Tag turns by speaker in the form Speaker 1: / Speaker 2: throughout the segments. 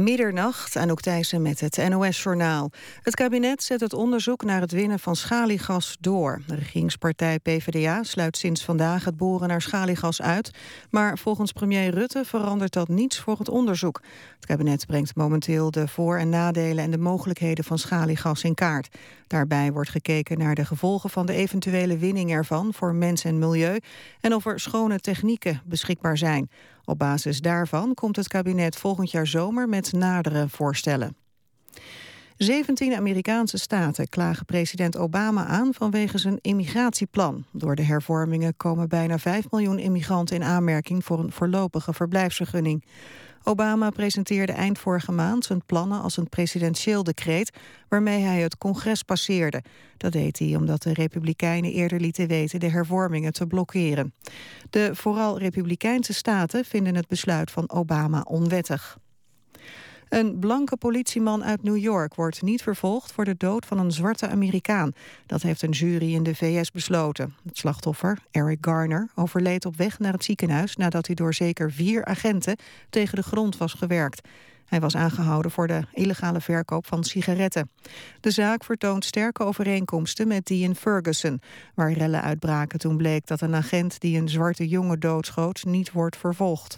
Speaker 1: Middernacht, Anouk Thijssen met het NOS-journaal. Het kabinet zet het onderzoek naar het winnen van schaliegas door. De regeringspartij PvdA sluit sinds vandaag het boren naar schaliegas uit. Maar volgens premier Rutte verandert dat niets voor het onderzoek. Het kabinet brengt momenteel de voor- en nadelen... en de mogelijkheden van schaliegas in kaart. Daarbij wordt gekeken naar de gevolgen van de eventuele winning ervan... voor mens en milieu en of er schone technieken beschikbaar zijn. Op basis daarvan komt het kabinet volgend jaar zomer met nadere voorstellen. 17 Amerikaanse staten klagen president Obama aan vanwege zijn immigratieplan. Door de hervormingen komen bijna 5 miljoen immigranten in aanmerking voor een voorlopige verblijfsvergunning. Obama presenteerde eind vorige maand zijn plannen als een presidentieel decreet waarmee hij het congres passeerde. Dat deed hij omdat de Republikeinen eerder lieten weten de hervormingen te blokkeren. De vooral Republikeinse staten vinden het besluit van Obama onwettig. Een blanke politieman uit New York wordt niet vervolgd voor de dood van een zwarte Amerikaan. Dat heeft een jury in de VS besloten. Het slachtoffer, Eric Garner, overleed op weg naar het ziekenhuis nadat hij door zeker vier agenten tegen de grond was gewerkt. Hij was aangehouden voor de illegale verkoop van sigaretten. De zaak vertoont sterke overeenkomsten met die in Ferguson... waar rellen uitbraken toen bleek dat een agent die een zwarte jongen doodschoot... niet wordt vervolgd.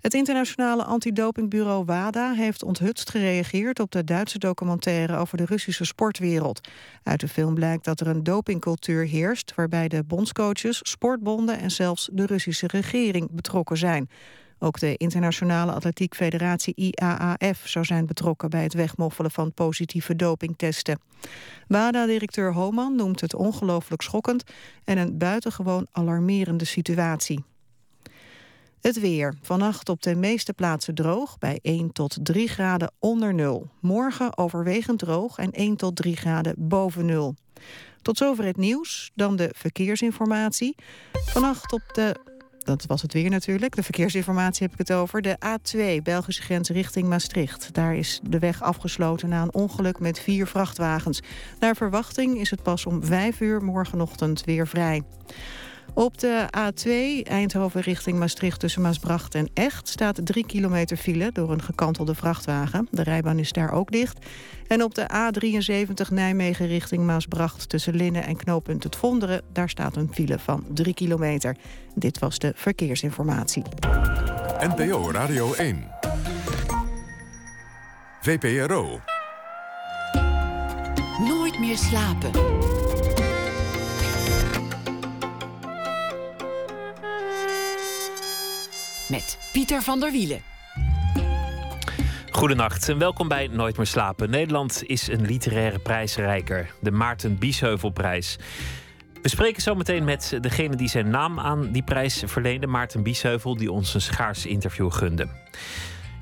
Speaker 1: Het internationale antidopingbureau WADA heeft onthutst gereageerd op de Duitse documentaire over de Russische sportwereld. Uit de film blijkt dat er een dopingcultuur heerst waarbij de bondscoaches, sportbonden en zelfs de Russische regering betrokken zijn. Ook de Internationale Atletiek Federatie IAAF zou zijn betrokken bij het wegmoffelen van positieve dopingtesten. WADA-directeur Homan noemt het ongelooflijk schokkend en een buitengewoon alarmerende situatie. Het weer. Vannacht op de meeste plaatsen droog bij 1 tot 3 graden onder nul. Morgen overwegend droog en 1 tot 3 graden boven nul. Tot zover het nieuws, dan de verkeersinformatie. Vannacht op de dat was het weer natuurlijk. De verkeersinformatie heb ik het over. De A2, Belgische grens richting Maastricht. Daar is de weg afgesloten na een ongeluk met vier vrachtwagens. Naar verwachting is het pas om 5 uur morgenochtend weer vrij. Op de A2 Eindhoven richting Maastricht tussen Maasbracht en Echt... staat 3 kilometer file door een gekantelde vrachtwagen. De rijbaan is daar ook dicht. En op de A73 Nijmegen richting Maasbracht... tussen Linnen en knooppunt Het Vonderen... daar staat een file van 3 kilometer. Dit was de verkeersinformatie.
Speaker 2: NPO Radio 1. VPRO.
Speaker 3: Nooit meer slapen. Met Pieter van der Wielen.
Speaker 4: Goedenacht en welkom bij Nooit meer slapen. Nederland is een literaire prijsrijker, de Maarten Biesheuvelprijs. We spreken zo meteen met degene die zijn naam aan die prijs verleende, Maarten Biesheuvel, die ons een schaars interview gunde.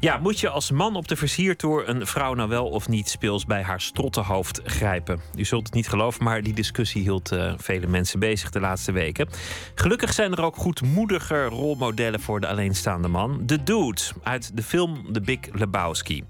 Speaker 4: Ja, moet je als man op de versiertour een vrouw nou wel of niet speels bij haar strottenhoofd grijpen? U zult het niet geloven, maar die discussie hield uh, vele mensen bezig de laatste weken. Gelukkig zijn er ook goedmoediger rolmodellen voor de alleenstaande man. De Dude uit de film The Big Lebowski.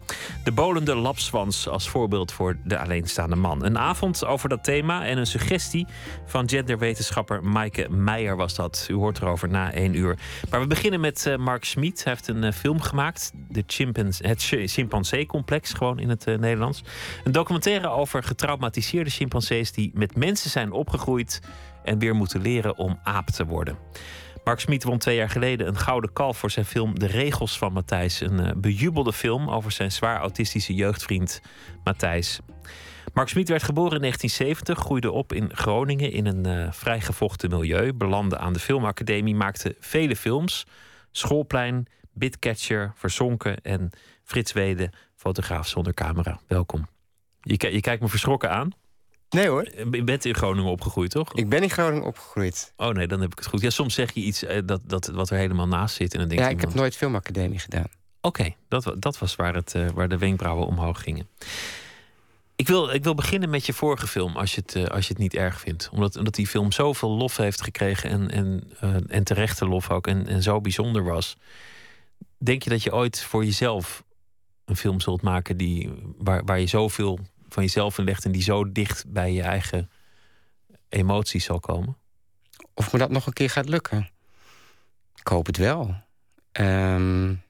Speaker 4: De bolende lapswans als voorbeeld voor de alleenstaande man. Een avond over dat thema en een suggestie van genderwetenschapper Maaike Meijer was dat. U hoort erover na één uur. Maar we beginnen met uh, Mark Schmid. Hij heeft een uh, film gemaakt de het chimpansee-complex, gewoon in het uh, Nederlands. Een documentaire over getraumatiseerde chimpansees die met mensen zijn opgegroeid en weer moeten leren om aap te worden. Mark Smit won twee jaar geleden een gouden kalf voor zijn film De Regels van Matthijs. Een uh, bejubelde film over zijn zwaar autistische jeugdvriend Matthijs. Mark Smit werd geboren in 1970, groeide op in Groningen in een uh, vrijgevochten milieu, belandde aan de filmacademie, maakte vele films. Schoolplein, Bitcatcher, Verzonken en Frits Wede, fotograaf zonder camera. Welkom. Je, je kijkt me verschrokken aan.
Speaker 5: Nee hoor.
Speaker 4: Eh, je bent in Groningen opgegroeid, toch?
Speaker 5: Ik ben in Groningen opgegroeid.
Speaker 4: Oh nee, dan heb ik het goed. Ja, soms zeg je iets eh, dat, dat, wat er helemaal naast zit. En dan denk
Speaker 5: ja, ik heb nooit filmacademie gedaan.
Speaker 4: Oké, dat, dat was waar, het, uh, waar de wenkbrauwen omhoog gingen. Ik wil, ik wil beginnen met je vorige film, als je het, uh, als je het niet erg vindt. Omdat, omdat die film zoveel lof heeft gekregen en, en, uh, en terechte lof ook. En, en zo bijzonder was. Denk je dat je ooit voor jezelf een film zult maken die, waar, waar je zoveel van jezelf in legt en die zo dicht bij je eigen emoties zal komen?
Speaker 5: Of me dat nog een keer gaat lukken? Ik hoop het wel. Um,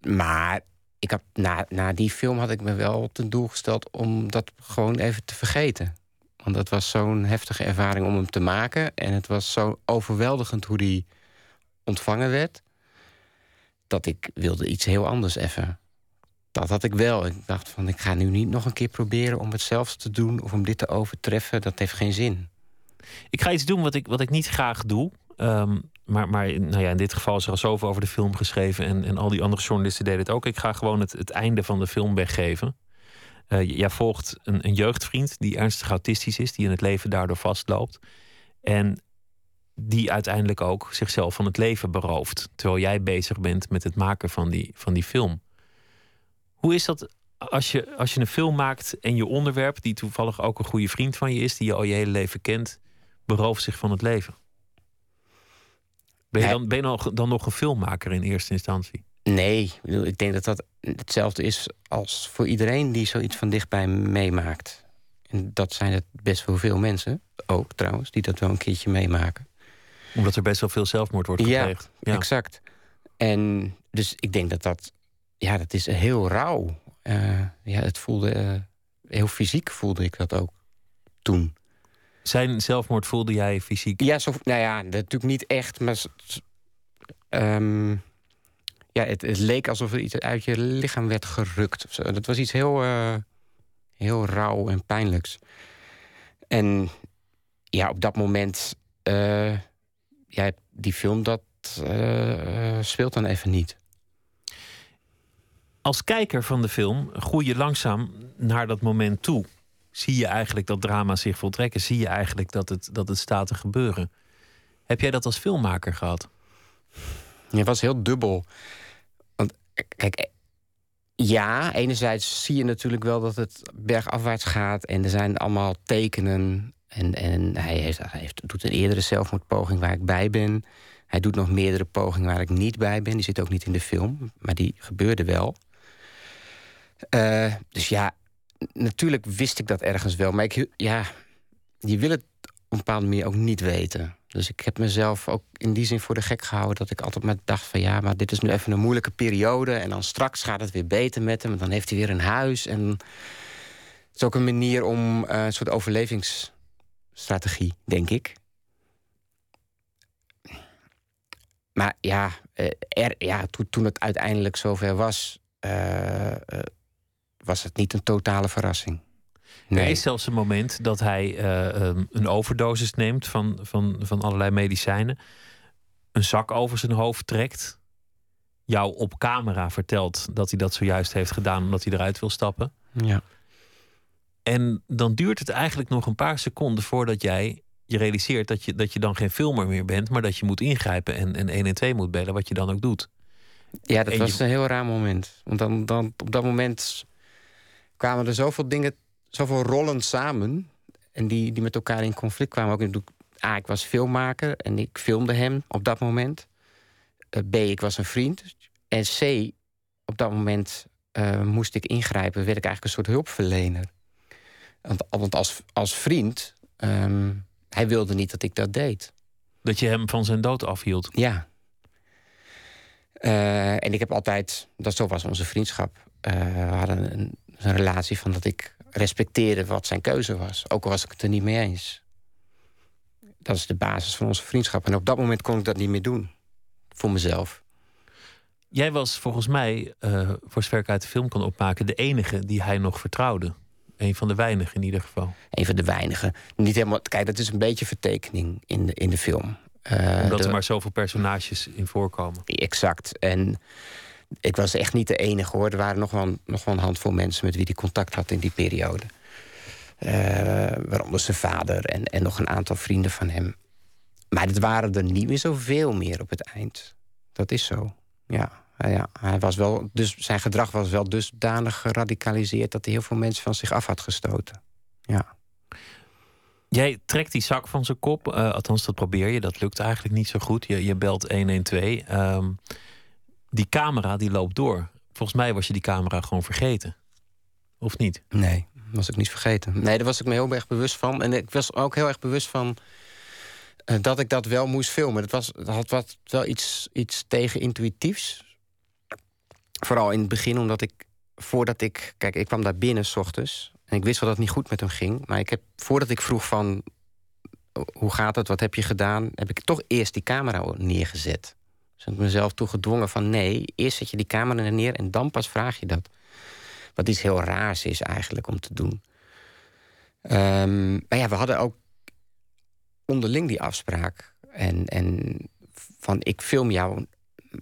Speaker 5: maar ik had, na, na die film had ik me wel ten doel gesteld om dat gewoon even te vergeten. Want dat was zo'n heftige ervaring om hem te maken. En het was zo overweldigend hoe die ontvangen werd. Dat ik wilde iets heel anders even. Dat had ik wel. Ik dacht van, ik ga nu niet nog een keer proberen om hetzelfde te doen... of om dit te overtreffen. Dat heeft geen zin.
Speaker 4: Ik ga iets doen wat ik, wat ik niet graag doe. Ehm, maar maar nou ja, in dit geval is er al zoveel over de film geschreven. En, en al die andere journalisten deden het ook. Ik ga gewoon het, het einde van de film weggeven. Uh, jij volgt een, een jeugdvriend die ernstig autistisch is, die in het leven daardoor vastloopt. En die uiteindelijk ook zichzelf van het leven berooft. Terwijl jij bezig bent met het maken van die, van die film. Hoe is dat als je, als je een film maakt en je onderwerp, die toevallig ook een goede vriend van je is, die je al je hele leven kent, berooft zich van het leven? Ben je, dan, ben je dan, dan nog een filmmaker in eerste instantie?
Speaker 5: Nee, ik denk dat dat hetzelfde is als voor iedereen die zoiets van dichtbij meemaakt. En dat zijn het best wel veel mensen, ook trouwens, die dat wel een keertje meemaken.
Speaker 4: Omdat er best wel veel zelfmoord wordt gepleegd.
Speaker 5: Ja, exact. En dus ik denk dat dat, ja, dat is heel rauw. Uh, ja, het voelde, uh, heel fysiek voelde ik dat ook toen.
Speaker 4: Zijn zelfmoord voelde jij fysiek?
Speaker 5: Ja, zo, nou ja, natuurlijk niet echt, maar... Um, ja, het, het, leek alsof er iets uit je lichaam werd gerukt. Dat was iets heel, uh, heel rauw en pijnlijks. En ja, op dat moment... Uh, ja, die film, dat uh, speelt dan even niet.
Speaker 4: Als kijker van de film groei je langzaam naar dat moment toe zie je eigenlijk dat drama zich voltrekken. Zie je eigenlijk dat het, dat het staat te gebeuren. Heb jij dat als filmmaker gehad?
Speaker 5: Ja, het was heel dubbel. Want kijk, ja, enerzijds zie je natuurlijk wel dat het bergafwaarts gaat. En er zijn allemaal tekenen. En, en hij, heeft, hij doet een eerdere zelfmoordpoging waar ik bij ben. Hij doet nog meerdere pogingen waar ik niet bij ben. Die zit ook niet in de film, maar die gebeurde wel. Uh, dus ja, natuurlijk wist ik dat ergens wel. Maar ik, ja, je wil het op een bepaalde manier ook niet weten. Dus ik heb mezelf ook in die zin voor de gek gehouden... dat ik altijd maar dacht van ja, maar dit is nu even een moeilijke periode... en dan straks gaat het weer beter met hem... dan heeft hij weer een huis. En het is ook een manier om uh, een soort overlevingsstrategie, denk ik. Maar ja, uh, er, ja toen, toen het uiteindelijk zover was... Uh, was het niet een totale verrassing.
Speaker 4: Nee. Er is zelfs een moment dat hij uh, een overdosis neemt van, van, van allerlei medicijnen. Een zak over zijn hoofd trekt. Jou op camera vertelt dat hij dat zojuist heeft gedaan omdat hij eruit wil stappen.
Speaker 5: Ja.
Speaker 4: En dan duurt het eigenlijk nog een paar seconden voordat jij je realiseert dat je, dat je dan geen filmer meer bent, maar dat je moet ingrijpen en, en 1 en 2 moet bellen, wat je dan ook doet.
Speaker 5: Ja, dat was een heel raar moment. Want dan, dan op dat moment kwamen er zoveel dingen, zoveel rollen samen. En die, die met elkaar in conflict kwamen. Ook A, ik was filmmaker en ik filmde hem op dat moment. Uh, B, ik was een vriend. En C, op dat moment uh, moest ik ingrijpen, werd ik eigenlijk een soort hulpverlener. Want, want als, als vriend, um, hij wilde niet dat ik dat deed.
Speaker 4: Dat je hem van zijn dood afhield?
Speaker 5: Ja. Uh, en ik heb altijd, dat zo was onze vriendschap. we hadden een, een relatie van dat ik respecteerde wat zijn keuze was. Ook al was ik het er niet mee eens. Dat is de basis van onze vriendschap. En op dat moment kon ik dat niet meer doen. Voor mezelf.
Speaker 4: Jij was volgens mij, uh, voor zover ik uit de film kon opmaken, de enige die hij nog vertrouwde. Een van de weinigen in ieder geval.
Speaker 5: Een van de weinigen. Niet helemaal. Kijk, dat is een beetje vertekening in de, in de film.
Speaker 4: Uh, Omdat er maar zoveel personages in voorkomen.
Speaker 5: Exact. En ik was echt niet de enige hoor. Er waren nog wel, nog wel een handvol mensen met wie hij contact had in die periode. Uh, waaronder zijn vader en, en nog een aantal vrienden van hem. Maar het waren er niet meer zoveel meer op het eind. Dat is zo. Ja, ja, hij was wel, dus zijn gedrag was wel dusdanig geradicaliseerd... dat hij heel veel mensen van zich af had gestoten. Ja.
Speaker 4: Jij trekt die zak van zijn kop. Uh, althans, dat probeer je. Dat lukt eigenlijk niet zo goed. Je, je belt 112. Um, die camera die loopt door. Volgens mij was je die camera gewoon vergeten. Of niet?
Speaker 5: Nee, was ik niet vergeten. Nee, daar was ik me heel erg bewust van. En ik was ook heel erg bewust van uh, dat ik dat wel moest filmen. Dat, was, dat had wat, wel iets, iets tegen-intuïtiefs. Vooral in het begin, omdat ik voordat ik. Kijk, ik kwam daar binnen s ochtends. En ik wist wel dat het niet goed met hem ging. Maar ik heb, voordat ik vroeg van. Hoe gaat het? Wat heb je gedaan? Heb ik toch eerst die camera neergezet. Dus ik mezelf toe gedwongen van nee, eerst zet je die camera neer en dan pas vraag je dat. Wat iets heel raars is eigenlijk om te doen. Ehm, maar ja, we hadden ook onderling die afspraak. En, en van ik film jou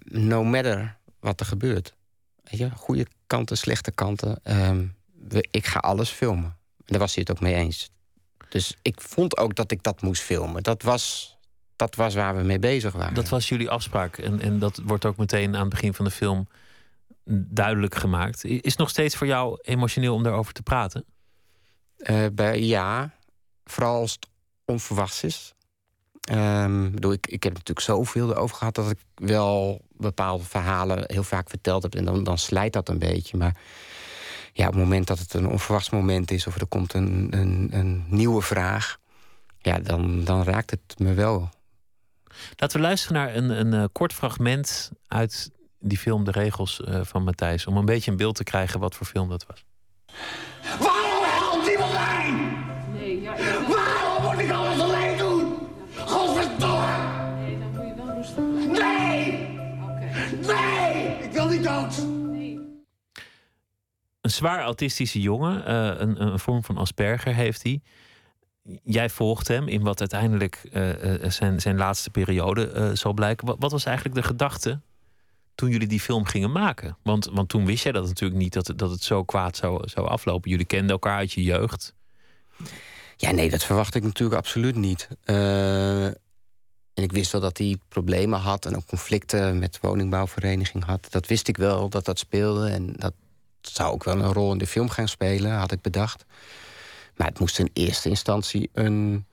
Speaker 5: no matter wat er gebeurt. Je, goede kanten, slechte kanten. Ehm, ik ga alles filmen. Daar was hij het ook mee eens. Dus ik vond ook dat ik dat moest filmen. Dat was, dat was waar we mee bezig waren.
Speaker 4: Dat was jullie afspraak. En, en dat wordt ook meteen aan het begin van de film duidelijk gemaakt. Is het nog steeds voor jou emotioneel om daarover te praten?
Speaker 5: Uh, bij, ja, vooral als het onverwachts is. Um, bedoel, ik, ik heb natuurlijk zoveel erover gehad dat ik wel bepaalde verhalen heel vaak verteld heb. En dan, dan slijt dat een beetje. Maar ja, op het moment dat het een onverwachts moment is of er komt een, een, een nieuwe vraag, ja, dan, dan raakt het me wel.
Speaker 4: Laten we luisteren naar een, een uh, kort fragment uit die film De Regels uh, van Matthijs. Om een beetje een beeld te krijgen wat voor film dat was.
Speaker 6: Niet dood!
Speaker 4: Een zwaar autistische jongen, uh, een, een vorm van Asperger heeft hij jij volgt hem in wat uiteindelijk uh, zijn, zijn laatste periode uh, zal blijken. Wat, wat, was eigenlijk de gedachte toen jullie die film gingen maken? Want, want toen wist jij dat natuurlijk niet dat, dat het zo kwaad zou, zou aflopen. Jullie kenden elkaar uit je jeugd.
Speaker 5: Ja, nee, dat verwacht ik natuurlijk absoluut niet. Uh, en ik wist wel dat hij problemen had en ook conflicten met de woningbouwvereniging had. Dat wist ik wel dat dat speelde. En dat zou ook wel een rol in de film gaan spelen, had ik bedacht. Maar het moest in eerste instantie een,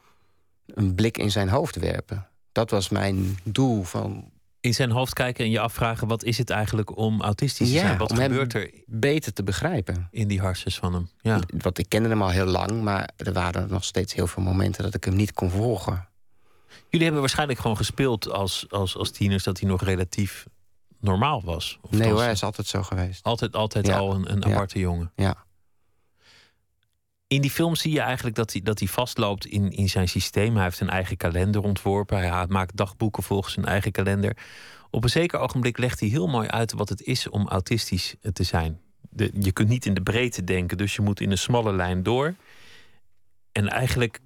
Speaker 5: een blik in zijn hoofd werpen. Dat was mijn doel van
Speaker 4: in zijn hoofd kijken en je afvragen: wat is het eigenlijk om autistisch te
Speaker 5: ja,
Speaker 4: zijn? Wat gebeurt er
Speaker 5: beter te begrijpen?
Speaker 4: In die harsjes van hem. Ja.
Speaker 5: Want ik kende hem al heel lang, maar er waren nog steeds heel veel momenten dat ik hem niet kon volgen.
Speaker 4: Jullie hebben waarschijnlijk gewoon gespeeld als, als, als tieners dat hij nog relatief normaal was.
Speaker 5: Of nee hoor, hij is altijd zo geweest.
Speaker 4: Altijd, altijd al een, een aparte jongen.
Speaker 5: Ja
Speaker 4: in die film zie je eigenlijk dat hij, dat hij vastloopt in, in zijn systeem. Hij heeft een eigen kalender ontworpen. Hij maakt dagboeken volgens zijn eigen kalender. Op een zeker ogenblik legt hij heel mooi uit wat het is om autistisch te zijn. De, je kunt niet in de breedte denken, dus je moet in een smalle lijn door. En eigenlijk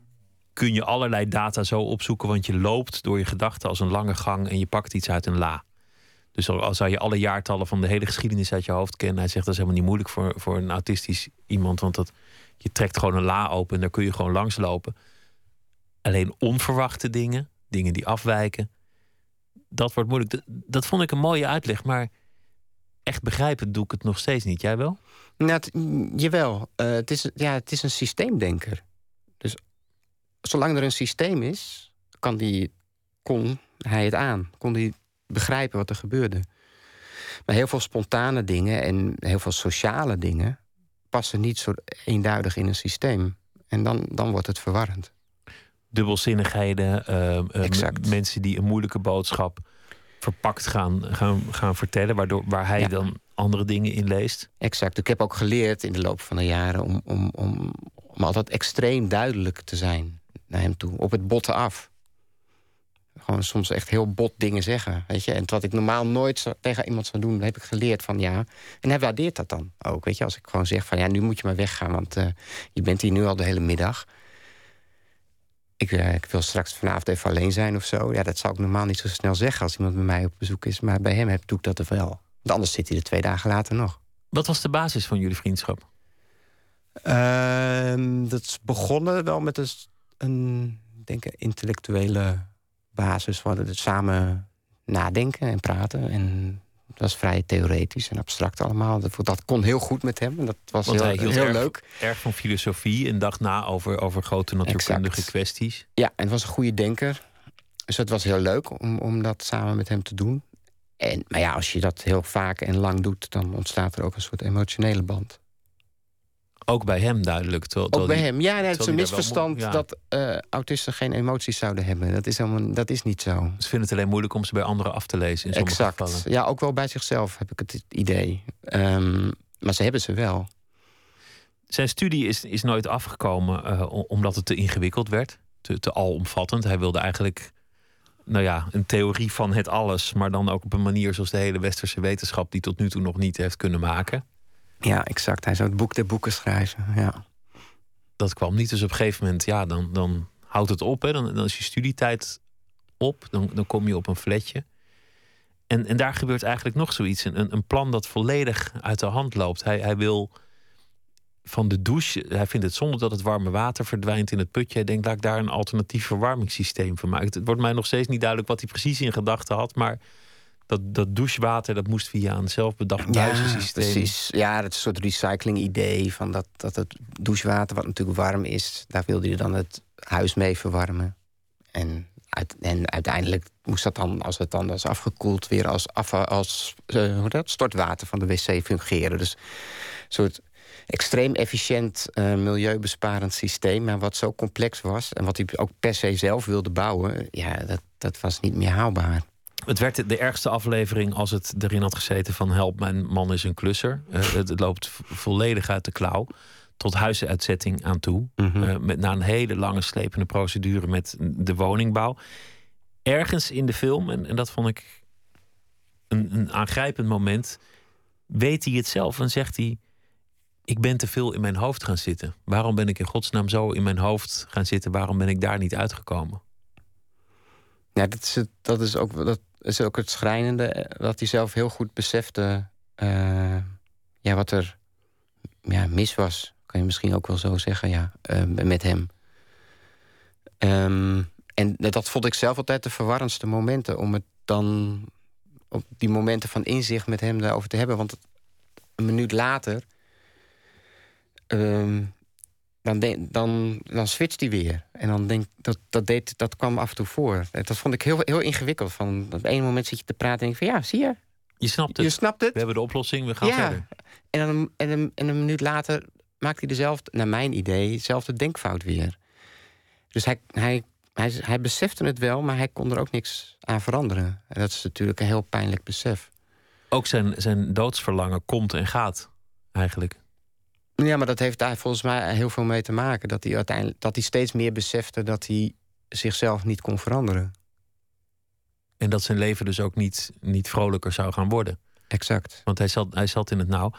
Speaker 4: kun je allerlei data zo opzoeken, want je loopt door je gedachten als een lange gang en je pakt iets uit een la. Dus al zou je alle jaartallen van de hele geschiedenis uit je hoofd kennen, hij zegt dat is helemaal niet moeilijk voor, voor een autistisch iemand, want dat, je trekt gewoon een la open en daar kun je gewoon langslopen. Alleen onverwachte dingen, dingen die afwijken, dat wordt moeilijk. Dat, vond ik een mooie uitleg, maar echt begrijpen doe ik het nog steeds niet. Jij wel?
Speaker 5: Nou, jawel. Uh, het, is, ja, het is een systeemdenker. Zolang er een systeem is, kan die, kon hij het aan. Kon hij begrijpen wat er gebeurde. Maar heel veel spontane dingen en heel veel sociale dingen passen niet zo eenduidig in een systeem. En dan, dan wordt het verwarrend.
Speaker 4: Dubbelzinnigheden, uh, mensen die een moeilijke boodschap verpakt gaan, gaan, gaan vertellen, waardoor, waar hij dan andere dingen in leest.
Speaker 5: Exact. Ik heb ook geleerd in de loop van de jaren om, om, om, om altijd extreem duidelijk te zijn naar hem toe, op het botten af gewoon soms echt heel bot dingen zeggen. Weet je? En wat ik normaal nooit tegen iemand zou doen, heb ik geleerd van ja. En hij waardeert dat dan ook. Weet je? Als ik gewoon zeg van ja, nu moet je maar weggaan, want uh, je bent hier nu al de hele middag. Ik, uh, ik, wil straks vanavond even alleen zijn of zo. Ja, dat zou ik normaal niet zo snel zeggen als iemand bij mij op bezoek is. Maar bij hem heb, doe ik dat er wel. Want anders zit hij er twee dagen later nog.
Speaker 4: Wat was de basis van jullie vriendschap?
Speaker 5: Uh, dat is begonnen wel met een, een denk ik, intellectuele basis van het samen nadenken en praten. En dat was vrij theoretisch en abstract allemaal. Dat, dat kon heel goed met hem en dat was heel,
Speaker 4: hij
Speaker 5: heel
Speaker 4: erg,
Speaker 5: leuk.
Speaker 4: Erg van filosofie en dacht na over, over grote natuurkundige kwesties.
Speaker 5: Ja, en het was een goede denker. Dus het was heel leuk om, om dat samen met hem te doen. En, maar ja, als je dat heel vaak en lang doet, dan ontstaat er ook een soort emotionele band.
Speaker 4: Ook bij hem duidelijk. Terwijl,
Speaker 5: Ook bij
Speaker 4: die-
Speaker 5: hem. Ja, het is een misverstand
Speaker 4: ja.
Speaker 5: dat eh, autisten geen emoties zouden hebben. Dat is, helemaal, dat is niet zo.
Speaker 4: Ze vinden het alleen moeilijk om ze bij anderen af te lezen in sommige
Speaker 5: Exact.
Speaker 4: gevallen.
Speaker 5: Ja, ook wel bij zichzelf heb ik het idee. Ehm, maar ze hebben ze wel.
Speaker 4: Zijn studie is, is nooit afgekomen eh, omdat het te ingewikkeld werd. Te, te alomvattend. Hij wilde eigenlijk nou ja, een theorie van het alles. Maar dan ook op een manier zoals de hele westerse wetenschap... die tot nu toe nog niet heeft kunnen maken.
Speaker 5: Ja, exact. Hij zou het boek der boeken schrijven. Ja.
Speaker 4: Dat kwam niet. Dus op een gegeven moment, ja, dan, dan houdt het op. Hè. Dan, dan is je studietijd op. Dan, dan kom je op een fletje. En, en daar gebeurt eigenlijk nog zoiets. Een, een plan dat volledig uit de hand loopt. Hij, hij wil van de douche. Hij vindt het zonde dat het warme water verdwijnt in het putje. Hij denkt, laat ik daar een alternatief verwarmingssysteem van maken. Het wordt mij nog steeds niet duidelijk wat hij precies in gedachten had. Maar dat, dat douchewater, dat moest via een zelfbedacht buizensysteem.
Speaker 5: precies. Ja, dat is een soort recycling-idee. Van dat, dat het douchewater, wat natuurlijk warm is... daar wilde je dan het huis mee verwarmen. En, uit, en uiteindelijk moest dat dan, als het dan was afgekoeld... weer als, afval, als eh, hoe dat, stortwater van de wc fungeren. Dus een soort extreem efficiënt, eh, milieubesparend systeem... maar wat zo complex was en wat hij ook per se zelf wilde bouwen... ja, dat, dat was niet meer haalbaar.
Speaker 4: Het werd de ergste aflevering als het erin had gezeten van help, mijn man is een klusser. Eh, het, het loopt volledig uit de klauw. Tot huizenuitzetting aan toe.
Speaker 5: Mhm.
Speaker 4: Eh, met, na een hele lange slepende procedure met de woningbouw. Ergens in de film, en, en dat vond ik een, een aangrijpend moment, weet hij het zelf en zegt hij: Ik ben te veel in mijn hoofd gaan zitten. Waarom ben ik in godsnaam zo in mijn hoofd gaan zitten? Waarom ben ik daar niet uitgekomen?
Speaker 5: Ja, dat is, het, dat is, ook, dat is ook het schrijnende. eh, Dat hij zelf heel goed besefte eh, ja, wat er ja, mis was. Kan je misschien ook wel zo zeggen, ja, eh, met hem. Ehm, en dat vond ik zelf altijd de verwarrendste momenten. Om het dan op die momenten van inzicht met hem daarover te hebben. Want een minuut later... ehm, dan, dan, dan switcht hij weer. En dan denk dat dat, deed, dat kwam af en toe voor. En Dat vond ik heel, heel ingewikkeld. Van, op een moment zit je te praten en denk van ja, zie je,
Speaker 4: Je snapt het.
Speaker 5: je snapt het.
Speaker 4: We hebben de oplossing, we gaan
Speaker 5: ja.
Speaker 4: verder.
Speaker 5: En, dan, een- en, een, en een minuut later maakt hij dezelfde, naar mijn idee, dezelfde denkfout weer. Dus hij, hij, hij, hij besefte het wel, maar hij kon er ook niks aan veranderen. En dat is natuurlijk een heel pijnlijk besef.
Speaker 4: Ook zijn, zijn doodsverlangen komt en gaat, eigenlijk.
Speaker 5: Ja, maar dat heeft daar volgens mij heel veel mee te maken. Dat hij, uiteindelijk, dat hij steeds meer besefte dat hij zichzelf niet kon veranderen.
Speaker 4: En dat zijn leven dus ook niet, niet vrolijker zou gaan worden.
Speaker 5: Exact.
Speaker 4: Want hij zat, hij zat in het nauw.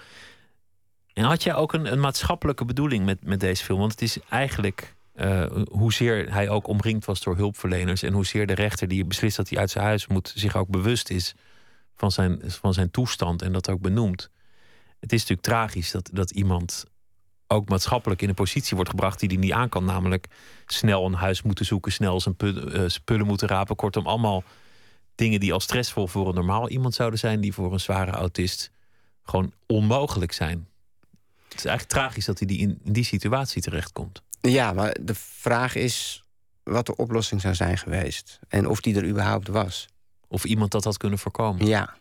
Speaker 4: En had jij ook een, een maatschappelijke bedoeling met, met deze film? Want het is eigenlijk eh, hoezeer hij ook omringd was door hulpverleners... en hoezeer de rechter die beslist dat hij uit zijn huis moet... zich ook bewust is van zijn, van zijn toestand en dat ook benoemt. Het is natuurlijk tragisch dat, dat iemand ook maatschappelijk in een positie wordt gebracht... die hij niet aan kan, namelijk snel een huis moeten zoeken... snel zijn eh, spullen moeten rapen. Kortom, allemaal dingen die al stressvol voor een normaal iemand zouden zijn... die voor een zware autist gewoon onmogelijk zijn. Het is eigenlijk tragisch dat hij die in, in die situatie terechtkomt.
Speaker 5: Ja, maar de vraag is wat de oplossing zou zijn geweest. En of die er überhaupt was.
Speaker 4: Of iemand dat had kunnen voorkomen.
Speaker 5: Ja.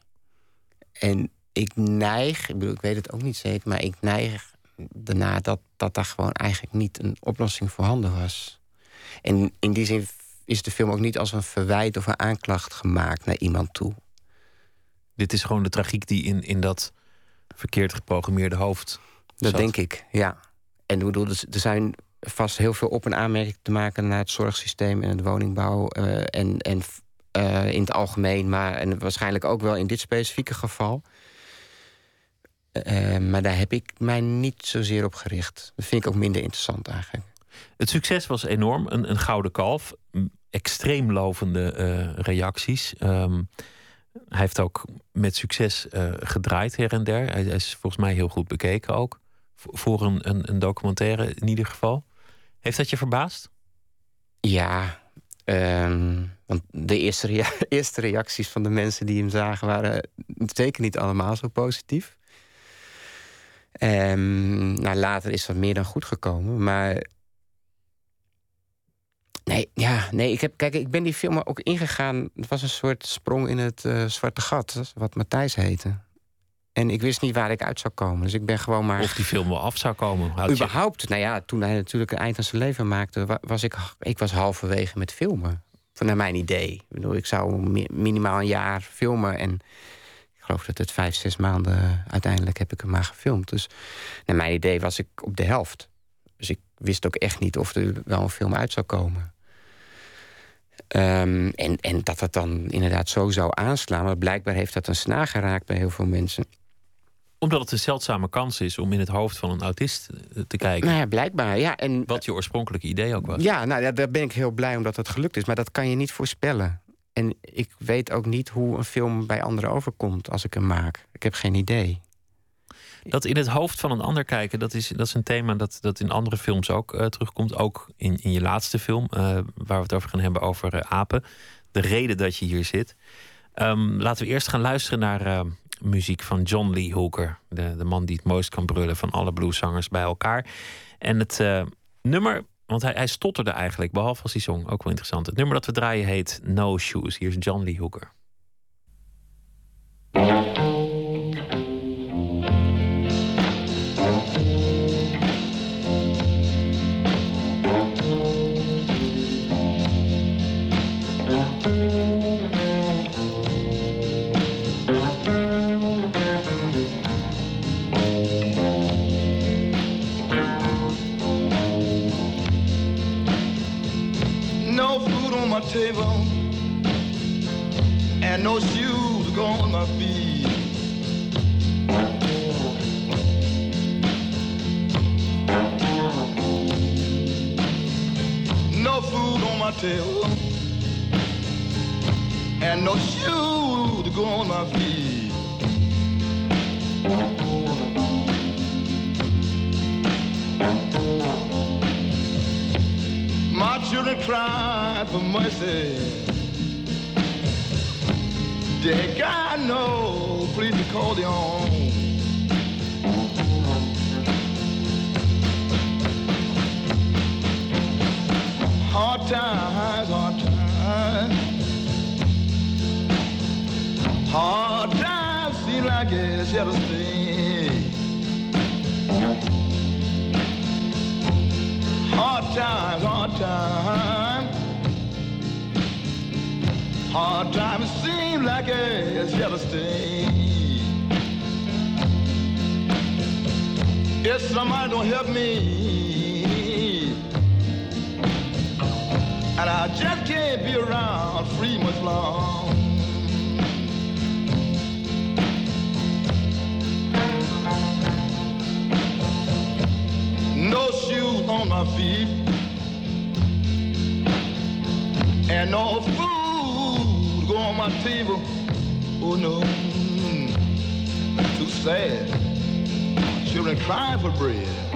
Speaker 5: En ik neig, ik bedoel, ik weet het ook niet zeker, maar ik neig daarna dat, dat daar gewoon eigenlijk niet een oplossing voorhanden was. En in die zin is de film ook niet als een verwijt of een aanklacht gemaakt naar iemand toe.
Speaker 4: Dit is gewoon de tragiek die in, in dat verkeerd geprogrammeerde hoofd.
Speaker 5: Dat denk ik, ja. En ik bedoel, er er zijn vast heel veel op- en aanmerkingen te maken naar het zorgsysteem en het woningbouw eh, en, en eh, in het algemeen, maar en waarschijnlijk ook wel in dit specifieke geval. Eh, maar daar heb ik mij niet zozeer op gericht. Dat vind ik ook minder interessant eigenlijk.
Speaker 4: Het succes was enorm. Een, een gouden kalf. Extreem lovende eh, reacties. Ehm, hij heeft ook met succes eh, gedraaid her en der. Hij, hij is volgens mij heel goed bekeken ook. Voor een, een, een documentaire in ieder geval. Heeft dat je verbaasd?
Speaker 5: Ja, ehm, want de eerste, rea- eerste reacties van de mensen die hem zagen waren zeker niet allemaal zo positief. Nou, later is dat meer dan goed gekomen, maar. Nee, ja, nee, ik heb, kijk, ik ben die film ook ingegaan. Het was een soort sprong in het eh, zwarte gat, wat Matthijs heette. En ik wist niet waar ik uit zou komen. Dus ik ben gewoon maar.
Speaker 4: Of die film wel af zou komen. Je-
Speaker 5: Überhaupt, nou ja, toen hij natuurlijk een eind aan zijn leven maakte, wa- was ik, ik was halverwege met filmen. Van naar mijn idee. Ik bedoel, ik zou mi- minimaal een jaar filmen. En ik geloof dat het vijf, zes maanden uiteindelijk heb ik hem maar gefilmd. Dus naar mijn idee was ik op de helft. Dus ik wist ook echt niet of er wel een film uit zou komen. Ehm, en, en dat het dan inderdaad zo zou aanslaan. Maar blijkbaar heeft dat een snaar geraakt bij heel veel mensen.
Speaker 4: Omdat het een zeldzame kans is om in het hoofd van een autist eh, te kijken.
Speaker 5: Nou ja, blijkbaar. Ja, en
Speaker 4: Wat je oorspronkelijke idee ook was.
Speaker 5: Ja, nou, daar ben ik heel blij omdat het gelukt is. Maar dat kan je niet voorspellen. En ik weet ook niet hoe een film bij anderen overkomt als ik hem maak. Ik heb geen idee.
Speaker 4: Dat in het hoofd van een ander kijken, dat is, dat is een thema dat, dat in andere films ook eh, terugkomt. Ook in, in je laatste film, eh, waar we het over gaan hebben, over eh, apen. De reden dat je hier zit. Ehm, laten we eerst gaan luisteren naar muziek van John Lee Hooker. De, de man die het mooist kan brullen van alle blueszangers bij elkaar. En het nummer, want hij, hij stotterde eigenlijk, behalve als hij zong, ook wel interessant. Het nummer dat we draaien heet No Shoes. Hier is John Lee Hooker.
Speaker 7: On and no shoes go on my feet. No food on my table and no shoes to go on my feet. My children cry for mercy. They got no to call their own. Hard times, hard times. Hard times seem like it's here to stay. Hard times, hard times. Hard times seem like it's here to stay. If somebody don't help me, and I just can't be around free much long. No shoes on my feet, and no food go on my table. Oh no, too sad. Children crying for bread.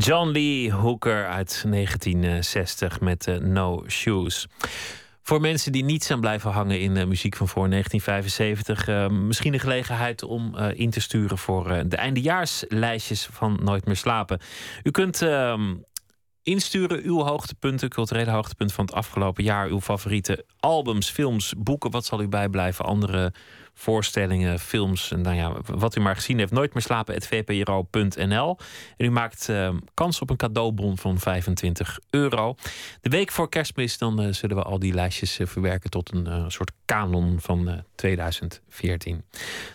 Speaker 4: John Lee Hooker uit 1960 met eh, No Shoes. Voor mensen die niet zijn blijven hangen in de muziek van voor 1975, eh, misschien een gelegenheid om eh, in te sturen voor de eindejaarslijstjes van Nooit meer slapen. U kunt ehm, insturen uw hoogtepunten, culturele hoogtepunten van het afgelopen jaar, uw favoriete albums, films, boeken. Wat zal u bijblijven? Andere voorstellingen, films, en nou ja, wat u maar gezien heeft. Nooit meer slapen, vpro.nl. En u maakt eh, kans op een cadeaubon van 25 euro. De week voor kerstmis, dan eh, zullen we al die lijstjes eh, verwerken tot een eh, soort kanon van eh, 2014.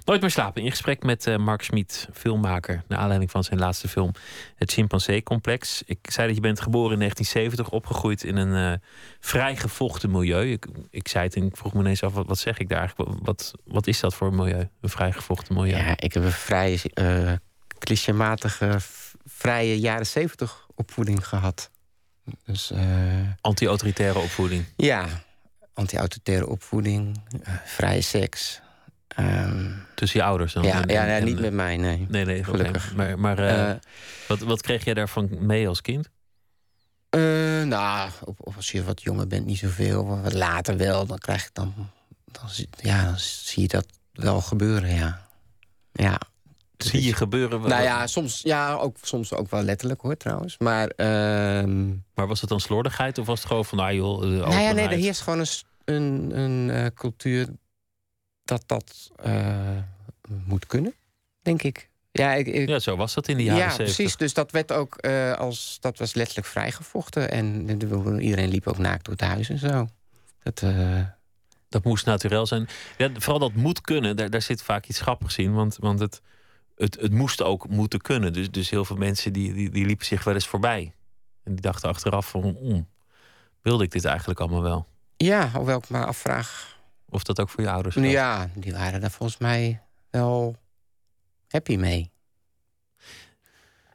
Speaker 4: Nooit meer slapen, in gesprek met Mark Schmid, filmmaker, naar aanleiding van zijn laatste film, Het Chimpansee-complex. Ik zei dat je bent geboren in 1970, opgegroeid in een vrij gevochten milieu. Ik, ik zei het en ik vroeg me ineens af, wat, wat zeg ik daar eigenlijk? Wat, wat is dat voor een milieu? Een vrij gevochten milieu?
Speaker 5: Ja, ik heb een vrij clichématige, v- vrije jaren zeventig opvoeding gehad. Dus eh,
Speaker 4: Anti-autoritaire opvoeding.
Speaker 5: ja, anti-autoritaire opvoeding, eh, vrije seks. Ehm,
Speaker 4: Tussen je ouders dan?
Speaker 5: ja,
Speaker 4: En-
Speaker 5: ja
Speaker 4: en-
Speaker 5: nee,
Speaker 4: en,
Speaker 5: niet met mij, nee.
Speaker 4: Nee, nee.
Speaker 5: Gelukkig.
Speaker 4: Maar, maar wat, wat kreeg jij daarvan mee als kind?
Speaker 5: Nou, op, op als je wat jonger bent, niet zoveel. Wat later wel, dan krijg ik dan dan, zie- ja, dan zie je dat wel gebeuren, ja. Ja.
Speaker 4: Zie je gebeuren?
Speaker 5: Nou ja, soms, ja ook, soms ook wel letterlijk hoor trouwens. Maar, ehm,
Speaker 4: Maar was het dan slordigheid of was het gewoon van, nou joh, de
Speaker 5: nou ja, nee, er heerst gewoon een, een, een eh, cultuur dat dat eh, moet kunnen, denk ik. Ja, ik, ik-
Speaker 4: Ja, zo was dat in de jaren
Speaker 5: ja,
Speaker 4: 70.
Speaker 5: precies. Dus dat werd ook eh, als dat was letterlijk vrijgevochten. En de- de- iedereen liep ook naakt door het huis en zo. Dat, eh,
Speaker 4: Dat moest natuurlijk zijn. Ja, vooral dat moet kunnen, daar, daar zit vaak iets grappigs in. Want, want het, het, het moest ook moeten kunnen. Dus, dus heel veel mensen die, die, die liepen zich wel eens voorbij. En die dachten achteraf van, "Mm, wilde ik dit eigenlijk allemaal wel?
Speaker 5: ja, hoewel ik me afvraag.
Speaker 4: Of dat ook voor je ouders geldt.
Speaker 5: Ja, die waren daar volgens mij wel happy mee.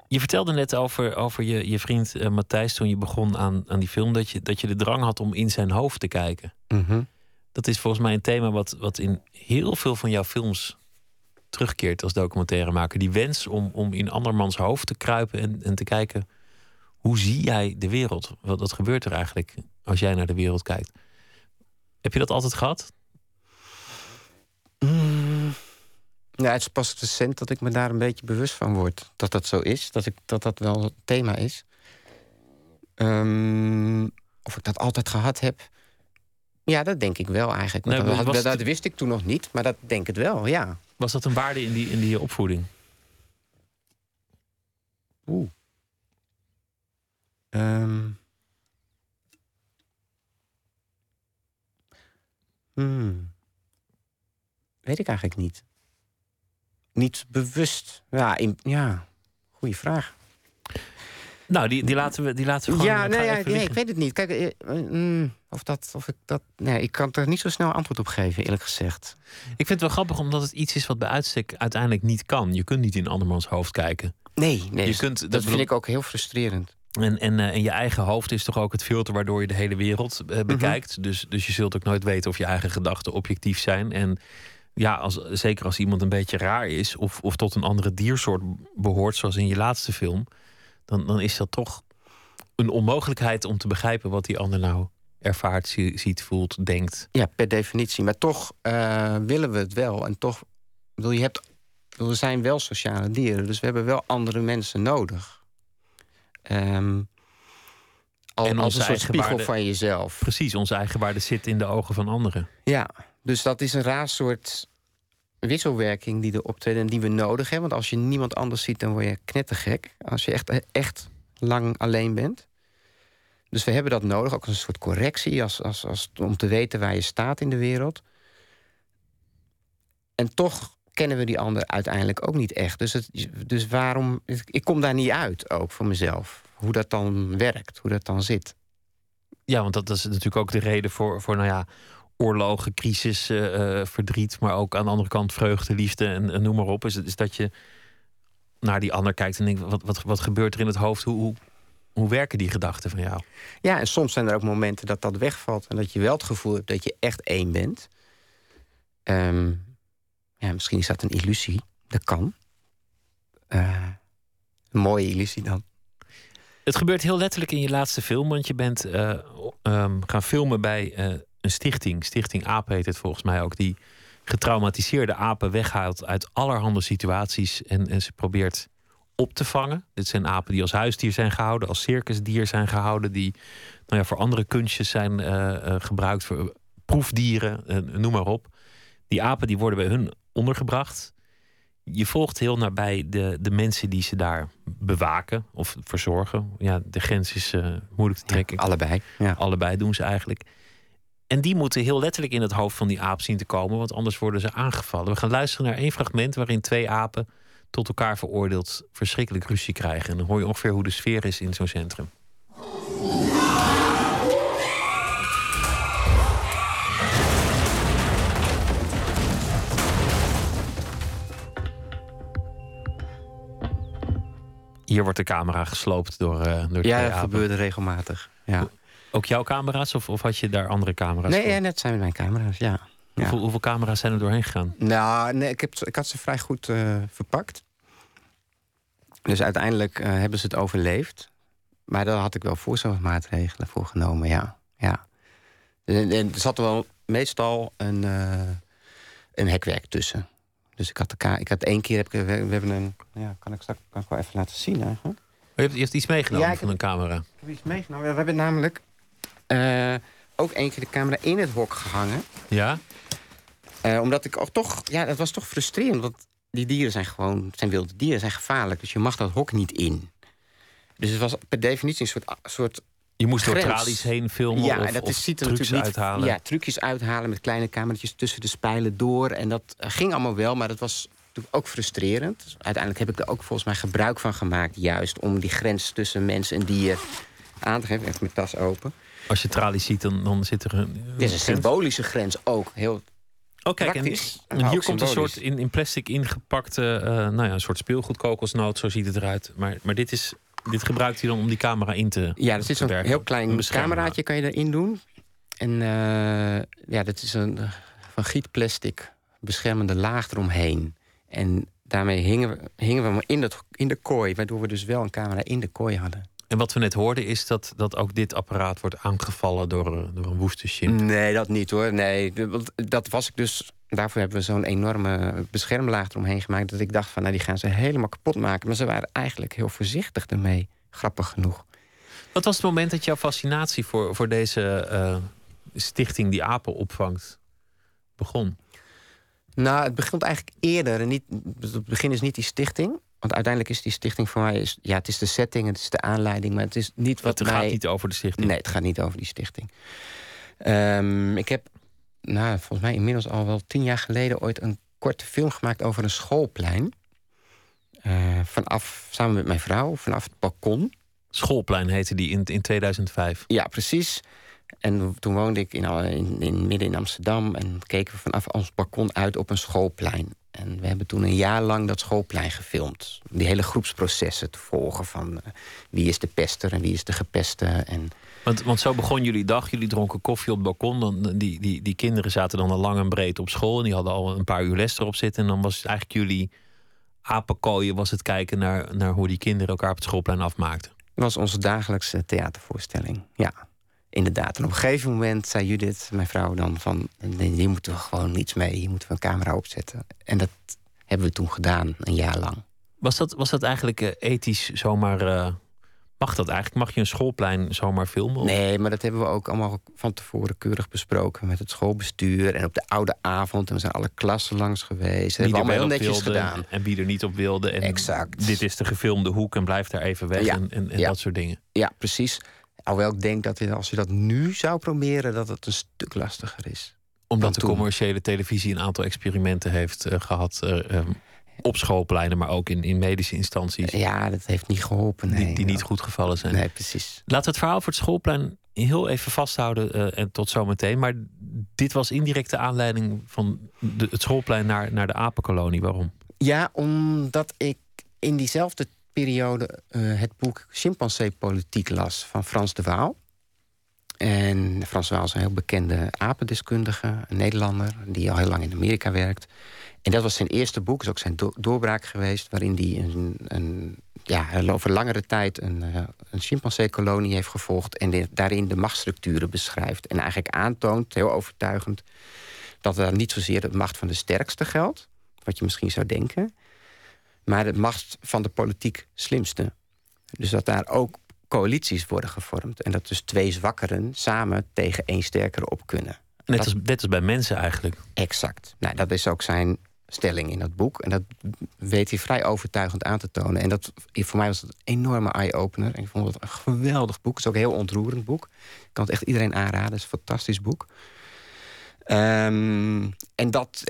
Speaker 4: Je vertelde net over, over je, je vriend eh, Matthijs toen je begon aan, aan die film... Dat je, dat je de drang had om in zijn hoofd te kijken.
Speaker 5: Mhm.
Speaker 4: Dat is volgens mij een thema wat, wat in heel veel van jouw films terugkeert als documentairemaker. Die wens om, om in andermans hoofd te kruipen en, en te kijken... hoe zie jij de wereld? Wat, wat gebeurt er eigenlijk als jij naar de wereld kijkt? Heb je dat altijd gehad?
Speaker 5: Mm. Het is pas recent dat ik me daar een beetje bewust van word. Dat dat zo is. Dat ik, dat, dat wel het thema is. Ehm, of ik dat altijd gehad heb. Ja, dat denk ik wel eigenlijk.
Speaker 4: Nee,
Speaker 5: dat, had- dat wist ik toen nog niet, maar dat denk ik wel, ja.
Speaker 4: Was dat een waarde in die, in die opvoeding?
Speaker 5: Oeh. Ehm. Hmm. Weet ik eigenlijk niet. Niet bewust. Ja, in, ja. goede vraag.
Speaker 4: Nou, die, die, laten we, die laten we gewoon
Speaker 5: ja, nee, ja, nee, ik weet het niet. Kijk, eh, eh, mm, of, dat, of ik dat. Nee, ik kan er niet zo snel antwoord op geven, eerlijk gezegd.
Speaker 4: Ik vind het wel grappig omdat het iets is wat bij uitstek uiteindelijk niet kan. Je kunt niet in andermans hoofd kijken.
Speaker 5: Nee, nee.
Speaker 4: Je kunt,
Speaker 5: dat
Speaker 4: dat
Speaker 5: vind ik ook heel frustrerend.
Speaker 4: En, en, eh, en je eigen hoofd is toch ook het filter waardoor je de hele wereld
Speaker 5: Mhm.
Speaker 4: eh, bekijkt. dus, dus je zult ook nooit weten of je eigen gedachten objectief zijn. En ja, als, zeker als iemand een beetje raar is of, of tot een andere diersoort behoort, zoals in je laatste film, dan, dan is dat toch een onmogelijkheid om te begrijpen wat die ander nou ervaart, zie- ziet, voelt, denkt.
Speaker 5: Ja, per definitie. Maar toch eh, willen we het wel. En toch, bedoel, je hebt, we zijn wel sociale dieren, dus we hebben wel andere mensen nodig. Ehm, al,
Speaker 4: En
Speaker 5: als een soort spiegel
Speaker 4: waarde-
Speaker 5: van jezelf.
Speaker 4: Precies, onze eigen waarde zit in de ogen van anderen.
Speaker 5: Ja, dus dat is een raar soort wisselwerking die er optreedt en die we nodig hebben. Want als je niemand anders ziet, dan word je knettergek. Als je echt, echt lang alleen bent. Dus we hebben dat nodig, ook als een soort correctie, als, als, als, om te weten waar je staat in de wereld. En toch kennen we die ander uiteindelijk ook niet echt. Dus, dus waarom. Ik kom daar niet uit ook voor mezelf. Hoe dat dan werkt, hoe dat dan zit.
Speaker 4: Ja, want dat is natuurlijk ook de reden voor, voor nou ja, oorlogen, crisis, eh, eh, verdriet, maar ook aan de andere kant vreugde, liefde en, en noem maar op. Is, is dat je naar die ander kijkt en denkt: wat, wat, wat gebeurt er in het hoofd? Hoe, hoe, hoe werken die gedachten van jou?
Speaker 5: Ja, en soms zijn er ook momenten dat dat wegvalt en dat je wel het gevoel hebt dat je echt één bent. Ehm, ja, misschien is dat een illusie. Dat kan. Eh, een mooie illusie dan.
Speaker 4: Het gebeurt heel letterlijk in je laatste film, want je bent eh, ehm, gaan filmen bij eh, een stichting. Stichting Aap heet het volgens mij ook, die getraumatiseerde apen weghaalt uit allerhande situaties en, en ze probeert op te vangen. Dit zijn apen die als huisdier zijn gehouden, als circusdier zijn gehouden, die nou ja, voor andere kunstjes zijn eh, eh, gebruikt, voor proefdieren, eh, noem maar op. Die apen die worden bij hun ondergebracht. Je volgt heel nabij de, de mensen die ze daar bewaken of verzorgen. Ja, de grens is moeilijk te trekken.
Speaker 5: allebei. Ja.
Speaker 4: Allebei doen ze eigenlijk. En die moeten heel letterlijk in het hoofd van die aap zien te komen, want anders worden ze aangevallen. We gaan luisteren naar één fragment waarin twee apen tot elkaar veroordeeld verschrikkelijk ruzie krijgen. En dan hoor je ongeveer hoe de sfeer is in zo'n centrum. Hier wordt de camera gesloopt door, eh door
Speaker 5: Ja, dat gebeurde regelmatig. Ja.
Speaker 4: Ook jouw camera's of, of had je daar andere camera's
Speaker 5: Nee,
Speaker 4: voor?
Speaker 5: ja, net zijn mijn camera's, ja.
Speaker 4: Hoeveel, hoeveel camera's zijn er doorheen gegaan?
Speaker 5: Nou, nee, ik, heb, ik had ze vrij goed eh, verpakt. Dus uiteindelijk eh, hebben ze het overleefd. Maar daar had ik wel voorzorgsmaatregelen voor genomen, ja. ja. En, en er zat wel meestal een, eh, een hekwerk tussen. Dus ik had, de ik had één keer, heb ik, we, hebben een, ja, kan ik straks kan ik wel even laten zien eigenlijk.
Speaker 4: Je hebt, je hebt iets meegenomen
Speaker 5: Ja,
Speaker 4: van een camera.
Speaker 5: Ik heb iets meegenomen. We hebben namelijk ook één keer de camera in het hok gehangen.
Speaker 4: Ja?
Speaker 5: Eh, omdat ik ook toch, ja, dat was toch frustrerend. Want die dieren zijn gewoon, zijn wilde dieren, zijn gevaarlijk. Dus je mag dat hok niet in. Dus het was per definitie een soort, soort
Speaker 4: Je moest door tralies heen filmen
Speaker 5: ja,
Speaker 4: of,
Speaker 5: en dat is, ziet er
Speaker 4: trucs
Speaker 5: natuurlijk niet,
Speaker 4: uithalen.
Speaker 5: Ja, trucjes uithalen met kleine kamertjes tussen de spijlen door. En dat eh, ging allemaal wel, maar dat was natuurlijk ook frustrerend. Dus uiteindelijk heb ik er ook volgens mij gebruik van gemaakt... juist om die grens tussen mens en dier aan te geven. Even mijn tas open.
Speaker 4: Als je tralies ziet, dan, dan zit er een...
Speaker 5: Het is een symbolische grens ook. Heel
Speaker 4: Oh, kijk, en, hier komt een soort in, in plastic ingepakte, eh, nou ja, een soort speelgoedkokosnoot, zo ziet het eruit. Maar, maar dit, is, dit gebruikt hij dan om die camera in te
Speaker 5: Ja, er zit zo'n heel klein cameraatje kan je erin doen. En eh, ja, dat is een van gietplastic beschermende laag eromheen. En daarmee hingen we, hingen we in, dat, in de kooi, waardoor we dus wel een camera in de kooi hadden.
Speaker 4: En wat we net hoorden is dat, dat ook dit apparaat wordt aangevallen door, eh, door een woeste chimp.
Speaker 5: Nee, dat niet hoor. Nee, want dat was ik dus. Daarvoor hebben we zo'n enorme beschermlaag eromheen gemaakt. Dat ik dacht van, nou, die gaan ze helemaal kapot maken. Maar ze waren eigenlijk heel voorzichtig ermee. Grappig genoeg.
Speaker 4: Wat was het moment dat jouw fascinatie voor, voor deze eh, stichting die apen opvangt begon?
Speaker 5: Nou, het begint eigenlijk eerder. En niet, het begin is niet die stichting. Want uiteindelijk is die stichting voor mij... Is, ja, het is de setting, het is de aanleiding. Maar het is niet wat
Speaker 4: Het
Speaker 5: mij...
Speaker 4: gaat niet over de stichting.
Speaker 5: Nee, het gaat niet over die stichting. Ehm, ik heb, nou, volgens mij inmiddels al wel tien jaar geleden... ooit een korte film gemaakt over een schoolplein. Eh, vanaf, samen met mijn vrouw, vanaf het balkon.
Speaker 4: Schoolplein heette die in, in 2005.
Speaker 5: Ja, precies. En toen woonde ik in, in, in, midden in Amsterdam... en keken we vanaf ons balkon uit op een schoolplein. En we hebben toen een jaar lang dat schoolplein gefilmd. Die hele groepsprocessen te volgen van... eh, wie is de pester en wie is de gepeste. En
Speaker 4: Want, want zo begon jullie dag. Jullie dronken koffie op het balkon. Dan, die, die, die kinderen zaten dan al lang en breed op school. En die hadden al een paar uur les erop zitten. En dan was het eigenlijk jullie apenkooien... was het kijken naar, naar hoe die kinderen elkaar op het schoolplein afmaakten.
Speaker 5: Dat was onze dagelijkse theatervoorstelling. Ja, inderdaad. En op een gegeven moment zei Judith, mijn vrouw, dan van... "Nee, hier moeten we gewoon iets mee, hier moeten we een camera opzetten. En dat hebben we toen gedaan, een jaar lang.
Speaker 4: Was dat, was dat eigenlijk eh, ethisch zomaar... eh, mag dat eigenlijk? Mag je een schoolplein zomaar filmen? Of-
Speaker 5: Nee, maar dat hebben we ook allemaal van tevoren keurig besproken... met het schoolbestuur en op de oude avond. En we zijn alle klassen langs geweest. Dat hebben we allemaal heel netjes gedaan.
Speaker 4: En wie er niet op wilde. En
Speaker 5: Exact.
Speaker 4: Dit is de gefilmde hoek en blijf daar even weg.
Speaker 5: Ja,
Speaker 4: En, en, en
Speaker 5: ja.
Speaker 4: dat soort dingen.
Speaker 5: Ja, precies. Alhoewel ik denk dat als je dat nu zou proberen... dat het een stuk lastiger is.
Speaker 4: Omdat de commerciële televisie een aantal experimenten heeft eh, gehad. eh, ehm, op schoolpleinen, maar ook in, in medische instanties.
Speaker 5: Ja, dat heeft niet geholpen. Nee.
Speaker 4: die, die niet goed gevallen zijn.
Speaker 5: Nee, precies.
Speaker 4: Laten we het verhaal voor het schoolplein heel even vasthouden eh, en tot zometeen. Maar dit was indirect de aanleiding van de, het schoolplein naar, naar de apenkolonie. Waarom?
Speaker 5: Ja, omdat ik in diezelfde periode eh, het boek Chimpansee Politiek las van Frans de Waal. En Frans de Waal is een heel bekende apendeskundige, een Nederlander, die al heel lang in Amerika werkt. En dat was zijn eerste boek, is ook zijn do- doorbraak geweest, waarin hij een, een, ja, over langere tijd een, eh, een chimpansee-kolonie heeft gevolgd en daarin de machtsstructuren beschrijft. En eigenlijk aantoont, heel overtuigend, dat er niet zozeer de macht van de sterkste geldt, wat je misschien zou denken, maar de macht van de politiek slimste. Dus dat daar ook coalities worden gevormd. En dat dus twee zwakkeren samen tegen één sterkere op kunnen.
Speaker 4: Net
Speaker 5: Dat-
Speaker 4: als, net als bij mensen eigenlijk.
Speaker 5: Exact. Nou, dat is ook zijn stelling in dat boek. En dat weet hij vrij overtuigend aan te tonen. En dat, voor mij was het een enorme eye-opener. En ik vond het een geweldig boek. Het is ook een heel ontroerend boek. Ik kan het echt iedereen aanraden. Het is een fantastisch boek. Ehm, en dat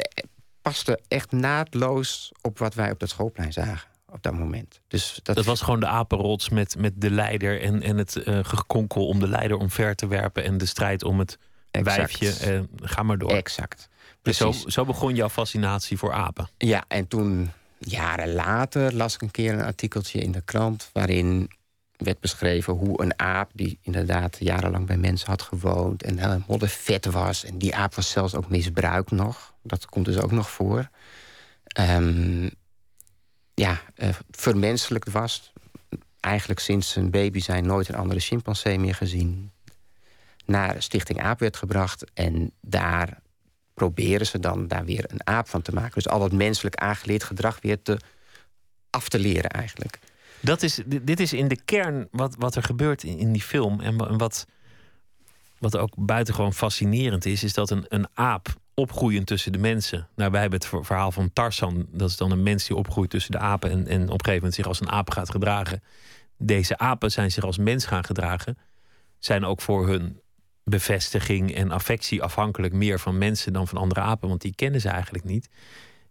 Speaker 5: paste echt naadloos op wat wij op dat schoolplein zagen. Op dat moment. Dus dat,
Speaker 4: Dat was gewoon de apenrots met, met de leider en, en het eh gekonkel om de leider omver te werpen. En de strijd om het
Speaker 5: Exact.
Speaker 4: wijfje. En ga maar door.
Speaker 5: Exact.
Speaker 4: Dus zo, zo begon jouw fascinatie voor apen.
Speaker 5: Ja, en toen, jaren later, las ik een keer een artikeltje in de krant... waarin werd beschreven hoe een aap... die inderdaad jarenlang bij mensen had gewoond... en helemaal vet was. En die aap was zelfs ook misbruikt nog. Dat komt dus ook nog voor. Ehm, ja, eh, vermenselijkt was. Eigenlijk sinds zijn baby zijn nooit een andere chimpansee meer gezien. naar Stichting Aap werd gebracht. En daar proberen ze dan daar weer een aap van te maken. Dus al dat menselijk aangeleerd gedrag weer te, af te leren eigenlijk.
Speaker 4: Dat is, dit is in de kern wat, wat er gebeurt in, die film. En wat, wat ook buitengewoon fascinerend is, is dat een, een aap opgroeiend tussen de mensen. Nou, wij hebben het ver- verhaal van Tarzan. Dat is dan een mens die opgroeit tussen de apen en, en op een gegeven moment zich als een aap gaat gedragen. Deze apen zijn zich als mens gaan gedragen. Zijn ook voor hun bevestiging en affectie afhankelijk meer van mensen dan van andere apen, want die kennen ze eigenlijk niet.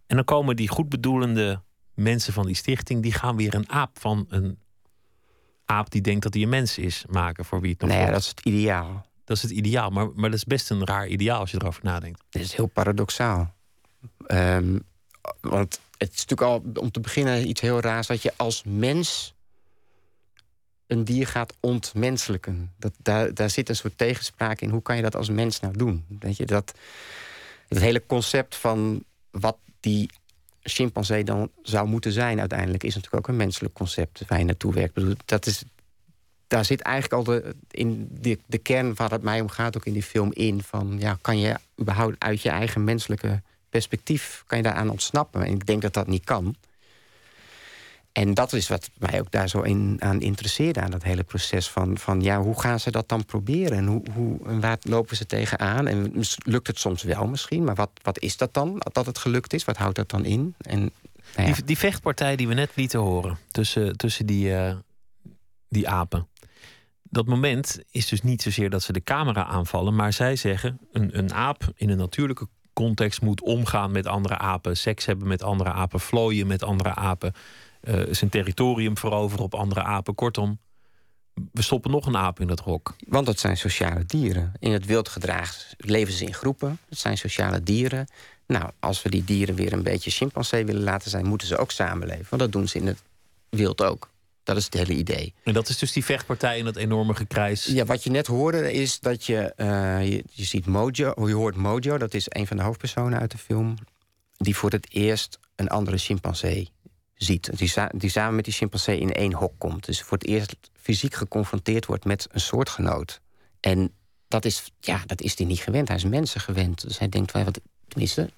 Speaker 4: En dan komen die goedbedoelende mensen van die stichting, die gaan weer een aap van een aap die denkt dat hij een mens is maken voor wie het nog
Speaker 5: Nou ja,
Speaker 4: volgt.
Speaker 5: dat is het ideaal.
Speaker 4: Dat is het ideaal, maar, maar dat is best een raar ideaal als je erover nadenkt.
Speaker 5: Dit is heel paradoxaal. Ehm, want het is natuurlijk al om te beginnen iets heel raars dat je als mens een dier gaat ontmenselijken. Dat, daar, daar zit een soort tegenspraak in. Hoe kan je dat als mens nou doen? Weet je, dat, het hele concept van wat die chimpansee dan zou moeten zijn uiteindelijk... is natuurlijk ook een menselijk concept waar je naartoe werkt. Dat is, daar zit eigenlijk al de, in de, de kern waar het mij om gaat, ook in die film, in. Van ja, kan je überhaupt uit je eigen menselijke perspectief, kan je daaraan ontsnappen? En ik denk dat dat niet kan. En dat is wat mij ook daar zo in, aan interesseerde, aan dat hele proces van, van ja, hoe gaan ze dat dan proberen? En, hoe, hoe, waar lopen ze tegenaan? En lukt het soms wel misschien, maar wat, wat is dat dan, dat het gelukt is? Wat houdt dat dan in? En, nou
Speaker 4: Die, die vechtpartij die we net lieten horen tussen, tussen die, eh, die apen. Dat moment is dus niet zozeer dat ze de camera aanvallen, maar zij zeggen: een, een aap in een natuurlijke context moet omgaan met andere apen, seks hebben met andere apen, vlooien met andere apen, eh, zijn territorium veroveren op andere apen. Kortom, we stoppen nog een aap in dat hok.
Speaker 5: Want het zijn sociale dieren. In het wild gedrag leven ze in groepen. Het zijn sociale dieren. Nou, als we die dieren weer een beetje chimpansee willen laten zijn, moeten ze ook samenleven. Want dat doen ze in het wild ook. Dat is het hele idee.
Speaker 4: En dat is dus die vechtpartij in dat enorme gekrijs.
Speaker 5: Ja, wat je net hoorde is dat je, eh, je, je ziet Mojo, je hoort Mojo, dat is een van de hoofdpersonen uit de film, die voor het eerst een andere chimpansee ziet. Die, die samen met die chimpansee in één hok komt. Dus voor het eerst fysiek geconfronteerd wordt met een soortgenoot. En dat is, ja, dat is hij niet gewend. Hij is mensen gewend. Dus hij denkt, wat, tenminste,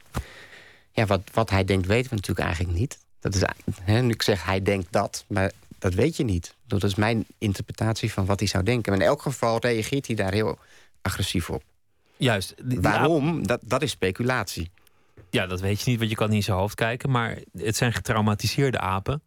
Speaker 5: ja, wat, wat hij denkt weten we natuurlijk eigenlijk niet. Dat is, hè, nu ik zeg hij denkt dat, maar dat weet je niet. Dat is mijn interpretatie van wat hij zou denken. Maar in elk geval reageert hij daar heel agressief op.
Speaker 4: Juist. die- die aap-
Speaker 5: Waarom? Dat, dat is speculatie.
Speaker 4: Ja, dat weet je niet, want je kan niet in zijn hoofd kijken. Maar het zijn getraumatiseerde apen.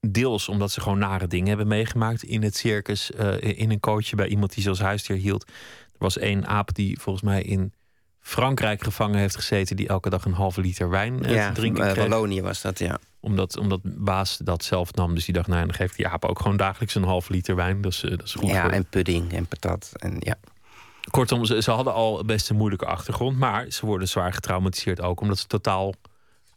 Speaker 4: Deels omdat ze gewoon nare dingen hebben meegemaakt in het circus. eh, in een coachje bij iemand die ze als huisdier hield. Er was één aap die volgens mij in Frankrijk gevangen heeft gezeten. die elke dag een halve liter wijn eh,
Speaker 5: ja,
Speaker 4: te drinken
Speaker 5: eh,
Speaker 4: kreeg.
Speaker 5: Wallonië was dat, ja.
Speaker 4: Omdat, omdat baas dat zelf nam. Dus die dacht, nou, dan geeft die aap ook gewoon dagelijks een halve liter wijn. Dat is, eh, dat is goed.
Speaker 5: Ja,
Speaker 4: voor-
Speaker 5: en pudding en patat. En, ja.
Speaker 4: Kortom, ze, ze hadden al best een moeilijke achtergrond. Maar ze worden zwaar getraumatiseerd ook. Omdat ze totaal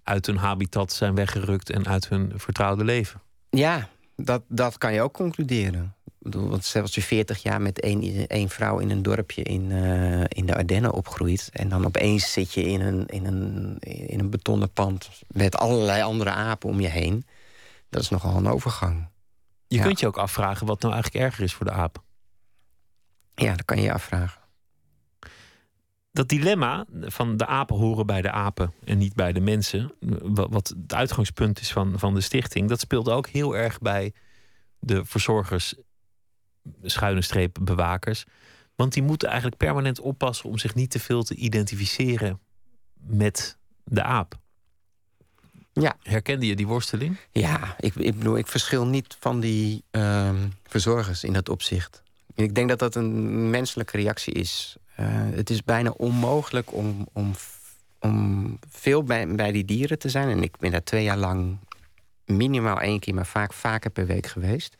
Speaker 4: uit hun habitat zijn weggerukt. en uit hun vertrouwde leven.
Speaker 5: Ja, dat, dat kan je ook concluderen. Bedoel, want zelfs als je 40 jaar met één, één vrouw in een dorpje in, eh, in de Ardennen opgroeit. en dan opeens zit je in een, in, een, in een betonnen pand. met allerlei andere apen om je heen. Dat is nogal een overgang.
Speaker 4: Je
Speaker 5: Ja.
Speaker 4: kunt je ook afvragen wat nou eigenlijk erger is voor de aap.
Speaker 5: Ja, dat kan je je afvragen.
Speaker 4: Dat dilemma van de apen horen bij de apen en niet bij de mensen. wa- Wat het uitgangspunt is van, van de stichting. Dat speelde ook heel erg bij de verzorgers, schuine streep bewakers. Want die moeten eigenlijk permanent oppassen om zich niet te veel te identificeren met de aap.
Speaker 5: Ja.
Speaker 4: Herkende je die worsteling?
Speaker 5: Ja, ik, ik bedoel, ik verschil niet van die ehm, verzorgers in dat opzicht. Ik denk dat dat een menselijke reactie is. Eh, het is bijna onmogelijk om, om, om veel bij, bij die dieren te zijn. En ik ben daar twee jaar lang minimaal één keer, maar vaak vaker per week geweest.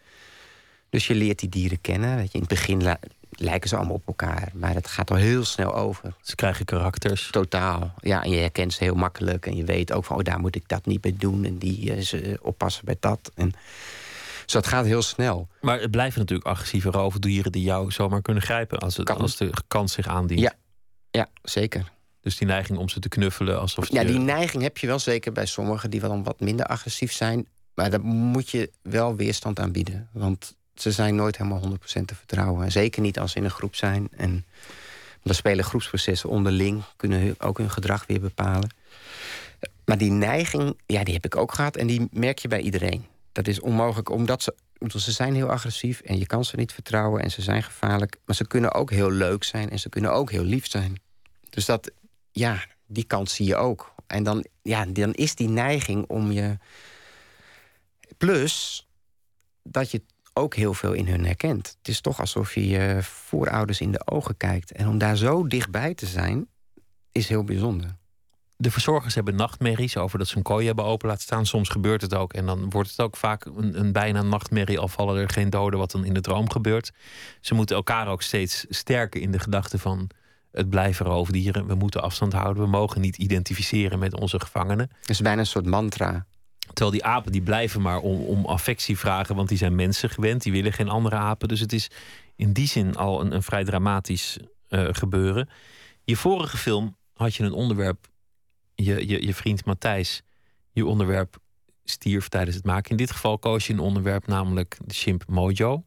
Speaker 5: Dus je leert die dieren kennen. Weet je, in het begin lijken ze allemaal op elkaar, maar het gaat al heel snel over.
Speaker 4: Ze krijgen karakters.
Speaker 5: Totaal. Ja, en je herkent ze heel makkelijk. En je weet ook van, oh, daar moet ik dat niet bij doen. En die eh, ze oppassen bij dat. En, dus dat gaat heel snel.
Speaker 4: Maar het blijven natuurlijk agressieve roofdieren die jou zomaar kunnen grijpen als, het,
Speaker 5: Kan.
Speaker 4: als de kans zich aandient.
Speaker 5: Ja. Ja, zeker.
Speaker 4: Dus die neiging om ze te knuffelen alsof
Speaker 5: Ja,
Speaker 4: je-
Speaker 5: die neiging heb je wel zeker bij sommigen die wel wat minder agressief zijn. Maar daar moet je wel weerstand aan bieden. Want ze zijn nooit helemaal 100% te vertrouwen. En zeker niet als ze in een groep zijn. En dan spelen groepsprocessen onderling, kunnen ook hun gedrag weer bepalen. Maar die neiging, ja, die heb ik ook gehad. En die merk je bij iedereen. Dat is onmogelijk, omdat ze, omdat ze zijn heel agressief... en je kan ze niet vertrouwen en ze zijn gevaarlijk. Maar ze kunnen ook heel leuk zijn en ze kunnen ook heel lief zijn. Dus dat, ja, die kant zie je ook. En dan, ja, dan is die neiging om je... Plus dat je ook heel veel in hun herkent. Het is toch alsof je je voorouders in de ogen kijkt. En om daar zo dichtbij te zijn, is heel bijzonder.
Speaker 4: De verzorgers hebben nachtmerries over dat ze een kooi hebben open laten staan. Soms gebeurt het ook. En dan wordt het ook vaak een, een bijna nachtmerrie. Al vallen er geen doden, wat dan in de droom gebeurt. Ze moeten elkaar ook steeds sterken in de gedachte van het blijven roofdieren. We moeten afstand houden. We mogen niet identificeren met onze gevangenen.
Speaker 5: Het is bijna een soort mantra.
Speaker 4: Terwijl die apen die blijven maar om, om affectie vragen, want die zijn mensen gewend. Die willen geen andere apen. Dus het is in die zin al een, een vrij dramatisch uh, gebeuren. Je vorige film had je een onderwerp. Je, je, je vriend Matthijs, je onderwerp stierf tijdens het maken. In dit geval koos je een onderwerp, namelijk de chimp Mojo.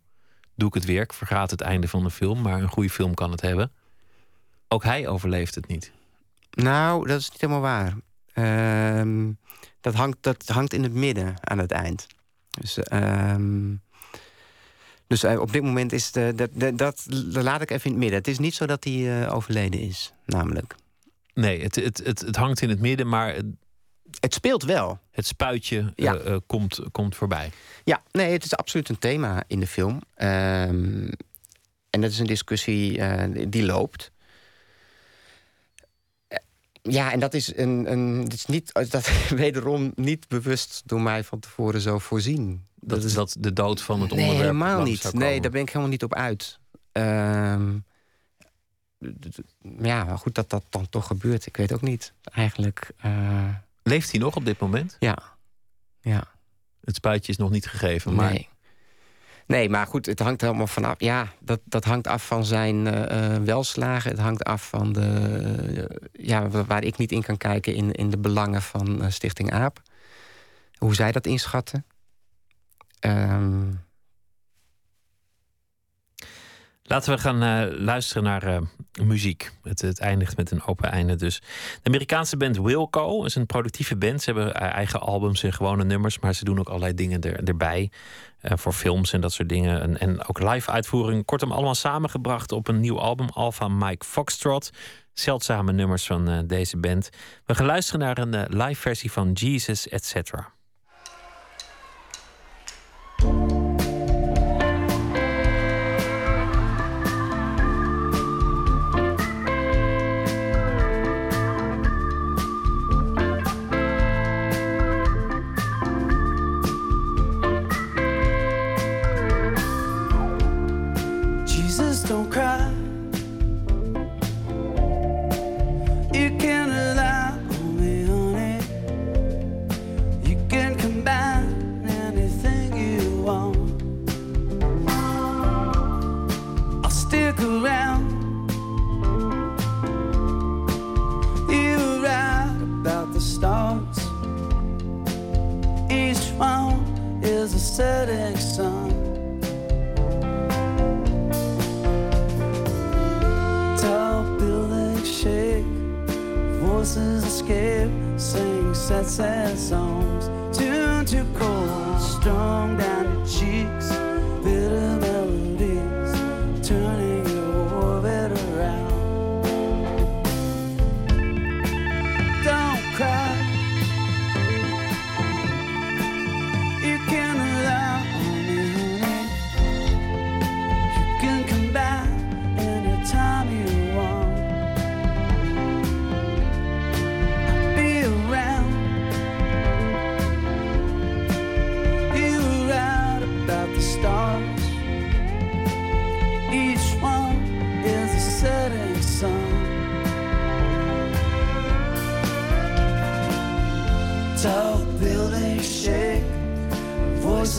Speaker 4: Doe ik het werk, vergaat het einde van de film, maar een goede film kan het hebben. Ook hij overleeft het niet.
Speaker 5: Nou, dat is niet helemaal waar. Ehm, dat, hangt, dat hangt in het midden aan het eind. Dus, ehm, dus eh, op dit moment is de, dat, dat, dat, laat ik even in het midden. Het is niet zo dat hij uh, overleden is, namelijk.
Speaker 4: Nee, het, het, het, het hangt in het midden, maar. Het,
Speaker 5: speelt wel.
Speaker 4: Het spuitje ja. uh, komt, komt voorbij.
Speaker 5: Ja, nee, het is absoluut een thema in de film. Um, en dat is een discussie die loopt. Ja, en dat is, een, een, dat is niet, dat wederom niet bewust door mij van tevoren zo voorzien.
Speaker 4: Dat, dat is dat de dood van het
Speaker 5: nee,
Speaker 4: onderwerp?
Speaker 5: helemaal niet. Nee, daar ben ik helemaal niet op uit. Uh, ja, maar goed dat dat dan toch gebeurt. Ik weet ook niet, eigenlijk. Uh...
Speaker 4: Leeft hij nog op dit moment?
Speaker 5: Ja. ja.
Speaker 4: Het spuitje is nog niet gegeven, maar...
Speaker 5: Nee. Nee, maar goed, het hangt helemaal vanaf. Ja, dat, dat hangt af van zijn uh, welslagen. Het hangt af van de. Uh, ja, waar ik niet in kan kijken in, in de belangen van Stichting AAP. Hoe zij dat inschatten. Um...
Speaker 4: Laten we gaan uh, luisteren naar uh, muziek. Het, het, eindigt met een open einde dus. De Amerikaanse band Wilco is een productieve band. Ze hebben eigen albums en gewone nummers, maar ze doen ook allerlei dingen er, erbij. Uh, voor films en dat soort dingen. En, ook live uitvoering. Kortom, allemaal samengebracht op een nieuw album. Alpha Mike Foxtrot. Zeldzame nummers van deze band. We gaan luisteren naar een live versie van Jesus, etc. setting sun. Tall buildings shake, voices escape, sing sad, sad songs. Tuned to cold, strung down your cheeks,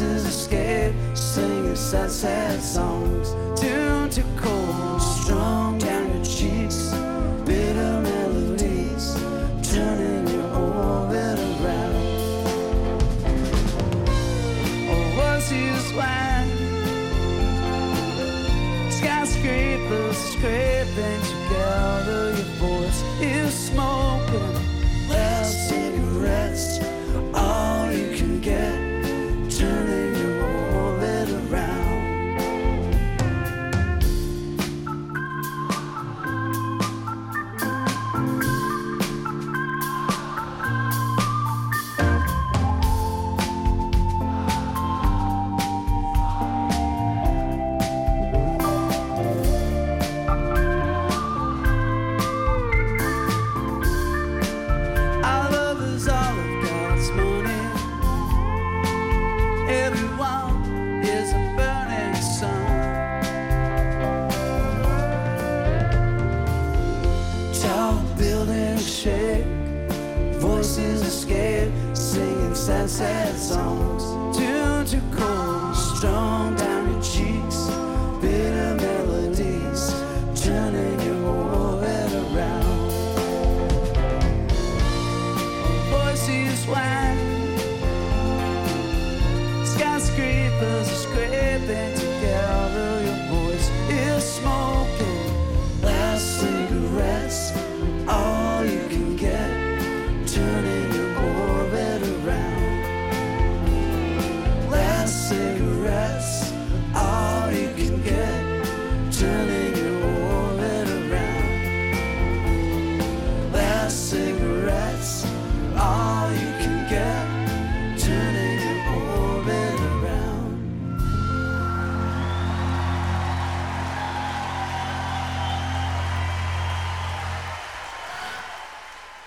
Speaker 4: voices escape, singing sad, sad songs.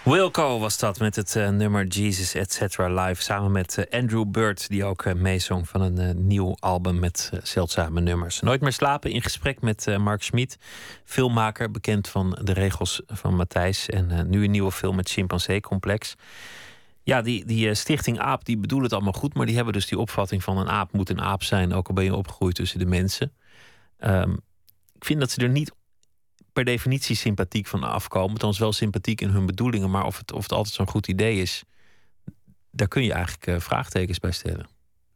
Speaker 4: Wilco was dat met het eh, nummer Jesus Etc. live. Samen met eh, Andrew Bird, die ook uh, meezong van een nieuw album met zeldzame nummers. Nooit meer slapen in gesprek met Mark Schmid, filmmaker, bekend van de regels van Matthijs. En nu een nieuwe film met Chimpansee Complex. Ja, die, die stichting AAP die bedoelen het allemaal goed, maar die hebben dus die opvatting van een aap moet een aap zijn, ook al ben je opgegroeid tussen de mensen. Ehm, ik vind dat ze er niet per definitie sympathiek van afkomen. Althans wel sympathiek in hun bedoelingen. Maar of het, of het altijd zo'n goed idee is... daar kun je eigenlijk eh, vraagtekens bij stellen.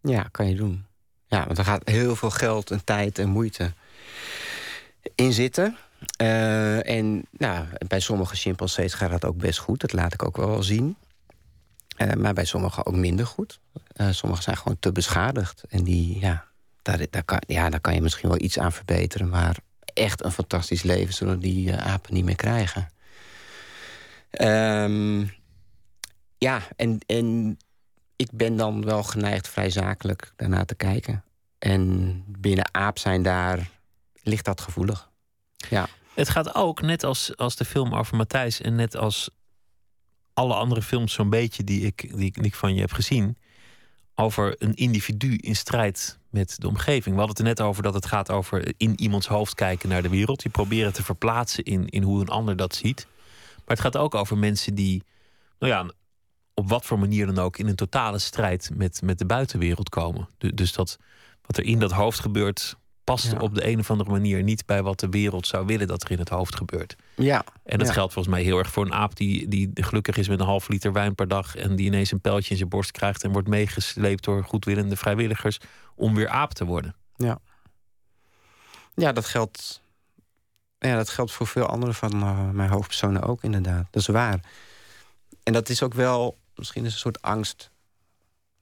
Speaker 5: Ja, kan je doen. Ja, want er gaat heel veel geld en tijd en moeite in zitten. Eh, en nou, bij sommige chimpansees gaat dat ook best goed. Dat laat ik ook wel zien. Eh, maar bij sommigen ook minder goed. Eh sommigen zijn gewoon te beschadigd. En die, ja daar, daar, kan, ja, daar kan je misschien wel iets aan verbeteren. Maar echt een fantastisch leven zullen die eh, apen niet meer krijgen. Ehm, ja, en, en ik ben dan wel geneigd vrij zakelijk daarna te kijken. En binnen aap zijn daar ligt dat gevoelig. Ja.
Speaker 4: Het gaat ook, net als, als de film over Matthijs... en net als alle andere films zo'n beetje die ik, die, die ik van je heb gezien... over een individu in strijd met de omgeving. We hadden het er net over dat het gaat over in iemands hoofd kijken naar de wereld. Je proberen te verplaatsen in, in hoe een ander dat ziet. Maar het gaat ook over mensen die, nou ja, op wat voor manier dan ook, in een totale strijd met, met de buitenwereld komen. Du- Dus dat wat er in dat hoofd gebeurt, past
Speaker 5: Ja.
Speaker 4: op de een of andere manier niet bij wat de wereld zou willen dat er in het hoofd gebeurt.
Speaker 5: Ja.
Speaker 4: En dat
Speaker 5: Ja.
Speaker 4: geldt volgens mij heel erg voor een aap die, die gelukkig is met een half liter wijn per dag. En die ineens een pijltje in zijn borst krijgt en wordt meegesleept door goedwillende vrijwilligers om weer aap te worden.
Speaker 5: Ja, dat geldt, ja, dat geldt voor veel andere van eh, mijn hoofdpersonen ook inderdaad. Dat is waar. En dat is ook wel, misschien is een soort angst.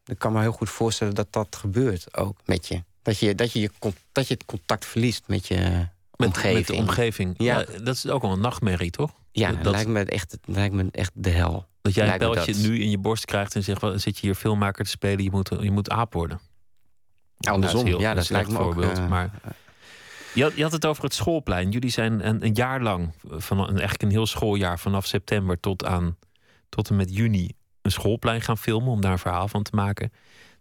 Speaker 5: Ik kan me heel goed voorstellen dat dat gebeurt ook met je. Dat je, dat je, je, dat je het contact verliest met je
Speaker 4: Met,
Speaker 5: omgeving.
Speaker 4: met de omgeving. Ja.
Speaker 5: Ja.
Speaker 4: dat is ook wel een nachtmerrie, toch?
Speaker 5: Ja,
Speaker 4: dat,
Speaker 5: dat lijkt me echt, dat lijkt me echt de hel.
Speaker 4: dat jij een pijltje
Speaker 5: dat.
Speaker 4: nu in je borst krijgt en zegt: "Wel, zit je hier filmmaker te spelen, je moet, je moet aap worden.
Speaker 5: Ja, andersom.
Speaker 4: Nou, is heel-
Speaker 5: ja, dat lijkt me ook...
Speaker 4: voorbeeld.
Speaker 5: eh,
Speaker 4: maar je had, je had het over het schoolplein. Jullie zijn een, een jaar lang, van, een- eigenlijk een heel schooljaar, vanaf september tot, aan, tot en met juni, een schoolplein gaan filmen om daar een verhaal van te maken.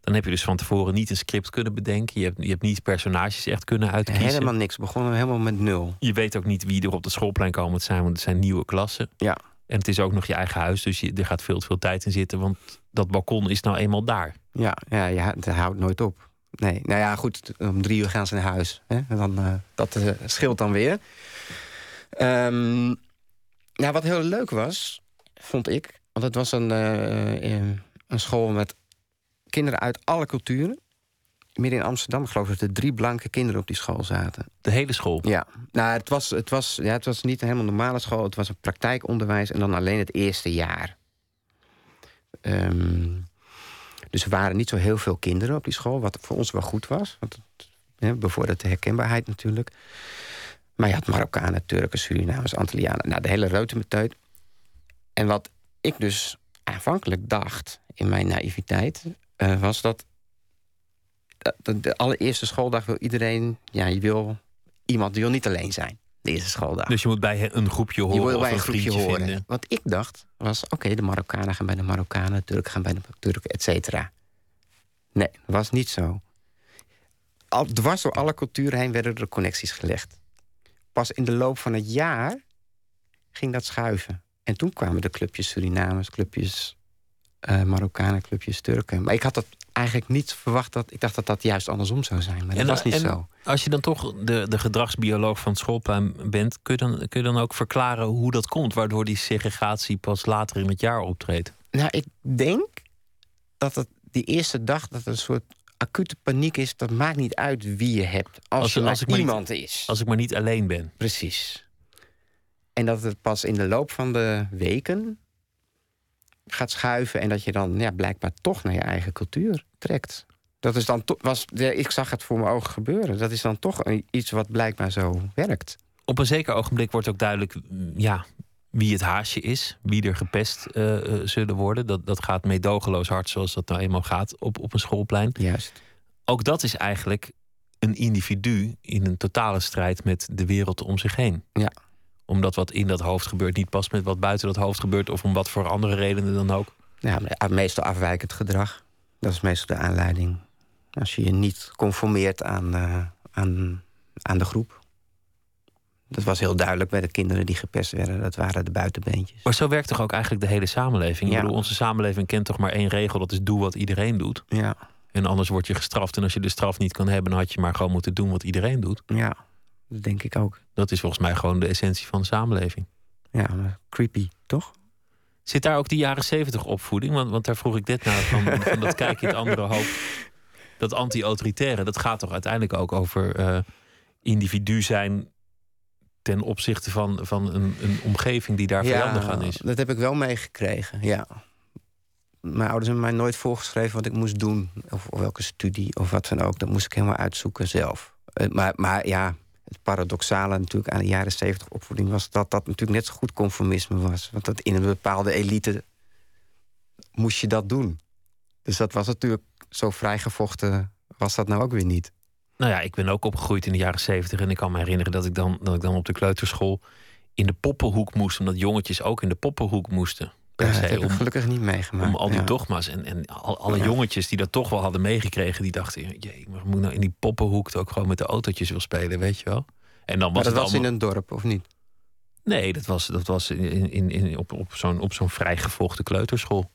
Speaker 4: Dan heb je dus van tevoren niet een script kunnen bedenken. Je hebt, je hebt niet personages echt kunnen uitkiezen.
Speaker 5: helemaal niks. We begonnen helemaal met nul.
Speaker 4: Je weet ook niet wie er op het schoolplein komen te zijn, want het zijn nieuwe klassen.
Speaker 5: Ja.
Speaker 4: En het is ook nog je eigen huis, dus je, er gaat veel te veel tijd in zitten, want dat balkon is nou eenmaal daar.
Speaker 5: Ja, ja, ja, het houdt nooit op. Nee, nou ja, goed, om drie uur gaan ze naar huis. Hè? En dan, eh, dat eh, scheelt dan weer. Ehm, nou, wat heel leuk was, vond ik... want het was een, eh, een school met kinderen uit alle culturen. Midden in Amsterdam, ik geloof dat er drie blanke kinderen op die school zaten.
Speaker 4: De hele school.
Speaker 5: Ja, nou, het was, het, was, ja, het was niet een helemaal normale school. Het was een praktijkonderwijs en dan alleen het eerste jaar. Ehm, dus er waren niet zo heel veel kinderen op die school, wat voor ons wel goed was. Want het hè, bevordert de herkenbaarheid natuurlijk. Maar je had Marokkanen, Turken, Surinamers, Antillianen. Nou, de hele reutemeteut. En wat ik dus aanvankelijk dacht, in mijn naïviteit... eh, was dat de, de allereerste schooldag wil iedereen... Ja, je wil iemand die wil niet alleen zijn. De eerste schooldag.
Speaker 4: Dus je moet bij een groepje horen
Speaker 5: je wil bij
Speaker 4: een
Speaker 5: een groepje horen.
Speaker 4: vinden.
Speaker 5: Wat ik dacht was, oké, de Marokkanen gaan bij de Marokkanen... de Turken gaan bij de Turken, et cetera. Nee, dat was niet zo. Al, dwars door alle culturen heen werden er connecties gelegd. Pas in de loop van het jaar ging dat schuiven. En toen kwamen de clubjes Surinamers, clubjes eh Marokkanenclubjes, Turken. Maar ik had dat eigenlijk niet verwacht. Dat, ik dacht dat dat juist andersom zou zijn. Maar dat was niet
Speaker 4: en
Speaker 5: zo.
Speaker 4: Als je dan toch de, de gedragsbioloog van het schoolplein bent, kun je, dan, kun je dan ook verklaren hoe dat komt, waardoor die segregatie pas later in het jaar optreedt?
Speaker 5: Nou, ik denk dat het die eerste dag dat er een soort acute paniek is. Dat maakt niet uit wie je hebt. Als,
Speaker 4: Als-
Speaker 5: je
Speaker 4: als ik niet-
Speaker 5: iemand is.
Speaker 4: Als ik maar niet alleen ben.
Speaker 5: Precies. En dat het pas in de loop van de weken gaat schuiven. En dat je dan ja, blijkbaar toch naar je eigen cultuur trekt. Dat is dan was, ja, ik zag het voor mijn ogen gebeuren. Dat is dan toch iets wat blijkbaar zo werkt.
Speaker 4: Op een zeker ogenblik wordt ook duidelijk mm, ja, wie het haasje is, wie er gepest eh, eh, zullen worden. Dat, dat gaat meedogenloos hard, zoals dat nou eenmaal gaat op, op een schoolplein.
Speaker 5: Juist.
Speaker 4: Ook dat is eigenlijk een individu in een totale strijd met de wereld om zich heen.
Speaker 5: Ja.
Speaker 4: Omdat wat in dat hoofd gebeurt niet past met wat buiten dat hoofd gebeurt, of om wat voor andere redenen dan ook.
Speaker 5: Ja, meestal afwijkend gedrag. Dat is meestal de aanleiding. Als je je niet conformeert aan, eh, aan, aan de groep. Dat was heel duidelijk bij de kinderen die gepest werden. Dat waren de buitenbeentjes.
Speaker 4: Maar zo werkt toch ook eigenlijk de hele samenleving? Ik
Speaker 5: Ja.
Speaker 4: bedoel, onze samenleving kent toch maar één regel: dat is doe wat iedereen doet.
Speaker 5: Ja,
Speaker 4: En anders word je gestraft. En als je de straf niet kan hebben, dan had je maar gewoon moeten doen wat iedereen doet.
Speaker 5: ja, dat denk ik ook.
Speaker 4: Dat is volgens mij gewoon de essentie van de samenleving.
Speaker 5: Ja, maar creepy, toch?
Speaker 4: Zit daar ook die jaren zeventig opvoeding? Want, want daar vroeg ik dit naar, van, van dat kijk in het andere hoofd. Dat anti-autoritaire, dat gaat toch uiteindelijk ook over eh, individu zijn ten opzichte van, van een, een omgeving die daar vijandig aan is.
Speaker 5: dat heb ik wel meegekregen, ja. Mijn ouders hebben mij nooit voorgeschreven wat ik moest doen. Of, of welke studie of wat dan ook. Dat moest ik helemaal uitzoeken zelf. Eh, Maar, maar ja, paradoxale natuurlijk aan de jaren 70 opvoeding... was dat dat natuurlijk net zo goed conformisme was. Want dat in een bepaalde elite moest je dat doen. Dus dat was natuurlijk zo vrijgevochten... was dat nou ook weer niet.
Speaker 4: Nou ja, ik ben ook opgegroeid in de jaren zeventig. En ik kan me herinneren dat ik, dan, dat ik dan op de kleuterschool in de poppenhoek moest. Omdat jongetjes ook in de poppenhoek moesten. Per
Speaker 5: Ja,
Speaker 4: se,
Speaker 5: dat heb ik
Speaker 4: om,
Speaker 5: gelukkig niet meegemaakt.
Speaker 4: om al die
Speaker 5: ja.
Speaker 4: dogma's. En, en al, alle
Speaker 5: Ja.
Speaker 4: jongetjes die dat toch wel hadden meegekregen, die dachten: jee, maar moet ik nou in die poppenhoek ook gewoon met de autootjes wil spelen, weet je wel? En dan was
Speaker 5: Maar dat
Speaker 4: het
Speaker 5: was
Speaker 4: allemaal...
Speaker 5: in een dorp, of niet?
Speaker 4: Nee, dat was, dat was in, in, in, op, op zo'n op zo'n vrijgevochten kleuterschool.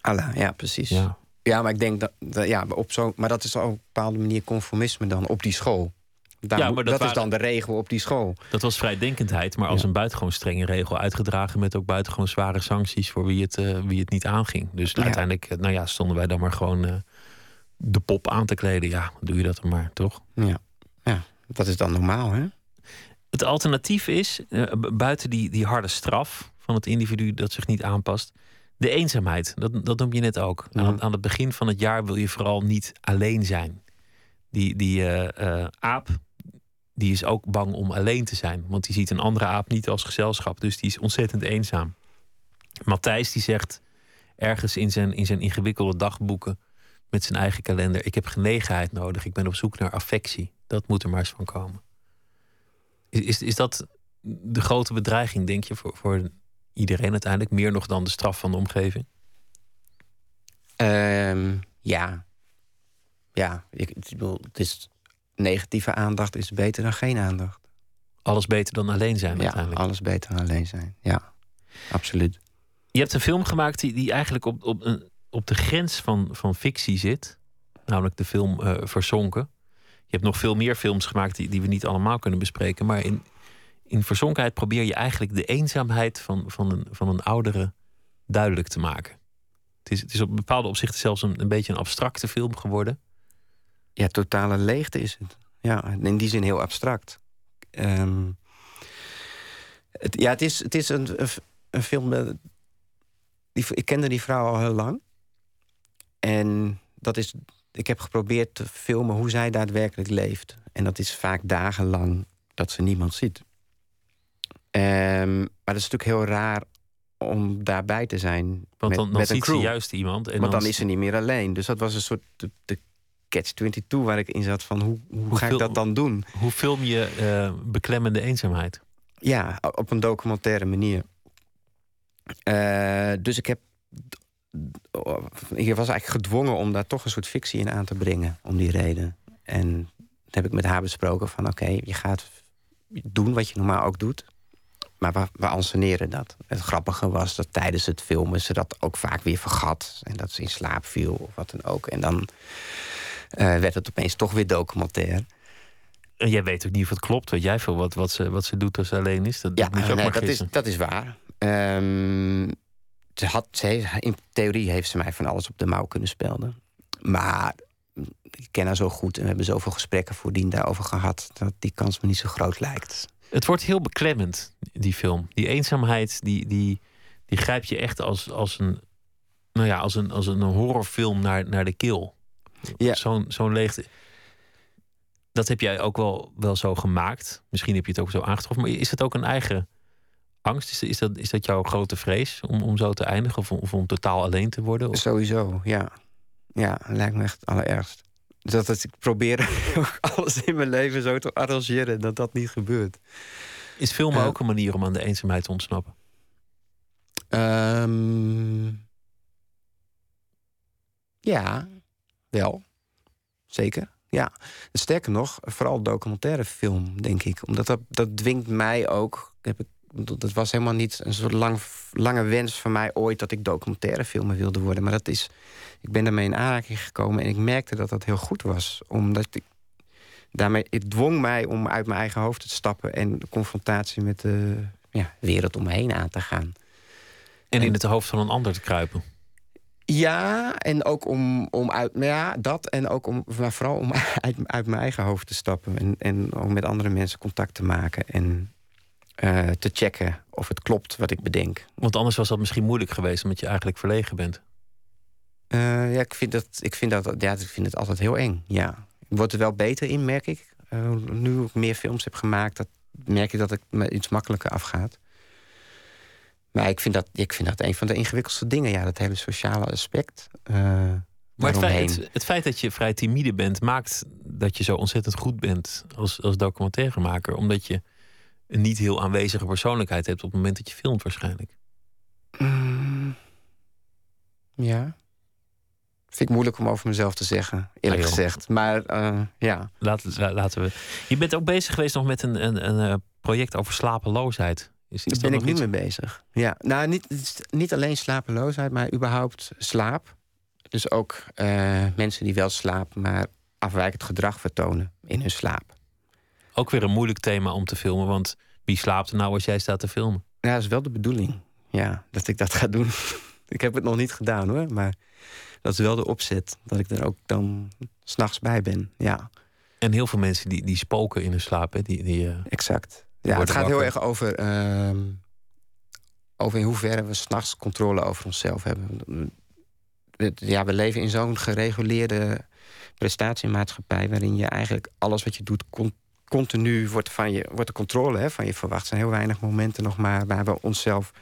Speaker 5: Allah, ja, precies.
Speaker 4: Ja.
Speaker 5: Ja, maar ik denk dat, dat ja, op zo, maar dat is op een bepaalde manier conformisme dan op die school. Daar
Speaker 4: Ja, maar
Speaker 5: dat
Speaker 4: dat
Speaker 5: is dan de regel op die school.
Speaker 4: Dat was vrijdenkendheid, maar als
Speaker 5: Ja.
Speaker 4: een buitengewoon strenge regel uitgedragen met ook buitengewoon zware sancties voor wie het, eh, wie het niet aanging. Dus
Speaker 5: Ja.
Speaker 4: uiteindelijk, eh, nou ja, stonden wij dan maar gewoon eh, de pop aan te kleden. Ja, doe je dat dan maar, toch?
Speaker 5: Ja. ja, dat is dan normaal, hè?
Speaker 4: Het alternatief is, bu- buiten die, die harde straf van het individu dat zich niet aanpast, de eenzaamheid. Dat, dat noem je net ook.
Speaker 5: Ja.
Speaker 4: Aan, aan het begin van het jaar wil je vooral niet alleen zijn. Die, die aap, die is ook bang om alleen te zijn. Want die ziet een andere aap niet als gezelschap. Dus die is ontzettend eenzaam. Matthijs die zegt ergens in zijn, in zijn ingewikkelde dagboeken met zijn eigen kalender: Ik heb genegenheid nodig. Ik ben op zoek naar affectie. Dat moet er maar eens van komen. Is, is, dat de grote bedreiging, denk je, voor, voor iedereen uiteindelijk? Meer nog dan de straf van de omgeving?
Speaker 5: Ehm, ja. Ja, ik bedoel, het is, negatieve aandacht is beter dan geen aandacht.
Speaker 4: Alles beter dan alleen zijn
Speaker 5: Ja,
Speaker 4: uiteindelijk.
Speaker 5: alles beter dan alleen zijn. Ja, absoluut.
Speaker 4: Je hebt een film gemaakt die, die eigenlijk op, op, een, op de grens van, van fictie zit. Namelijk de film eh, Verzonken. Je hebt nog veel meer films gemaakt die, die we niet allemaal kunnen bespreken. Maar in, in Verzonkenheid probeer je eigenlijk de eenzaamheid van, van, een, van een oudere duidelijk te maken. Het is, het is op bepaalde opzichten zelfs een, een beetje een abstracte film geworden.
Speaker 5: Ja, totale leegte is het. Ja, in die zin heel abstract. Ehm, het, ja, het is, het is een, een, een film. eh, Die, ik kende die vrouw al heel lang. En dat is, ik heb geprobeerd te filmen hoe zij daadwerkelijk leeft. En dat is vaak dagenlang dat ze niemand ziet. Ehm, maar dat is natuurlijk heel raar om daarbij te zijn.
Speaker 4: Want
Speaker 5: met,
Speaker 4: dan,
Speaker 5: met een
Speaker 4: ziet ze juist iemand. En
Speaker 5: Want dan is ze niet meer alleen. Dus dat was een soort de, de catch-22 waar ik in zat. Van hoe, hoe ga ik dat dan doen?
Speaker 4: Hoe film je eh, beklemmende eenzaamheid?
Speaker 5: Ja, op een documentaire manier. Eh, dus ik heb. Ik was eigenlijk gedwongen om daar toch een soort fictie in aan te brengen. Om die reden. En dat heb ik met haar besproken: van oké, je gaat doen wat je normaal ook doet. maar we, we anseneren dat. Het grappige was dat tijdens het filmen ze dat ook vaak weer vergat. En dat ze in slaap viel of wat dan ook. En dan werd het opeens toch weer documentair.
Speaker 4: En jij weet ook niet of het klopt. Weet jij veel wat, wat, ze, wat ze doet als ze alleen is? Dat
Speaker 5: Ja,
Speaker 4: moet je ook
Speaker 5: nee,
Speaker 4: maar
Speaker 5: dat, is, dat is waar. Ehm, ze had, ze in theorie heeft ze mij van alles op de mouw kunnen spelden. Maar ik ken haar zo goed en we hebben zoveel gesprekken voordien daarover gehad... dat die kans me niet zo groot lijkt.
Speaker 4: Het wordt heel beklemmend, die film. Die eenzaamheid, die, die, die grijpt je echt als, als een... Nou ja, als een, als een horrorfilm naar, naar de keel.
Speaker 5: Ja.
Speaker 4: Zo'n zo'n leegte. Dat heb jij ook wel, wel zo gemaakt. Misschien heb je het ook zo aangetroffen. Maar is het ook een eigen angst? Is, is, dat, is dat jouw grote vrees om, om zo te eindigen? Of, om- of om totaal alleen te worden? Of-
Speaker 5: Sowieso, ja. Ja, lijkt me echt allerergst. Dat het, ik probeer alles in mijn leven zo te arrangeren dat dat niet gebeurt.
Speaker 4: Is filmen
Speaker 5: Eh.
Speaker 4: ook een manier om aan de eenzaamheid te ontsnappen?
Speaker 5: Ehm, ja, wel. Zeker. Ja. Sterker nog, vooral documentaire film, denk ik. Omdat dat, dat dwingt mij ook. Heb ik, dat was helemaal niet een soort lang, lange wens van mij ooit dat ik documentaire filmer wilde worden. Maar dat is. Ik ben daarmee in aanraking gekomen en ik merkte dat dat heel goed was. Omdat ik. Daarmee, het dwong mij om uit mijn eigen hoofd te stappen en de confrontatie met de ja, wereld om me heen aan te gaan.
Speaker 4: En in het hoofd van een ander te kruipen?
Speaker 5: Ja, en ook om, om uit. nou Ja, dat en ook om. Maar vooral om uit, uit mijn eigen hoofd te stappen. En, en ook met andere mensen contact te maken. En eh, te checken of het klopt wat ik bedenk.
Speaker 4: Want anders was dat misschien moeilijk geweest, omdat je eigenlijk verlegen bent.
Speaker 5: Eh, ja, ik vind, dat, ik, vind dat, ja, ik vind het altijd heel eng. Ja. Ik word er wel beter in, merk ik. Eh, nu ik meer films heb gemaakt, dat merk ik dat het me iets makkelijker afgaat. Maar ik vind, dat, ik vind dat een van de ingewikkeldste dingen. Ja, dat hele sociale aspect. eh,
Speaker 4: Maar het feit, het feit dat je vrij timide bent, maakt dat je zo ontzettend goed bent als, als documentairemaker. Omdat je een niet heel aanwezige persoonlijkheid hebt op het moment dat je filmt, waarschijnlijk.
Speaker 5: Mm, ja. Vind ik moeilijk om over mezelf te zeggen, eerlijk
Speaker 4: Ah,
Speaker 5: gezegd. Maar eh, ja.
Speaker 4: Laten, la- laten we. Je bent ook bezig geweest nog met een, een, een eh, project over slapeloosheid. Is,
Speaker 5: Daar ben ik nu mee bezig. Ja, nou, niet, niet alleen slapeloosheid, maar überhaupt slaap. Dus ook eh, mensen die wel slapen, maar afwijkend gedrag vertonen in hun slaap.
Speaker 4: Ook weer een moeilijk thema om te filmen, want wie slaapt er nou als jij staat te filmen?
Speaker 5: Ja, dat is wel de bedoeling. Ja, dat ik dat ga doen. ik heb het nog niet gedaan hoor, maar dat is wel de opzet. Dat ik er ook dan s'nachts bij ben. Ja,
Speaker 4: En heel veel mensen die, die spoken in hun slaap. Hè? Die, die, eh,
Speaker 5: exact. Ja, het gaat heel erg over, ehm, over in hoeverre we s'nachts controle over onszelf hebben. Ja, we leven in zo'n gereguleerde prestatiemaatschappij... waarin je eigenlijk alles wat je doet con- continu wordt, van je, wordt de controle hè, van je verwacht. Er zijn heel weinig momenten nog maar waar we onszelf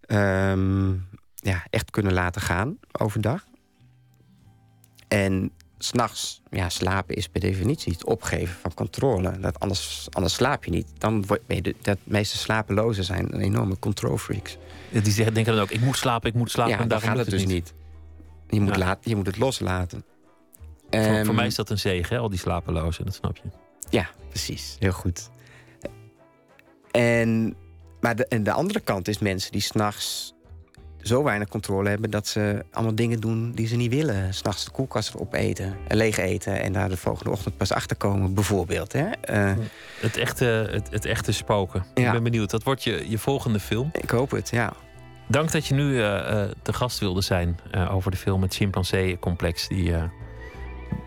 Speaker 5: ehm, ja, echt kunnen laten gaan overdag. En s'nachts, ja, slapen is per definitie het opgeven van controle. Dat anders, anders slaap je niet. Dan word je de, dat meeste slapelozen zijn enorme control freaks.
Speaker 4: die zeggen, denken dan ook: ik moet slapen, ik moet slapen.
Speaker 5: ja,
Speaker 4: en daarom
Speaker 5: gaat het dus niet. Je moet,
Speaker 4: Ja.
Speaker 5: laat, je moet het loslaten.
Speaker 4: Voor,
Speaker 5: Ehm,
Speaker 4: voor mij is dat een zegen, hè, al die slapelozen, dat snap je.
Speaker 5: Ja, precies. Heel goed. En, maar de, en de andere kant is mensen die s'nachts zo weinig controle hebben... dat ze allemaal dingen doen die ze niet willen. S'nachts de koelkast opeten en leeg eten... en daar de volgende ochtend pas achter komen, bijvoorbeeld. Hè? Eh,
Speaker 4: Het echte, het, het echte spoken. Ik ben benieuwd. Dat wordt je, je volgende film.
Speaker 5: ik hoop het, ja.
Speaker 4: Dank dat je nu eh, eh, te gast wilde zijn eh, over de film Het Chimpansee-complex. Die eh,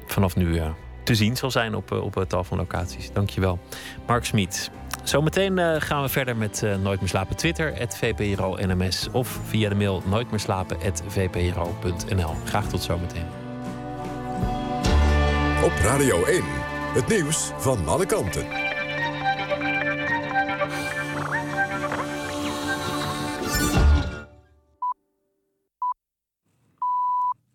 Speaker 4: vanaf nu eh, te zien zal zijn op, eh, op eh, tal van locaties. Dank je wel. Mark Smit. Zometeen eh, gaan we verder met eh, Nooit meer slapen Twitter, VPRO NMS. Of via de mail nooit meer slapen, VPRO.nl. Graag tot zometeen.
Speaker 2: Op Radio 1. Het nieuws van alle kanten.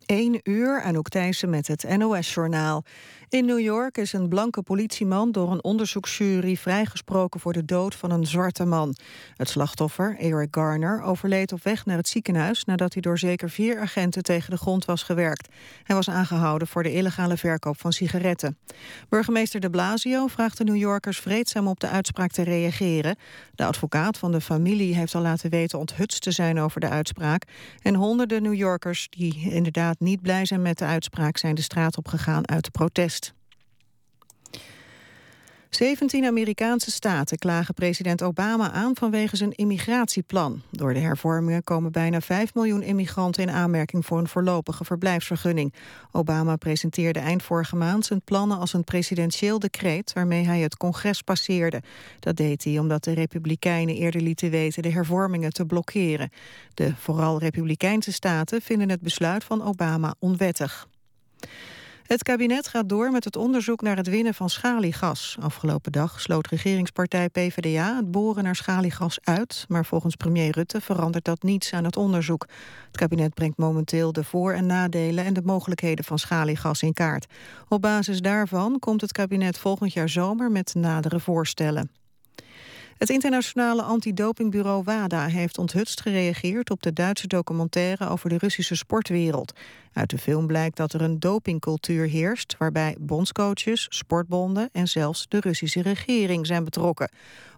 Speaker 1: 1 uur, Anouk Thijssen met het NOS-journaal. In New York is een blanke politieman door een onderzoeksjury vrijgesproken voor de dood van een zwarte man. Het slachtoffer, Eric Garner, overleed op weg naar het ziekenhuis nadat hij door zeker vier agenten tegen de grond was gewerkt. Hij was aangehouden voor de illegale verkoop van sigaretten. Burgemeester de Blasio vraagt de New Yorkers vreedzaam op de uitspraak te reageren. De advocaat van de familie heeft al laten weten onthutst te zijn over de uitspraak. En honderden New Yorkers die inderdaad niet blij zijn met de uitspraak zijn de straat op gegaan uit protest. 17 Amerikaanse staten klagen president Obama aan vanwege zijn immigratieplan. Door de hervormingen komen bijna 5 miljoen immigranten in aanmerking voor een voorlopige verblijfsvergunning. Obama presenteerde eind vorige maand zijn plannen als een presidentieel decreet waarmee hij het congres passeerde. Dat deed hij omdat de republikeinen eerder lieten weten de hervormingen te blokkeren. De vooral republikeinse staten vinden het besluit van Obama onwettig. Het kabinet gaat door met het onderzoek naar het winnen van schaliegas. Afgelopen dag sloot regeringspartij PvdA het boren naar schaliegas uit... maar volgens premier Rutte verandert dat niets aan het onderzoek. Het kabinet brengt momenteel de voor- en nadelen... en de mogelijkheden van schaliegas in kaart. Op basis daarvan komt het kabinet volgend jaar zomer met nadere voorstellen. Het internationale antidopingbureau WADA heeft onthutst gereageerd op de Duitse documentaire over de Russische sportwereld. Uit de film blijkt dat er een dopingcultuur heerst waarbij bondscoaches, sportbonden en zelfs de Russische regering zijn betrokken.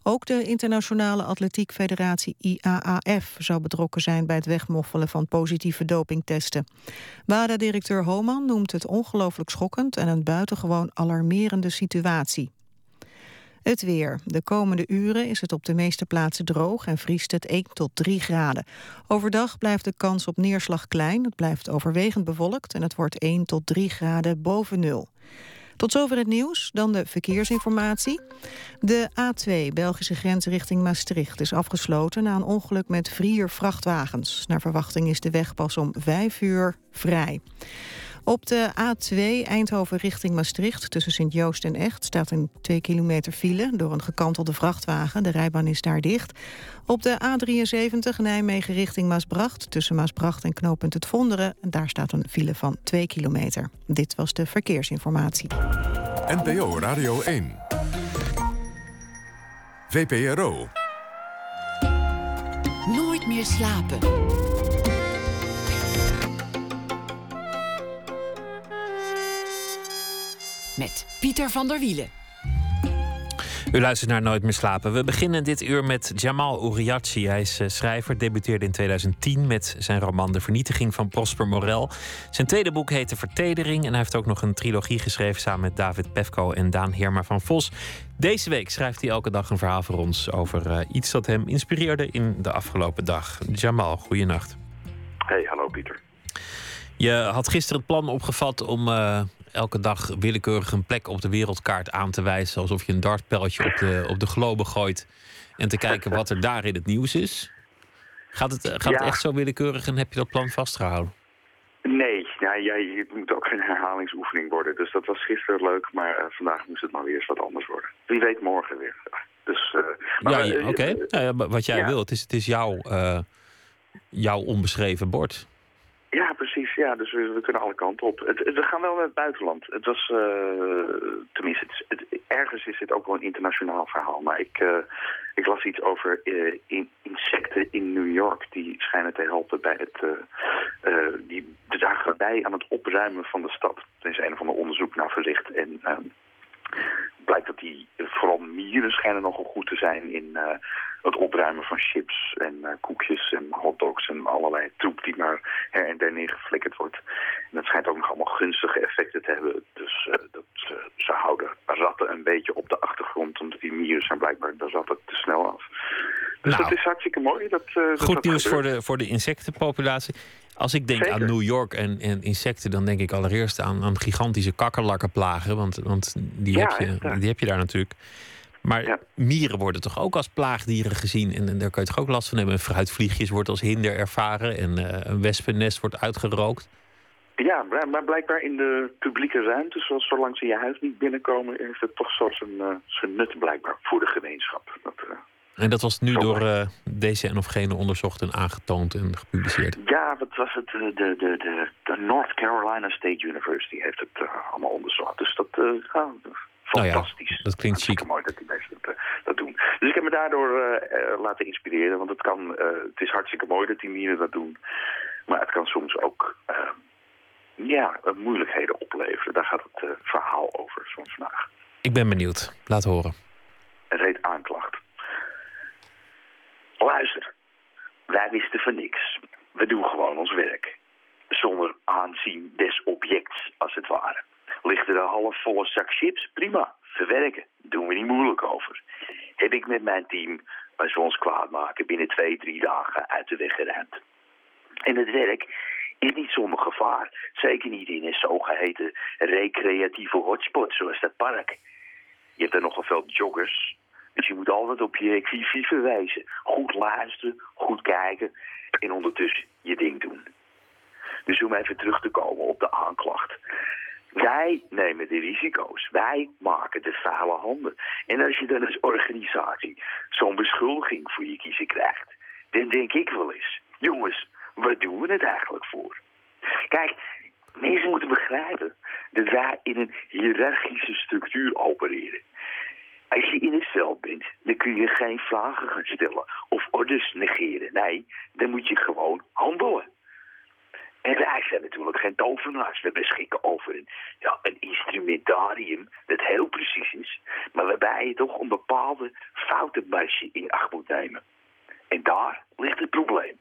Speaker 1: Ook de Internationale Atletiek Federatie IAAF zou betrokken zijn bij het wegmoffelen van positieve dopingtesten. WADA-directeur Homan noemt het ongelooflijk schokkend en een buitengewoon alarmerende situatie. Het weer. De komende uren is het op de meeste plaatsen droog en vriest het 1 tot 3 graden. Overdag blijft de kans op neerslag klein. Het blijft overwegend bewolkt en het wordt 1 tot 3 graden boven nul. Tot zover het nieuws, dan de verkeersinformatie. De A2, Belgische grens richting Maastricht, is afgesloten... na een ongeluk met vier vrachtwagens. Naar verwachting is de weg pas om 5 uur vrij. Op de A2 Eindhoven richting Maastricht tussen Sint-Joost en Echt staat een 2 kilometer file door een gekantelde vrachtwagen. De rijbaan is daar dicht. Op de A73 Nijmegen richting Maasbracht tussen Maasbracht en knooppunt Het Vonderen. Daar staat een file van 2 kilometer. Dit was de verkeersinformatie.
Speaker 2: NPO Radio 1. VPRO.
Speaker 3: Nooit meer slapen. Met Pieter van der Wielen.
Speaker 4: U luistert naar Nooit meer slapen. We beginnen dit uur met Jamal Uriachi. Hij is eh, schrijver, debuteerde in 2010 met zijn roman De Vernietiging van Prosper Morel. Zijn tweede boek heette Vertedering en hij heeft ook nog een trilogie geschreven samen met David Pefko en Daan Heerma van Vos. Deze week schrijft hij elke dag een verhaal voor ons over eh, iets dat hem inspireerde in de afgelopen dag. Jamal, goeienacht.
Speaker 8: Hey, hallo Pieter.
Speaker 4: Je had gisteren het plan opgevat om uh, elke dag willekeurig een plek op de wereldkaart aan te wijzen. Alsof je een dartpijltje op de, op de globe gooit. En te kijken wat er daar in het nieuws is. Gaat het, gaat het
Speaker 8: Ja.
Speaker 4: echt zo willekeurig en heb je dat plan vastgehouden?
Speaker 8: Nee, ja, jij, het moet ook een herhalingsoefening worden. Dus dat was gisteren leuk, maar eh, vandaag moest het maar weer eens wat anders worden. Wie weet morgen weer. Dus, eh, maar,
Speaker 4: ja,
Speaker 8: eh,
Speaker 4: oké.
Speaker 8: eh,
Speaker 4: Nou ja, wat jij
Speaker 8: ja.
Speaker 4: wil. Het is, het is jouw, eh, jouw onbeschreven bord.
Speaker 8: Ja, precies. Ja, dus we, kunnen alle kanten op. Het, we gaan wel naar het buitenland. Het was, eh, tenminste, het, ergens is het ook wel een internationaal verhaal. Maar ik, eh, ik las iets over eh, in- insecten in New York. Die schijnen te helpen bij het, die dragen bij aan het opruimen van de stad. Er is een of ander onderzoek naar verricht. En ehm, blijkt dat die, vooral mieren schijnen nogal goed te zijn in eh, het opruimen van chips en eh, koekjes en hotdogs en allerlei troep die maar her en der neergeflikkerd wordt. En dat schijnt ook nog allemaal gunstige effecten te hebben. Dus eh, dat, ze, houden ratten een beetje op de achtergrond, omdat die mieren zijn blijkbaar de ratten te snel af. Dus
Speaker 4: Nou.
Speaker 8: dat is hartstikke mooi. Dat,
Speaker 4: Goed
Speaker 8: dat
Speaker 4: nieuws voor de, voor de insectenpopulatie. Als ik denk
Speaker 8: Zeker.
Speaker 4: aan New York en, en insecten, dan denk ik allereerst aan, aan gigantische kakkerlakkenplagen. Want, want die,
Speaker 8: Ja,
Speaker 4: heb je,
Speaker 8: ja.
Speaker 4: die heb je daar natuurlijk. Maar
Speaker 8: Ja.
Speaker 4: mieren worden toch ook als plaagdieren gezien. En, en daar kun je toch ook last van hebben. Fruitvliegjes wordt als hinder ervaren. En eh, een wespennest wordt uitgerookt.
Speaker 8: Ja, maar blijkbaar in de publieke ruimte, zoals zolang ze je huis niet binnenkomen, heeft het toch zo zijn, eh, zijn nut blijkbaar voor de gemeenschap. Dat, eh,
Speaker 4: En dat was nu door uh, deze en of gene onderzocht en aangetoond en gepubliceerd?
Speaker 8: Ja, wat was het? De, de, de, de North Carolina State University heeft het uh, allemaal onderzocht. Dus dat, uh, ja, fantastisch.
Speaker 4: Nou ja, dat klinkt chic.
Speaker 8: mooi dat die mensen dat, dat, doen. Dus ik heb me daardoor laten inspireren. Want het, kan, het is hartstikke mooi dat die mieren dat doen. Maar het kan soms ook ja, moeilijkheden opleveren. Daar gaat het verhaal over soms vandaag.
Speaker 4: Ik ben benieuwd. Laat horen.
Speaker 8: Het heet aanklacht. Luister, wij wisten van niks. We doen gewoon ons werk. Zonder aanzien des objects, als het ware. Ligt er een halfvolle zak chips? Prima, verwerken. Doen we niet moeilijk over. Heb ik met mijn team, we ons kwaad maken, binnen twee, drie dagen uit de weg geruimd. En het werk is niet zonder gevaar. Zeker niet in een zogeheten recreatieve hotspot zoals dat park. Je hebt er nogal veel joggers. Dus je moet altijd op je quivive wijzen. Goed luisteren, goed kijken en ondertussen je ding doen. Dus om even terug te komen op de aanklacht. Wij nemen de risico's. Wij maken de vuile handen. En als je dan als organisatie zo'n beschuldiging voor je kiezen krijgt... dan denk ik wel eens... jongens, waar doen we het eigenlijk voor? Kijk, mensen moeten begrijpen dat wij in een hiërarchische structuur opereren. Als je in het veld bent, dan kun je geen vragen gaan stellen of orders negeren. Nee, dan moet je gewoon handelen. En wij zijn natuurlijk geen tovenaars. We beschikken over een, ja, een instrumentarium dat heel precies is, maar waarbij je toch een bepaalde foutenbasje in acht moet nemen. En daar ligt het probleem.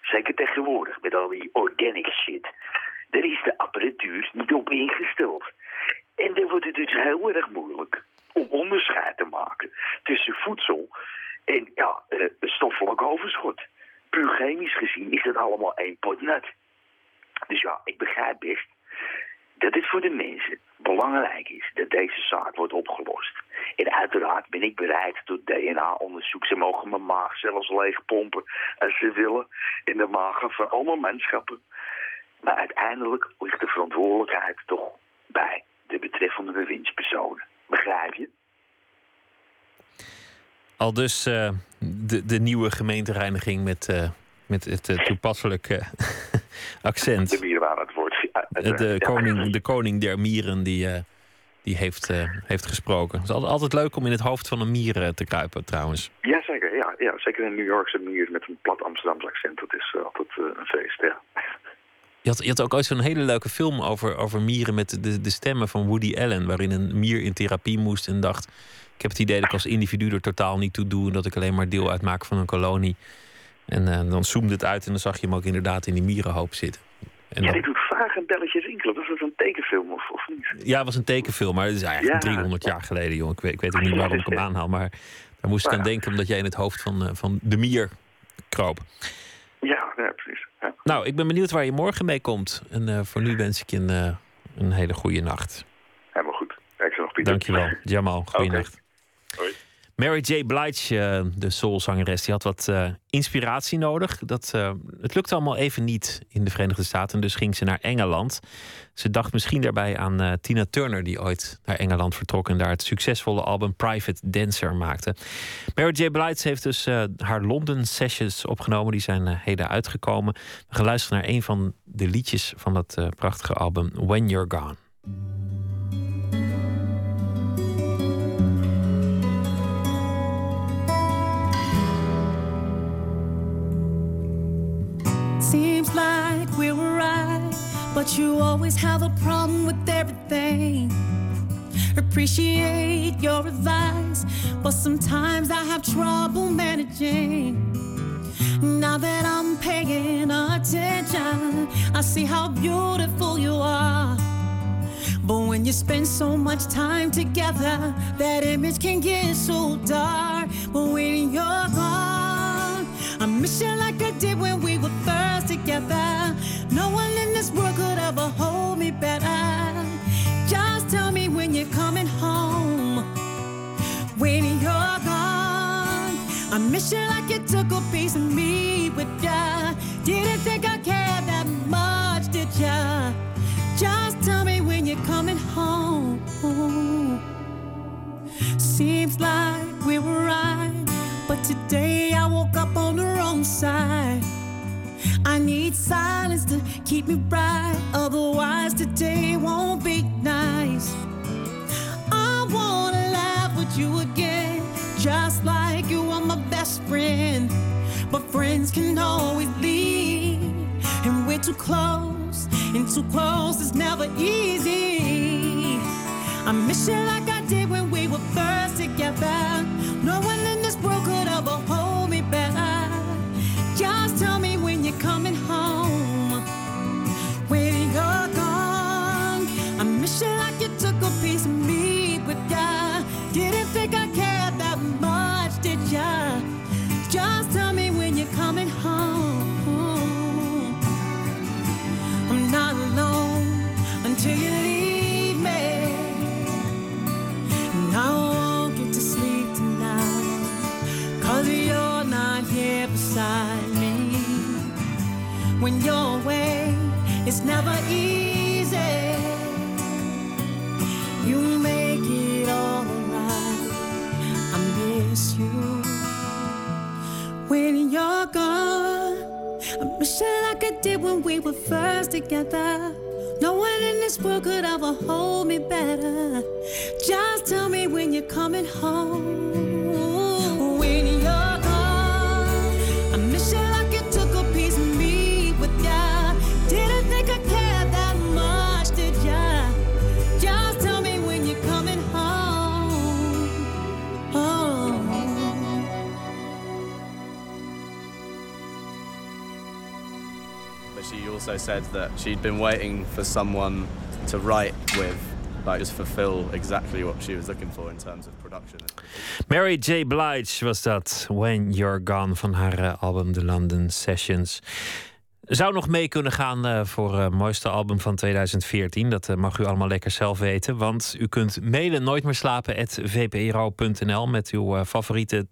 Speaker 8: Zeker tegenwoordig met al die organic shit. Daar is de apparatuur niet op ingesteld. En dan wordt het dus heel erg moeilijk om onderscheid te maken tussen voedsel en ja, uh, stoffelijk overschot. Puur chemisch gezien is het allemaal één pot nut. Dus ja, ik begrijp best dat het voor de mensen belangrijk is dat deze zaak wordt opgelost. En uiteraard ben ik bereid tot DNA-onderzoek. Ze mogen mijn maag zelfs leegpompen als ze willen in de magen van allemaal manschappen. Maar uiteindelijk ligt de verantwoordelijkheid toch bij de betreffende bewindspersonen. Begrijp je?
Speaker 4: Al dus uh, de, de nieuwe gemeentereiniging met, uh, met het uh, toepasselijke accent.
Speaker 8: De mieren waren het woord.
Speaker 4: de, koning, de koning der mieren die, die heeft, heeft gesproken. Het is altijd, altijd leuk om in het hoofd van een mier te kruipen trouwens.
Speaker 8: Jazeker, ja, ja, zeker een New Yorkse mier met een plat Amsterdamse accent. Dat is altijd een feest, ja.
Speaker 4: Je had, je had ook ooit zo'n hele leuke film over, over mieren met de, de stemmen van Woody Allen. Waarin een mier in therapie moest en dacht: Ik heb het idee dat ik als individu er totaal niet toe doe. En dat ik alleen maar deel uitmaak van een kolonie. En uh, dan zoomde het uit en dan zag je hem ook inderdaad in die mierenhoop zitten.
Speaker 8: En ja, die doet vaak een belletje rinkelen. Was dat een tekenfilm of, of niet?
Speaker 4: Ja, het was een tekenfilm, maar het is eigenlijk 300 jaar geleden, joh. Ik weet, ik weet ook niet waarom ik hem aanhaal. Maar daar moest ik aan denken omdat jij in het hoofd van, uh, van de mier kroop.
Speaker 8: Ja, ja precies.
Speaker 4: Nou, ik ben benieuwd waar je morgen mee komt. En uh, voor nu wens ik je een, uh, een hele goede nacht.
Speaker 8: Helemaal goed. Ik nog Pieter.
Speaker 4: Dankjewel. Jamal, goede
Speaker 8: okay.
Speaker 4: nacht.
Speaker 8: Hoi.
Speaker 4: Mary J. Blige, uh, de soulzangeres, die had wat uh, inspiratie nodig. Dat, uh, het lukte allemaal even niet in de Verenigde Staten, dus ging ze naar Engeland. Ze dacht misschien daarbij aan Tina Turner, die ooit naar Engeland vertrok en daar het succesvolle album Private Dancer maakte. Mary J. Blige heeft dus haar London Sessions opgenomen, die zijn heden uitgekomen. We gaan naar een van de liedjes van dat prachtige album When You're Gone.
Speaker 9: Seems like we were right, but you always have a problem with everything. Appreciate your advice, but sometimes I have trouble managing. Now that I'm paying attention, I see how beautiful you are. But when you spend so much time together, that image can get so dark. But when you're gone, I miss you like I did when we were first together. No one in this world could ever hold me better. Just tell me when you're coming home. When you're gone, I miss you like you took a piece of me with ya. Didn't think I cared that much, did ya? Just tell me when you're coming home. Seems like we were right, but today I woke up on the wrong side. I need silence to keep me bright, otherwise today won't be nice. I wanna laugh with you again, just like you are my best friend. But friends can always leave, and we're too close, and too close is never easy. I miss you like I did when we were first together. No When you're away, it's never easy. You make it all right. I miss you. When you're gone, I miss you like I did when we were first together. No one in this world could ever hold me better. Just tell me when you're coming home.
Speaker 10: Also said that she'd been waiting for someone to write with, like just fulfill exactly what she was looking for in terms of production.
Speaker 4: Mary J. Blige was dat. When You're Gone van haar eh, album The London Sessions. Zou nog mee kunnen gaan eh, voor het mooiste album van 2014. Dat eh, mag u allemaal lekker zelf weten. Want u kunt mailen nooit meer slapen vpro.nl met uw eh, favoriete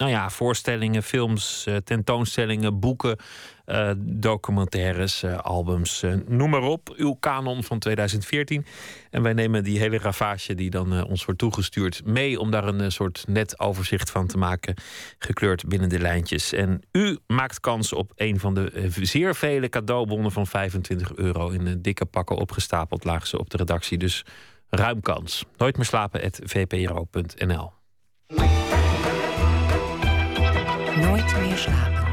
Speaker 4: nou ja, voorstellingen, films, eh, tentoonstellingen, boeken, eh, documentaires, eh, albums. noem maar op. Uw kanon van 2014. En wij nemen die hele ravage die dan ons wordt toegestuurd mee om daar een soort net overzicht van te maken. Gekleurd binnen de lijntjes. En u maakt kans op een van de zeer vele cadeaubonnen van 25 euro. In dikke pakken opgestapeld lagen ze op de redactie. Dus ruim kans. Nooit meer slapen at vpro.nl.
Speaker 3: Nooit meer slapen.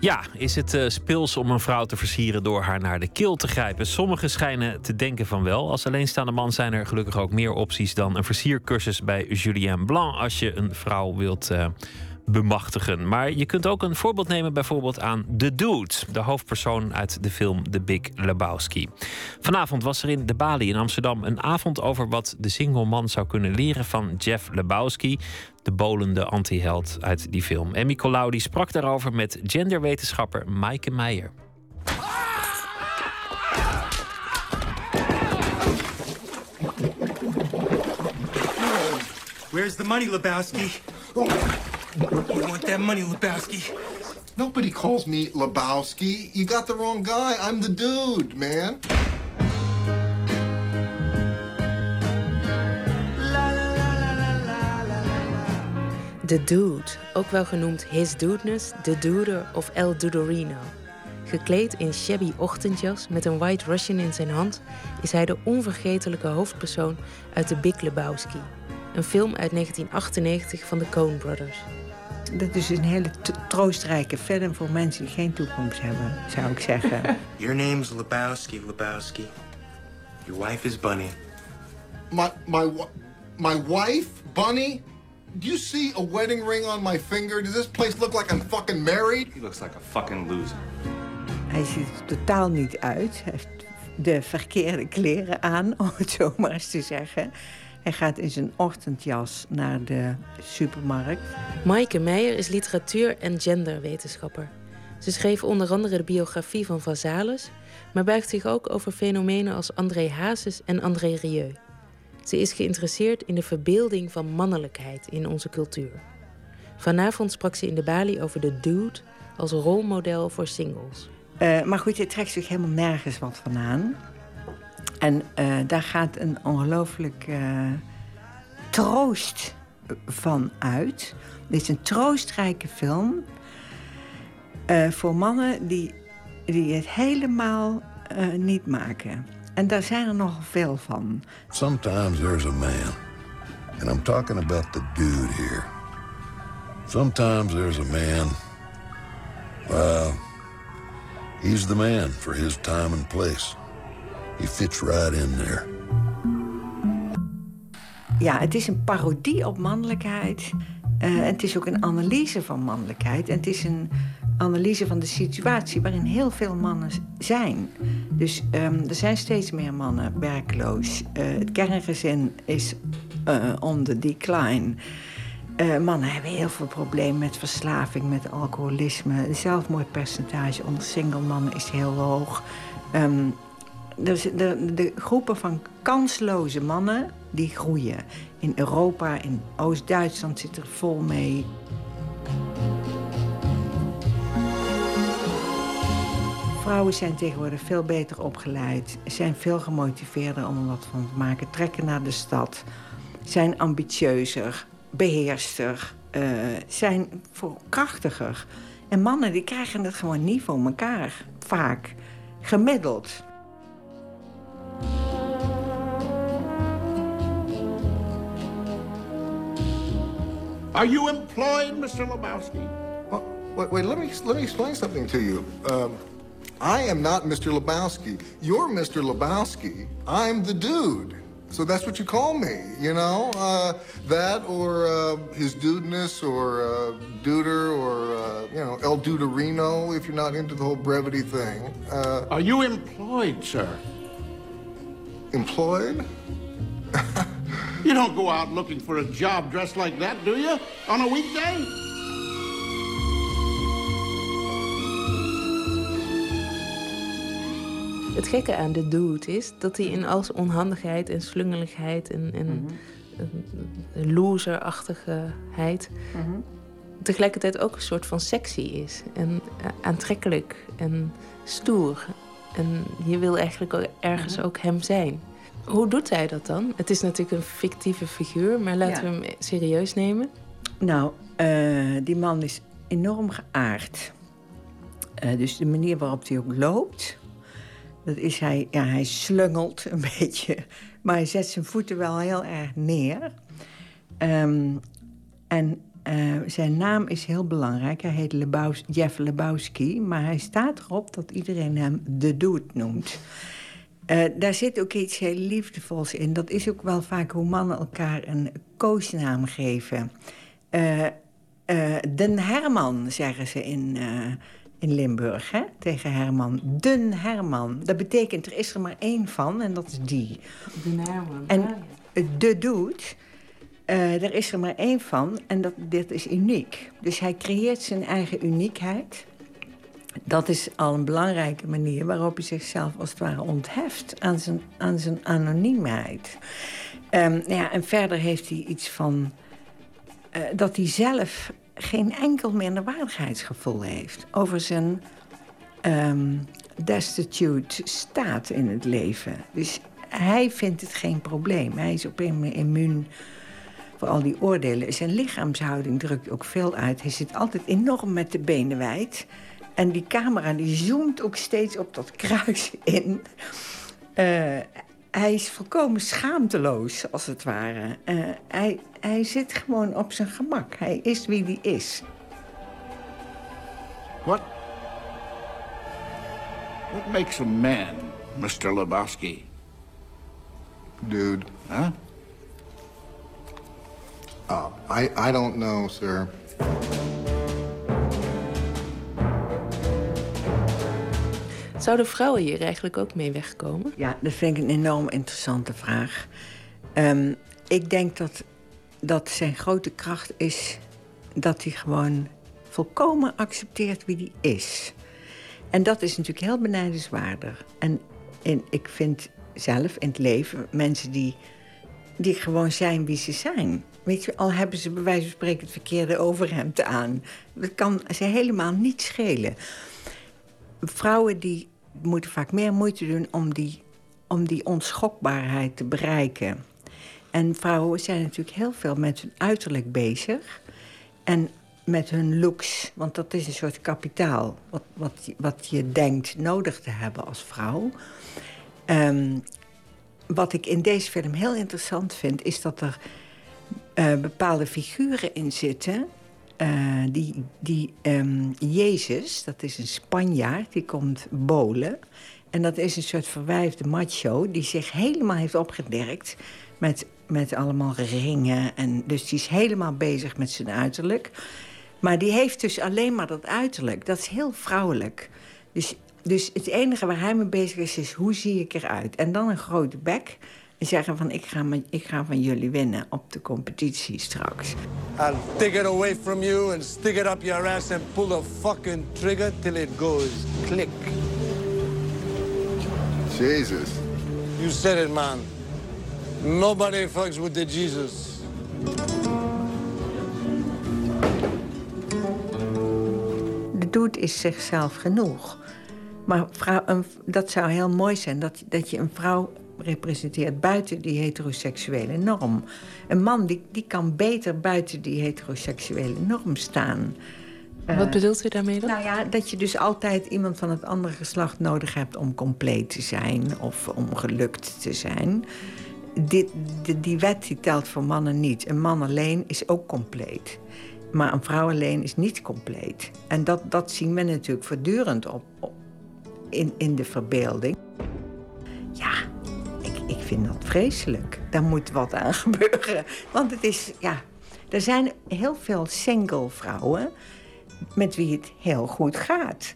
Speaker 4: Ja, is het eh, speels om een vrouw te versieren door haar naar de keel te grijpen? Sommigen schijnen te denken van wel. Als alleenstaande man zijn er gelukkig ook meer opties dan een versiercursus bij Julien Blanc als je een vrouw wilt eh, bemachtigen. Maar je kunt ook een voorbeeld nemen bijvoorbeeld aan The Dude, de hoofdpersoon uit de film The Big Lebowski. Vanavond was er in de Bali in Amsterdam een avond over wat de single man zou kunnen leren van Jeff Lebowski, de bolende antiheld uit die film. Emmy Colau die sprak daarover met genderwetenschapper Maaike Meijer.
Speaker 11: Where's the money, Lebowski? You want that money, Lebowski?
Speaker 12: Nobody calls me Lebowski. You got the wrong guy. I'm the dude, man.
Speaker 13: De Dude, ook wel genoemd His Dudeness, The Duder of El Dudorino. Gekleed in shabby ochtendjas met een White Russian in zijn hand, is hij de onvergetelijke hoofdpersoon uit The Big Lebowski. Een film uit 1998 van de Coen Brothers.
Speaker 14: Dat is een hele troostrijke film voor mensen die geen toekomst hebben, zou ik zeggen.
Speaker 11: Your name's Lebowski, Lebowski. Your wife is Bunny.
Speaker 12: My my my wife, Bunny. Do you see a wedding ring on my finger? Does this place look like I'm fucking married?
Speaker 11: He looks like a fucking loser.
Speaker 14: Hij ziet er totaal niet uit. Hij heeft de verkeerde kleren aan, om het zo maar eens te zeggen. Hij gaat in zijn ochtendjas naar de supermarkt.
Speaker 13: Maaike Meijer is literatuur- en genderwetenschapper. Ze schreef onder andere de biografie van Vazalis, maar buigt zich ook over fenomenen als André Hazes en André Rieu. Ze is geïnteresseerd in de verbeelding van mannelijkheid in onze cultuur. Vanavond sprak ze in de Bali over de dude als rolmodel voor singles.
Speaker 14: Eh, maar goed, hij trekt zich helemaal nergens wat van aan. En eh, daar gaat een ongelooflijk eh, troost van uit. Dit is een troostrijke film eh, voor mannen die, die het helemaal niet maken. En daar zijn er nogal veel van.
Speaker 15: Sometimes there's a man, and I'm talking about the dude here. Sometimes there's a man. Well, he's the man for his time and place. He fits right in there.
Speaker 14: Ja, het is een parodie op mannelijkheid. Uh, het is ook een analyse van mannelijkheid. En het is een analyse van de situatie waarin heel veel mannen zijn. Dus um, er zijn steeds meer mannen werkloos. Uh, het kerngezin is uh, on the decline. Mannen hebben heel veel problemen met verslaving, met alcoholisme. Het zelfmoordpercentage onder single mannen is heel hoog. Um, dus de, de groepen van kansloze mannen, die groeien. In Europa, in Oost-Duitsland zit er vol mee. Vrouwen zijn tegenwoordig veel beter opgeleid, zijn veel gemotiveerder om er wat van te maken, trekken naar de stad, zijn ambitieuzer, beheerster, uh, zijn krachtiger. En mannen die krijgen het gewoon niet voor elkaar, vaak, gemiddeld.
Speaker 16: Are you employed, Mr. Lebowski?
Speaker 12: Oh, wait, wait, let me let me explain something to you. Um, I am not Mr. Lebowski. You're Mr. Lebowski. I'm the dude. So that's what you call me, you know? Uh, that or uh, his dudeness or uh, duder or, uh, you know, El Duderino if you're not into the whole brevity thing. Uh,
Speaker 16: Are you employed, sir?
Speaker 12: Employed?
Speaker 16: you don't go out looking for a job dressed like that, do you? On a weekday?
Speaker 13: Het gekke aan de dude is dat hij in al zijn onhandigheid en slungeligheid en, en
Speaker 14: Mhm.
Speaker 13: een loserachtigheid
Speaker 14: Mhm.
Speaker 13: tegelijkertijd ook een soort van sexy is. En eh, aantrekkelijk en stoer. En je wil eigenlijk ook ergens
Speaker 14: Mhm.
Speaker 13: ook hem zijn. Hoe doet hij dat dan? Het is natuurlijk een fictieve figuur, maar laten
Speaker 14: Ja.
Speaker 13: we hem serieus nemen.
Speaker 14: Nou, eh, die man is enorm geaard. Eh, dus de manier waarop hij ook loopt, dat is hij, ja, hij slungelt een beetje, maar hij zet zijn voeten wel heel erg neer. Ehm, en eh, zijn naam is heel belangrijk. Hij heet Lebaus, Jeff Lebowski, maar hij staat erop dat iedereen hem de Dude noemt. Eh, daar zit ook iets heel liefdevols in. Dat is ook wel vaak hoe mannen elkaar een koosnaam geven. Eh, Den Herman, zeggen ze in, in Limburg, hè? tegen Herman. Den Herman. Dat betekent, er is er maar één van en dat is die. En de doet, eh er is er maar één van en dat, dit is uniek. Dus hij creëert zijn eigen uniekheid. Dat is al een belangrijke manier waarop hij zichzelf als het ware ontheft aan zijn, aan zijn anoniemheid. Ehm, nou ja, en verder heeft hij iets van eh, dat hij zelf geen enkel minderwaardigheidsgevoel heeft over zijn ehm, destitute staat in het leven. Dus hij vindt het geen probleem. Hij is op een immuun voor al die oordelen. Zijn lichaamshouding drukt ook veel uit. Hij zit altijd enorm met de benen wijd. En die camera die zoomt ook steeds op dat kruis in. Eh, hij is volkomen schaamteloos, als het ware. Eh, hij, hij zit gewoon op zijn gemak. Hij is wie hij is.
Speaker 16: What? What makes a man, Mr. Lebowski?
Speaker 12: Dude.
Speaker 16: Huh?
Speaker 12: Uh, I, I don't know, sir.
Speaker 13: Zouden vrouwen hier eigenlijk ook mee wegkomen?
Speaker 14: Ja, dat vind ik een enorm interessante vraag. Ehm, ik denk dat, dat zijn grote kracht is dat hij gewoon volkomen accepteert wie hij is. En dat is natuurlijk heel benijdenswaardig. En, en ik vind zelf in het leven mensen die, die gewoon zijn wie ze zijn. Weet je, al hebben ze bij wijze van spreken het verkeerde overhemd aan. Dat kan ze helemaal niet schelen. Vrouwen die moeten vaak meer moeite doen om die, om die onschokbaarheid te bereiken. En vrouwen zijn natuurlijk heel veel met hun uiterlijk bezig. En met hun looks. Want dat is een soort kapitaal. Wat, wat, wat je denkt nodig te hebben als vrouw. Ehm, wat ik in deze film heel interessant vind, is dat er eh, bepaalde figuren in zitten. Eh, die, die ehm, Jezus, dat is een Spanjaard, die komt bolen. En dat is een soort verwijfde macho die zich helemaal heeft opgedirkt met, met allemaal ringen. En dus die is helemaal bezig met zijn uiterlijk. Maar die heeft dus alleen maar dat uiterlijk. Dat is heel vrouwelijk. Dus, dus het enige waar hij mee bezig is, is hoe zie ik eruit? En dan een grote bek. En zeggen van, ik ga, ik ga van jullie winnen op de competitie straks.
Speaker 17: I'll take it away from you and stick it up your ass and pull the fucking trigger till it goes click.
Speaker 12: Jesus.
Speaker 17: You said it, man. Nobody fucks with the Jesus.
Speaker 14: De dude is zichzelf genoeg. Maar vrouw, een, dat zou heel mooi zijn, dat, dat je een vrouw representeert buiten die heteroseksuele norm. Een man die, die kan beter buiten die heteroseksuele norm staan.
Speaker 13: Wat
Speaker 14: Eh,
Speaker 13: bedoelt u daarmee dan?
Speaker 14: Nou ja, dat je dus altijd iemand van het andere geslacht nodig hebt om compleet te zijn of om gelukt te zijn. Die, die wet die telt voor mannen niet. Een man alleen is ook compleet. Maar een vrouw alleen is niet compleet. En dat, dat zien we natuurlijk voortdurend op, op- in, in de verbeelding. Ja, ik, vind dat vreselijk. Daar moet wat aan gebeuren. Want het is, ja, er zijn heel veel single vrouwen met wie het heel goed gaat.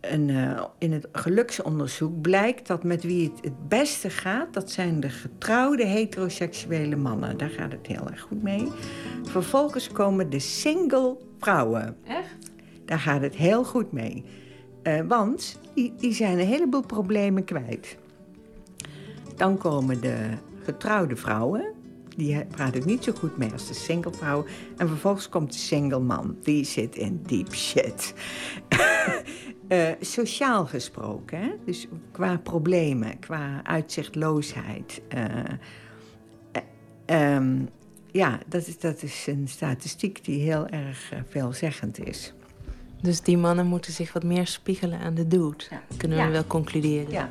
Speaker 14: En, eh, in het geluksonderzoek blijkt dat met wie het het beste gaat... dat zijn de getrouwde heteroseksuele mannen. Daar gaat het heel erg goed mee. Vervolgens komen de single vrouwen.
Speaker 13: Echt?
Speaker 14: Daar gaat het heel goed mee. Eh, want die, die zijn een heleboel problemen kwijt. Dan komen de getrouwde vrouwen. Die praat het niet zo goed mee als de single vrouw. En vervolgens komt de single man. Die zit in deep shit. Eh, sociaal gesproken, hè? dus qua problemen, qua uitzichtloosheid. eh, eh, ehm, ja, dat is, dat is een statistiek die heel erg veelzeggend is.
Speaker 13: Dus die mannen moeten zich wat meer spiegelen aan de dude. Kunnen we
Speaker 14: Ja.
Speaker 13: wel concluderen.
Speaker 14: Ja.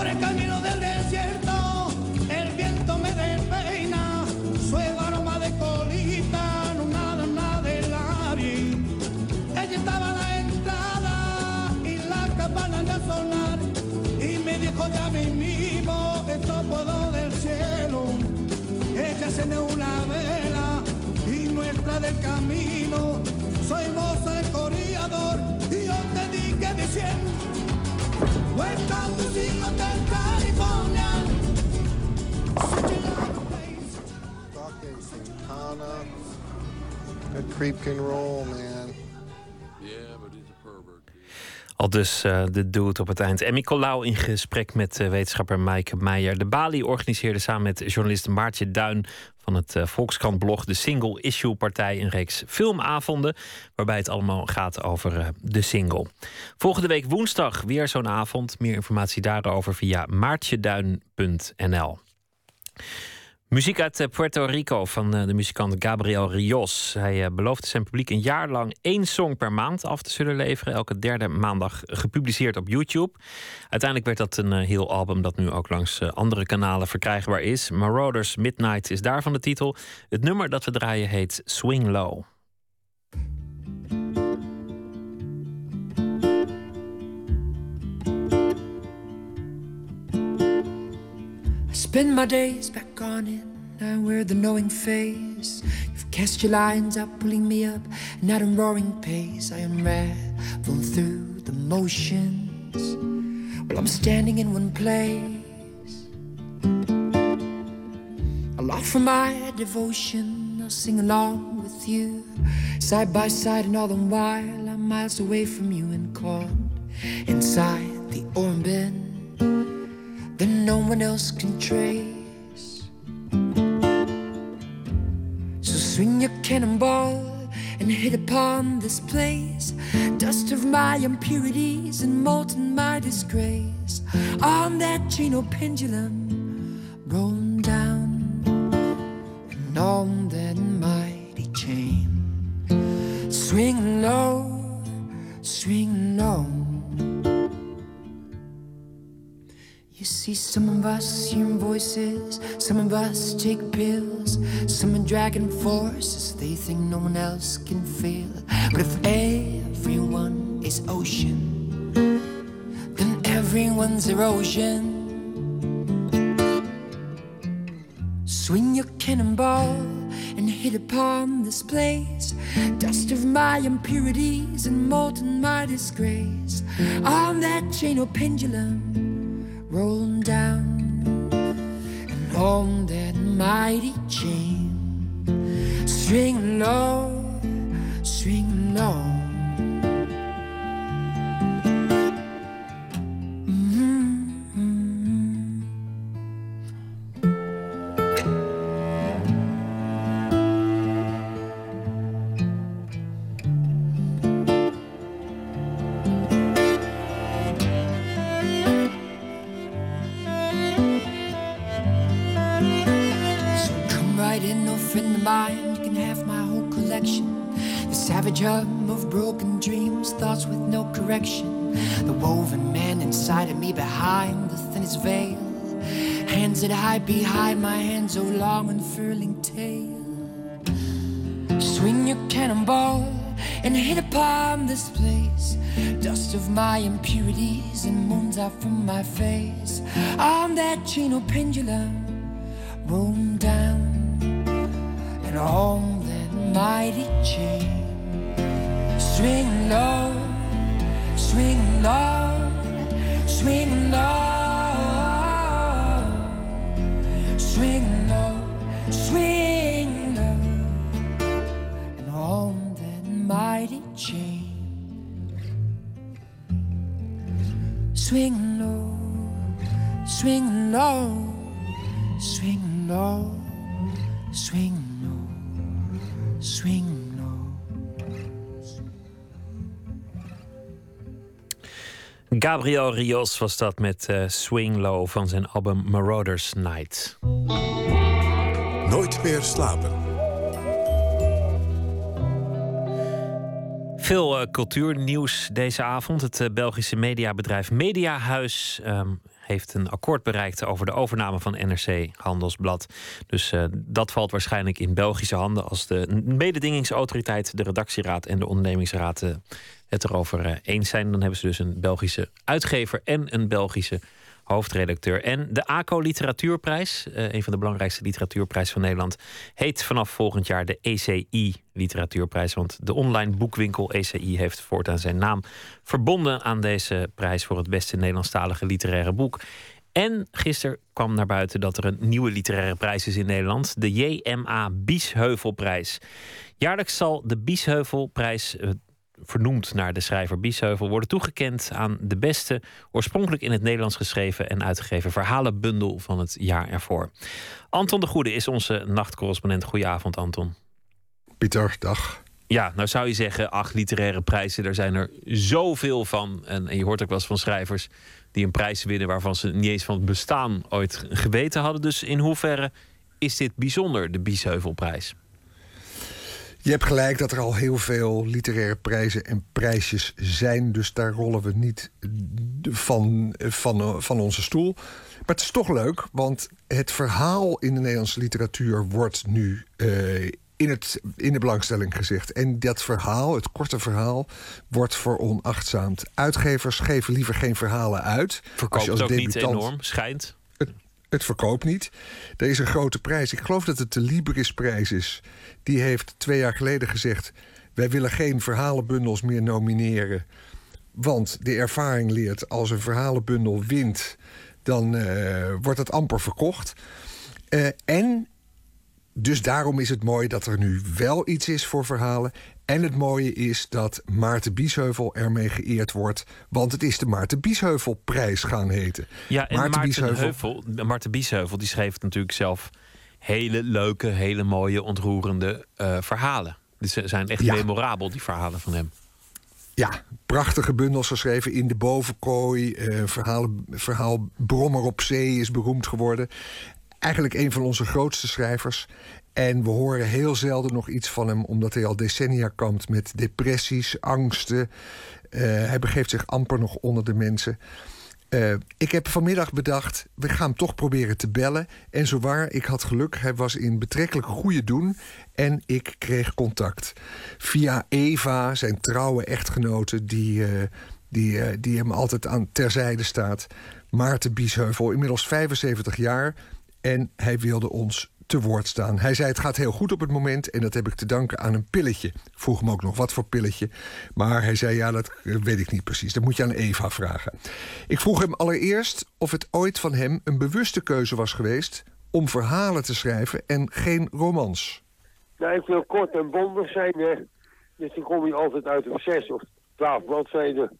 Speaker 6: Por el camino del desierto, el viento me despeina, suelo aroma de colita, no nada, nada de labio. Ella estaba a la entrada y la campana de sonar, y me dijo ya mismo, esto puedo del cielo. Ella encende una vela y nuestra del camino, soy moza el corredor, Welcome to the Hotel California.
Speaker 16: Fucking Santana. That creep can roll, man.
Speaker 4: Al dus eh, de dude op het eind. En Nicolaou in gesprek met eh, wetenschapper Maaike Meijer. De Bali organiseerde samen met journalist Maartje Duin van het eh, Volkskrant-blog de Single Issue Partij een reeks filmavonden. Waarbij het allemaal gaat over de single. Volgende week woensdag weer zo'n avond. Meer informatie daarover via maartjeduin.nl. Muziek uit eh, Puerto Rico van eh, de muzikant Gabriel Rios. Hij eh, beloofde zijn publiek een jaar lang één song per maand af te zullen leveren. Elke derde maandag gepubliceerd op YouTube. Uiteindelijk werd dat een heel album dat nu ook langs andere kanalen verkrijgbaar is. Marauders Midnight is daarvan de titel. Het nummer dat we draaien heet Swing Low.
Speaker 18: Spend my days back on it. I wear the knowing face. You've cast your lines out, pulling me up, and at a roaring pace, I unravel through the motions. Well, I'm standing in one place. I'll offer my devotion. I'll sing along with you, side by side, and all the while I'm miles away from you and caught inside the orbit that no one else can trace. So swing your cannonball and hit upon this place. Dust of my impurities and molten my disgrace. on that chain or pendulum, rolling down and on that mighty chain, swing low, swing low. You see, some of us hearing voices, some of us take pills, some are dragging forces they think no one else can feel. But if everyone is ocean, then everyone's erosion. Swing your cannonball and hit upon this place. Dust of my impurities and molten my disgrace. On that chain or pendulum rolling down and on that mighty chain. Swing low swing low correction. The woven man inside of me behind the thinnest veil. Hands that hide behind my hands, so long and unfurling tail. Swing your cannonball and hit upon this place. Dust of my impurities and moons out from my face. On that chain pendulum, rolling down and on that mighty chain. Swing low, swing low, swing low, swing low, swing low, and on that mighty chain. Swing low, swing low, swing low, swing low,
Speaker 4: Gabriel Rios was dat met eh, Swing Low van zijn album Marauders Night.
Speaker 2: Nooit meer slapen.
Speaker 4: Veel eh, cultuurnieuws deze avond. Het eh, Belgische mediabedrijf Mediahuis ehm, heeft een akkoord bereikt over de overname van NRC Handelsblad. Dus dat valt waarschijnlijk in Belgische handen als de mededingingsautoriteit, de redactieraad en de ondernemingsraad het erover eh, eens zijn. Dan hebben ze dus een Belgische uitgever en een Belgische hoofdredacteur. En de ACO Literatuurprijs, eh, een van de belangrijkste literatuurprijzen van Nederland, heet vanaf volgend jaar de ECI Literatuurprijs. Want de online boekwinkel ECI heeft voortaan zijn naam verbonden aan deze prijs voor het beste Nederlandstalige literaire boek. En gisteren kwam naar buiten dat er een nieuwe literaire prijs is in Nederland, de JMA Biesheuvelprijs. Jaarlijks zal de Biesheuvelprijs eh, vernoemd naar de schrijver Biesheuvel, worden toegekend aan de beste, oorspronkelijk in het Nederlands geschreven en uitgegeven verhalenbundel van het jaar ervoor. Anton de Goede is onze nachtcorrespondent. Goedenavond, Anton.
Speaker 19: Pieter, dag.
Speaker 4: Ja, nou zou je zeggen, ach, literaire prijzen, daar zijn er zoveel van. En, en je hoort ook wel eens van schrijvers die een prijs winnen waarvan ze niet eens van het bestaan ooit geweten hadden. Dus in hoeverre is dit bijzonder, de Biesheuvelprijs?
Speaker 19: Je hebt gelijk dat er al heel veel literaire prijzen en prijsjes zijn. Dus daar rollen we niet van, van, van onze stoel. Maar het is toch leuk, want het verhaal in de Nederlandse literatuur wordt nu eh, in, het, in de belangstelling gezegd. En dat verhaal, het korte verhaal, wordt veronachtzaamd. Uitgevers geven liever geen verhalen uit.
Speaker 4: Verkoopt
Speaker 19: Als
Speaker 4: ook niet enorm, schijnt.
Speaker 19: het verkoopt niet. Er is een grote prijs. Ik geloof dat het de Librisprijs is. Die heeft twee jaar geleden gezegd... wij willen geen verhalenbundels meer nomineren. Want de ervaring leert... als een verhalenbundel wint... dan eh, wordt het amper verkocht. Eh, en dus daarom is het mooi dat er nu wel iets is voor verhalen. En het mooie is dat Maarten Biesheuvel ermee geëerd wordt. Want het is de Maarten Biesheuvelprijs gaan heten.
Speaker 4: Ja, en Maarten,
Speaker 19: Biesheuvel-
Speaker 4: Heuvel, Maarten Biesheuvel die schreef natuurlijk zelf hele leuke, hele mooie, ontroerende eh, verhalen. Ze zijn echt
Speaker 19: Ja.
Speaker 4: memorabel, die verhalen van hem.
Speaker 19: Ja, prachtige bundels geschreven in de bovenkooi. Uh, verhalen, verhaal Brommer op zee is beroemd geworden. Eigenlijk een van onze grootste schrijvers. En we horen heel zelden nog iets van hem, omdat hij al decennia kampt met depressies, angsten. Uh, hij begeeft zich amper nog onder de mensen. Uh, ik heb vanmiddag bedacht, we gaan hem toch proberen te bellen. En zowaar, ik had geluk, hij was in betrekkelijk goede doen. En ik kreeg contact. Via Eva, zijn trouwe echtgenote, die, uh, die, uh, die hem altijd aan terzijde staat. Maarten Biesheuvel, inmiddels 75 jaar. En hij wilde ons te woord staan. Hij zei: Het gaat heel goed op het moment en dat heb ik te danken aan een pilletje. Ik vroeg hem ook nog wat voor pilletje. Maar hij zei: Ja, dat eh, weet ik niet precies. Dat moet je aan Eva vragen. Ik vroeg hem allereerst of het ooit van hem een bewuste keuze was geweest om verhalen te schrijven en geen romans.
Speaker 20: Nou, ik wil kort en bondig zijn, hè. Dus dan kom je altijd uit op zes of twaalf bladzijden.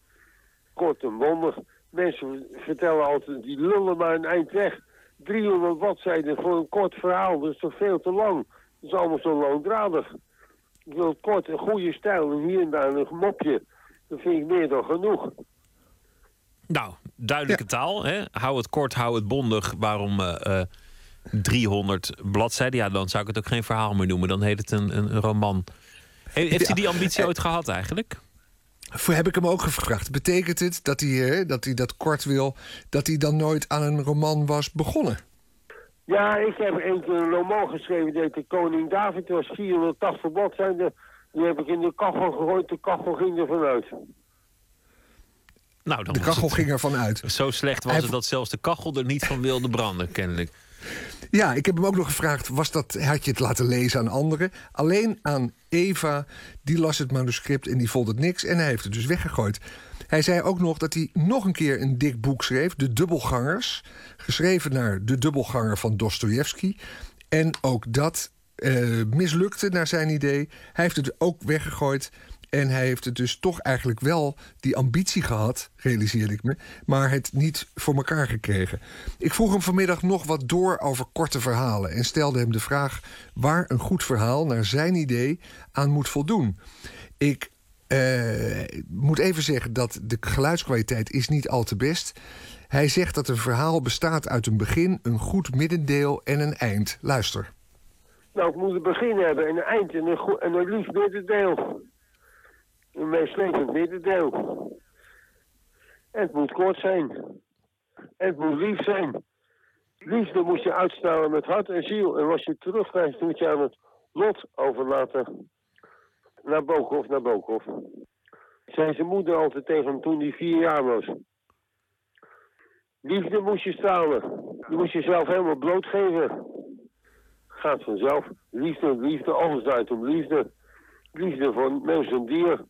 Speaker 20: Kort en bondig. Mensen vertellen altijd, die lullen maar een eind weg. 300 bladzijden voor een kort verhaal, dat is toch veel te lang. Dat is allemaal zo langdradig. Ik wil kort, een goede stijl en hier en daar een mopje. Dat vind ik meer dan genoeg.
Speaker 4: Nou, duidelijke taal. Hè? Hou het kort, hou het bondig. Waarom uh, uh, 300 bladzijden? Ja, dan zou ik het ook geen verhaal meer noemen. Dan heet het een, een, roman. Heeft hij die ambitie ooit gehad eigenlijk?
Speaker 19: Voor heb ik hem ook gevraagd. Betekent het dat hij, dat hij dat kort wil, dat hij dan nooit aan een roman was begonnen?
Speaker 20: Ja, ik heb een keer een roman geschreven, die de Koning David. was 480 bladzijden. Die heb ik in de kachel gegooid, de kachel ging er vanuit.
Speaker 4: Nou, dan
Speaker 19: de kachel ging er vanuit.
Speaker 4: Zo slecht was het dat zelfs de kachel er niet van wilde branden, kennelijk.
Speaker 19: Ja, ik heb hem ook nog gevraagd, was dat, had je het laten lezen aan anderen? Alleen aan Eva, die las het manuscript en die vond het niks en hij heeft het dus weggegooid. Hij zei ook nog dat hij nog een keer een dik boek schreef, De Dubbelgangers. Geschreven naar De Dubbelganger van Dostoevsky. En ook dat uh, mislukte naar zijn idee. Hij heeft het ook weggegooid. En hij heeft het dus toch eigenlijk wel die ambitie gehad, realiseerde ik me, maar het niet voor elkaar gekregen. Ik vroeg hem vanmiddag nog wat door over korte verhalen en stelde hem de vraag waar een goed verhaal naar zijn idee aan moet voldoen. Ik uh, moet even zeggen dat de geluidskwaliteit is niet al te best. Hij zegt dat een verhaal bestaat uit een begin, een goed middendeel en een eind. Luister.
Speaker 20: Nou, ik moet een begin hebben en een eind en een, en een lief middendeel. Een meeslepend middendeel. En het moet kort zijn. Het moet lief zijn. Liefde moet je uitstralen met hart en ziel. En als je terugkrijgt, moet je aan het lot overlaten. Naar Bokhoff, naar Bokhoff. Zei zijn moeder altijd tegen hem toen hij vier jaar was. Liefde moest je stralen. Je moest jezelf helemaal blootgeven. Gaat vanzelf. Liefde, liefde, alles draait om liefde. Liefde voor mens en dier.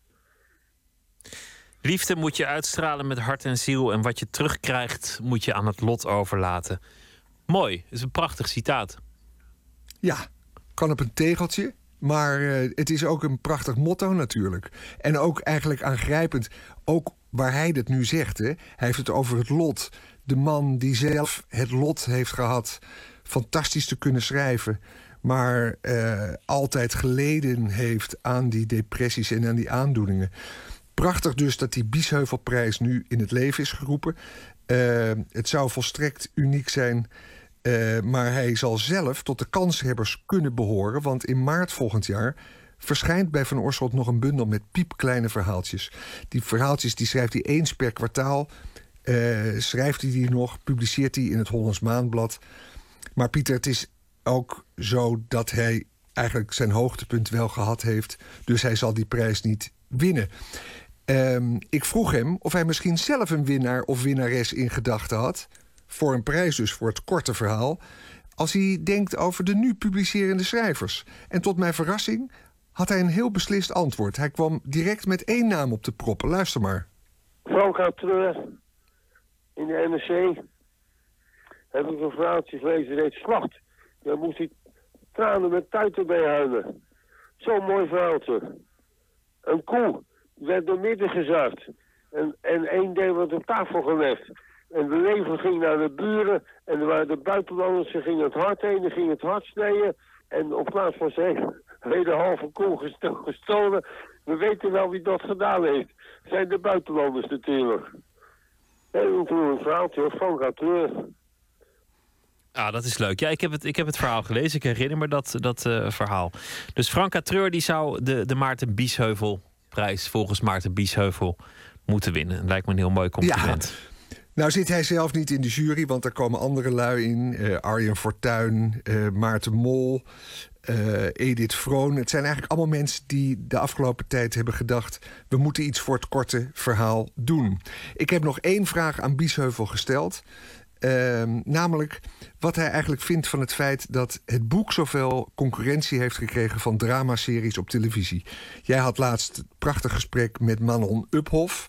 Speaker 4: Liefde moet je uitstralen met hart en ziel. En wat je terugkrijgt, moet je aan het lot overlaten. Mooi, dat is een prachtig citaat.
Speaker 19: Ja, kan op een tegeltje. Maar uh, het is ook een prachtig motto natuurlijk. En ook eigenlijk aangrijpend. Ook waar hij dat nu zegt. Hè? Hij heeft het over het lot. De man die zelf het lot heeft gehad. Fantastisch te kunnen schrijven. Maar uh, altijd geleden heeft aan die depressies en aan die aandoeningen. Prachtig dus dat die Biesheuvelprijs nu in het leven is geroepen. Uh, het zou volstrekt uniek zijn. Uh, maar hij zal zelf tot de kanshebbers kunnen behoren. Want in maart volgend jaar verschijnt bij Van Oorschot nog een bundel met piepkleine verhaaltjes. Die verhaaltjes die schrijft hij eens per kwartaal. Uh, schrijft hij die nog, publiceert hij in het Hollands Maandblad. Maar Pieter, het is ook zo dat hij eigenlijk zijn hoogtepunt wel gehad heeft. Dus hij zal die prijs niet winnen. Um, ik vroeg hem of hij misschien zelf een winnaar of winnares in gedachten had. Voor een prijs dus, voor het korte verhaal. Als hij denkt over de nu publicerende schrijvers. En tot mijn verrassing had hij een heel beslist antwoord. Hij kwam direct met één naam op de proppen. Luister maar.
Speaker 20: Frank Treur in de NRC heb ik een verhaaltje gelezen, reeds slacht. Daar moest hij tranen met tuiten bij huilen. Zo'n mooi verhaaltje. Een koe werd door midden gezaagd. En, en één deel werd op tafel gelegd. En de leven ging naar de buren. En waren de buitenlanders, ze gingen het hart heen, die gingen het hart snijden. En op plaats van zijn hele halve koe gestolen, We weten wel wie dat gedaan heeft. Zijn de buitenlanders natuurlijk. Heel ontroerend verhaaltje Atreur.
Speaker 4: Ah, dat is leuk. Ja, ik heb het, ik heb het verhaal gelezen. Ik herinner me dat, dat eh, verhaal. Dus Franka Treur die zou de, de Maarten Biesheuvel-prijs volgens Maarten Biesheuvel moeten winnen. Lijkt me een heel mooi compliment.
Speaker 19: Nou zit hij zelf niet in de jury, want er komen andere lui in. eh Arjen Fortuyn, eh, Maarten Mol, eh, Edith Vroon. Het zijn eigenlijk allemaal mensen die de afgelopen tijd hebben gedacht... we moeten iets voor het korte verhaal doen. Ik heb nog één vraag aan Biesheuvel gesteld. Ehm, namelijk wat hij eigenlijk vindt van het feit dat het boek zoveel concurrentie heeft gekregen van dramaseries op televisie. Jij had laatst een prachtig gesprek met Manon Uphoff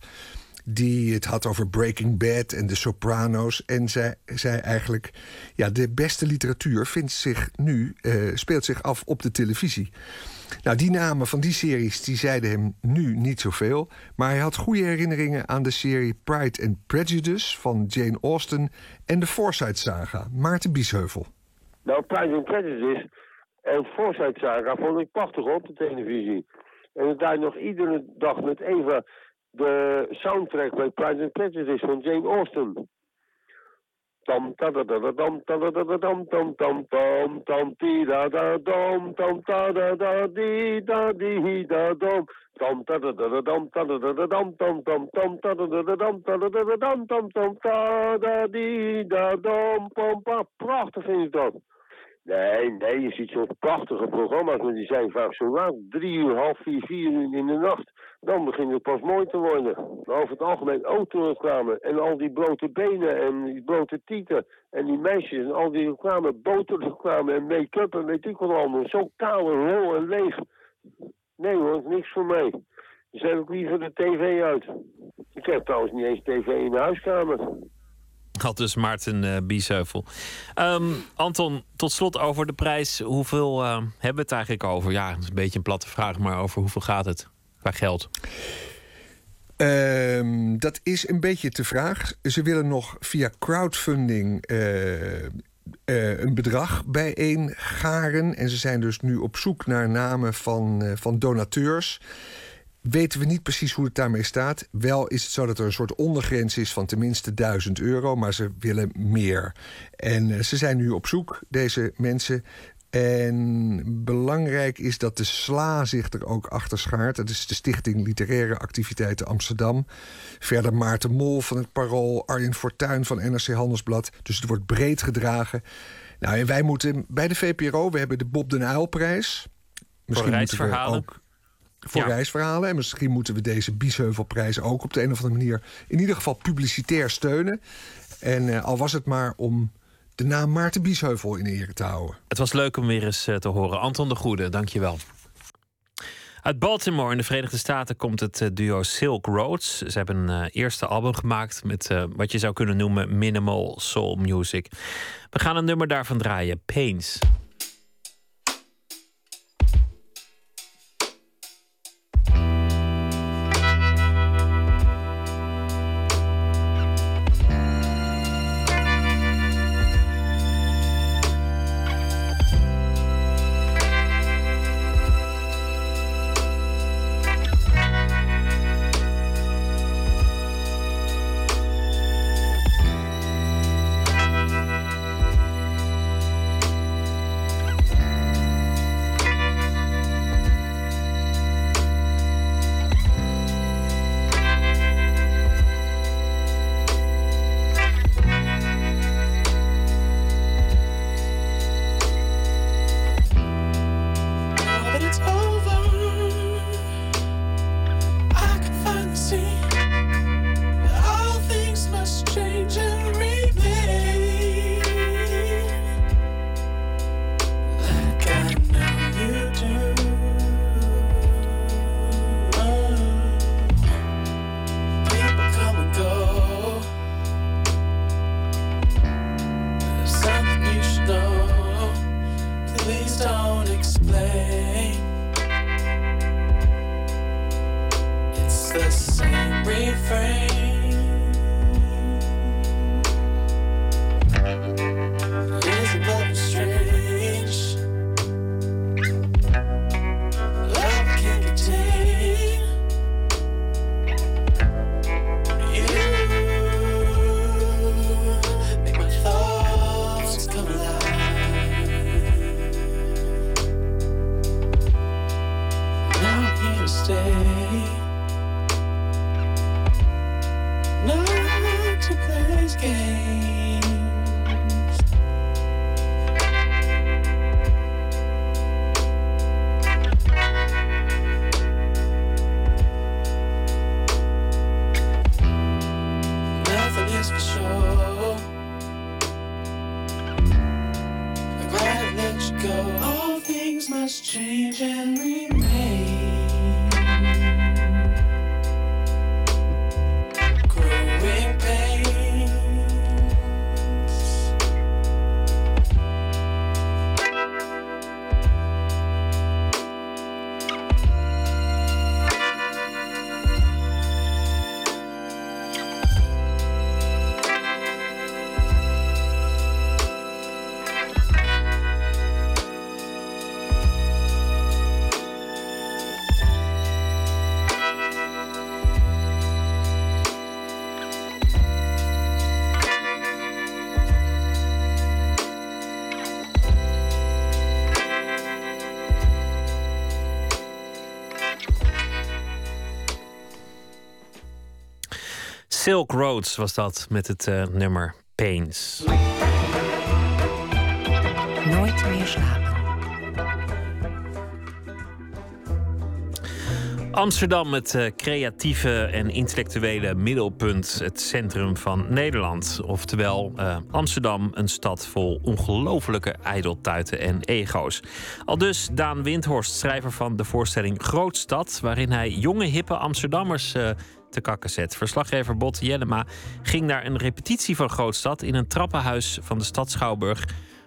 Speaker 19: die het had over Breaking Bad en de Sopranos. En zij zei eigenlijk, ja, de beste literatuur vindt zich nu, eh, speelt zich af op de televisie. Nou, die namen van die series die zeiden hem nu niet zoveel. Maar hij had goede herinneringen aan de serie Pride and Prejudice van Jane Austen en de Forsyte Saga. Maarten Biesheuvel.
Speaker 20: Nou, Pride and Prejudice en Forsyte Saga vond ik prachtig op de televisie. En draai nog iedere dag met Eva de soundtrack bij Pride and Prejudice van Jane Austen. Tam ta da da da dam ta da da da dam tam tam tam tam ti da da dam tam ta da da di da di da dam tam ta da da da dam ta da da da dam tam tam tam ta da da da dam ta da da da dam tam tam ta da di da dam pam pa prachtig ik dat. Nee, nee, je ziet zo'n prachtige programma's, maar die zijn vaak zo laat. Drie uur, half vier, vier uur in de nacht. Dan begint het pas mooi te worden. Over het algemeen autoreclame en al die blote benen en die blote tieten. En die meisjes en al die reclame, boterreclame en make-up en weet ik wat allemaal. Zo kaal en en leeg. Nee hoor, niks voor mij. Dus heb ik liever de tv uit. Ik heb trouwens niet eens tv in de huiskamer.
Speaker 4: Had dus Maarten eh Biesheuvel. Ehm, Anton, tot slot over de prijs. Hoeveel eh, hebben we het eigenlijk over? Ja, dat is een beetje een platte vraag, maar over hoeveel gaat het qua geld?
Speaker 19: Ehm, dat is een beetje te vraag. Ze willen nog via crowdfunding eh, een bedrag bijeen garen. En ze zijn dus nu op zoek naar namen van, van donateurs. Weten we niet precies hoe het daarmee staat. Wel is het zo dat er een soort ondergrens is van tenminste 1000 euro, maar ze willen meer. En eh, ze zijn nu op zoek, deze mensen. En belangrijk is dat de SLA zich er ook achter schaart. Dat is de Stichting Literaire Activiteiten Amsterdam. Verder Maarten Mol van het Parool, Arjen Fortuyn van NRC Handelsblad. Dus het wordt breed gedragen. Nou, en wij moeten bij de VPRO, we hebben de Bob den Uylprijs.
Speaker 4: Voor reisverhalen.
Speaker 19: ook voor
Speaker 4: Ja.
Speaker 19: reisverhalen. En misschien moeten we deze Biesheuvelprijs ook op de een of andere manier... in ieder geval publicitair steunen. En eh, al was het maar om de naam Maarten Biesheuvel in ere te houden.
Speaker 4: Het was leuk om weer eens eh, te horen. Anton de Goede, dankjewel. Uit Baltimore in de Verenigde Staten komt het eh, duo Silk Roads. Ze hebben een eerste album gemaakt met wat je zou kunnen noemen minimal soul music. We gaan een nummer daarvan draaien. Pains Silk Roads was dat met het eh, nummer Pains.
Speaker 3: Nooit meer slapen.
Speaker 4: Amsterdam, het eh, creatieve en intellectuele middelpunt, het centrum van Nederland. Oftewel, eh, Amsterdam, een stad vol ongelofelijke ijdeltuiten en ego's. Al dus Daan Windhorst, schrijver van de voorstelling Grootstad, waarin hij jonge, hippe Amsterdammers eh, te kakken zet. Verslaggever Bot Jellema ging naar een repetitie van Grootstad in een trappenhuis van de stad Schouwburg.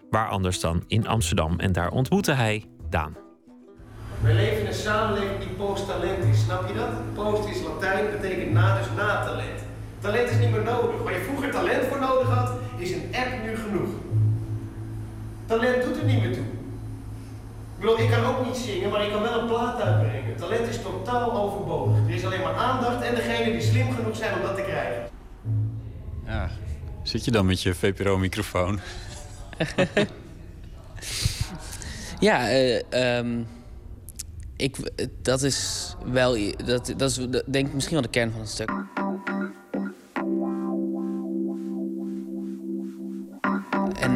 Speaker 4: Waar anders dan in Amsterdam. En daar ontmoette hij Daan.
Speaker 21: We leven in een samenleving die post-talent is, snap je dat? Post is Latijn, betekent na, dus na talent. Talent is niet meer nodig. Waar je vroeger talent voor nodig had, is een app nu genoeg. Talent doet er niet meer toe. Ik bedoel, ik kan ook niet zingen, maar ik kan wel een plaat uitbrengen. Talent is totaal overbodig. Er is alleen maar aandacht en degene die slim genoeg zijn om dat te krijgen.
Speaker 22: Ja, zit je dan met je VPRO-microfoon?
Speaker 23: Ja, eh, ehm, ik, dat is wel. Dat, dat is denk ik misschien wel de kern van het stuk.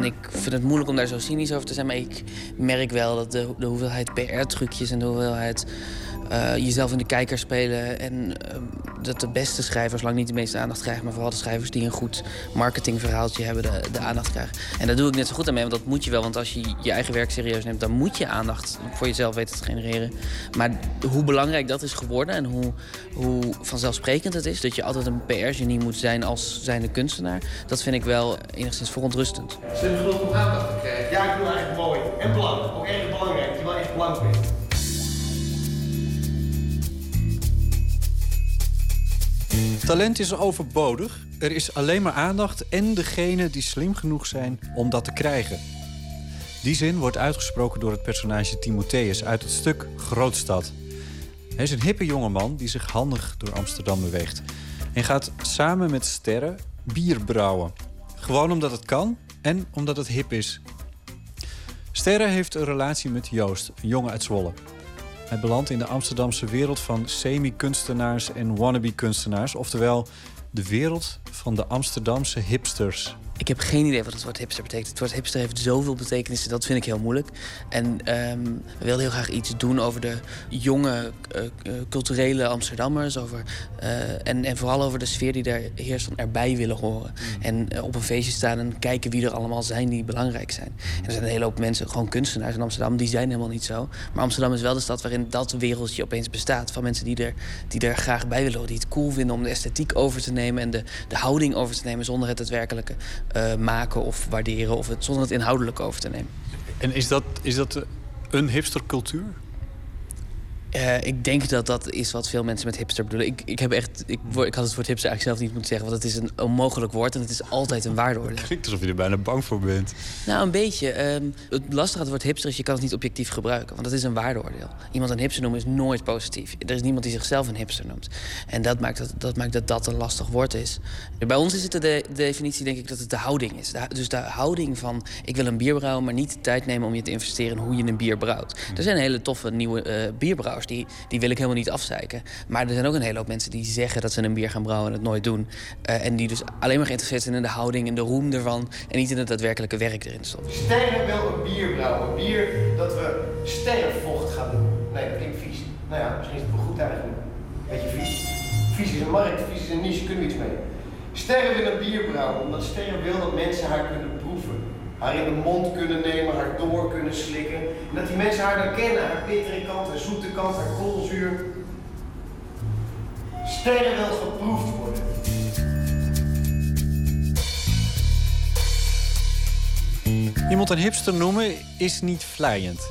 Speaker 23: En ik vind het moeilijk om daar zo cynisch over te zijn, maar ik merk wel dat de, de hoeveelheid PR-trucjes en de hoeveelheid eh, jezelf in de kijker spelen. En ehm, dat de beste schrijvers lang niet de meeste aandacht krijgen, maar vooral de schrijvers die een goed marketingverhaaltje hebben, de, de aandacht krijgen. En daar doe ik net zo goed aan mee, want dat moet je wel. Want als je je eigen werk serieus neemt, dan moet je aandacht voor jezelf weten te genereren. Maar hoe belangrijk dat is geworden en hoe, hoe vanzelfsprekend het is dat je altijd een PR-genie moet zijn als zijnde kunstenaar, dat vind ik wel enigszins verontrustend.
Speaker 21: Slim genoeg om aandacht te krijgen. Ja, ik bedoel eigenlijk mooi. En blank. Ook erg belangrijk, je wel echt bent.
Speaker 24: Talent is overbodig. Er is alleen maar aandacht en degene die slim genoeg zijn om dat te krijgen. Die zin wordt uitgesproken door het personage Timotheus uit het stuk Grootstad. Hij is een hippe jongeman die zich handig door Amsterdam beweegt. En gaat samen met sterren bier brouwen. Gewoon omdat het kan en omdat het hip is. Sterre heeft een relatie met Joost, een jongen uit Zwolle. Hij belandt in de Amsterdamse wereld van semi-kunstenaars en wannabe-kunstenaars. Oftewel, de wereld van de Amsterdamse hipsters.
Speaker 23: Ik heb geen idee wat het woord hipster betekent. Het woord hipster heeft zoveel betekenissen, dat vind ik heel moeilijk. En ehm, we wilden heel graag iets doen over de jonge eh, eh, culturele Amsterdammers. Over, eh, en, en vooral over de sfeer die daar heerst van erbij willen horen. En eh, op een feestje staan en kijken wie er allemaal zijn die belangrijk zijn. En er zijn een hele hoop mensen, gewoon kunstenaars in Amsterdam, die zijn helemaal niet zo. Maar Amsterdam is wel de stad waarin dat wereldje opeens bestaat. Van mensen die er, die er graag bij willen horen. Die het cool vinden om de esthetiek over te nemen en de, de houding over te nemen zonder het daadwerkelijke eh, maken of waarderen of het, zonder het inhoudelijk over te nemen.
Speaker 24: En is dat, is dat een hipstercultuur?
Speaker 23: Eh, ik denk dat dat is wat veel mensen met hipster bedoelen. Ik, ik, heb echt, ik, ik had het woord hipster eigenlijk zelf niet moeten zeggen, want het is een onmogelijk woord en het is altijd een waardeoordeel.
Speaker 24: Klinkt alsof je er bijna bang voor bent.
Speaker 23: Nou, een beetje. Ehm, het lastige aan het woord hipster is, je kan het niet objectief gebruiken. Want dat is een waardeoordeel. Iemand een hipster noemen is nooit positief. Er is niemand die zichzelf een hipster noemt. En dat maakt dat dat, maakt dat, dat een lastig woord is. Bij ons is het de, de definitie, denk ik, dat het de houding is. De- dus de houding van, ik wil een bier brouwen... maar niet de tijd nemen om je te investeren in hoe je een bier brouwt. Er zijn hele toffe nieuwe eh, bierbrouwers, die, die wil ik helemaal niet afzeiken. Maar er zijn ook een hele hoop mensen die zeggen dat ze een bier gaan brouwen... en het nooit doen. Eh, en die dus alleen maar geïnteresseerd zijn in de houding en de roem ervan... en niet in het daadwerkelijke werk erin stoppen.
Speaker 21: Sterren wil een bier brouwen. Een bier dat we sterrenvocht gaan doen. Nee, dat klinkt vies. Nou ja, misschien is het wel goed eigenlijk. Beetje vies. Vies is een markt, vies is een niche, kunnen we iets mee. Sterren wil een bier brouwen, omdat Sterren wil dat mensen haar kunnen. Haar in de mond kunnen nemen, haar door kunnen slikken. En dat die mensen haar dan kennen, haar bittere kant, haar zoete kant, haar koolzuur. Sterren wil geproefd worden.
Speaker 24: Iemand een hipster noemen is niet vlijend.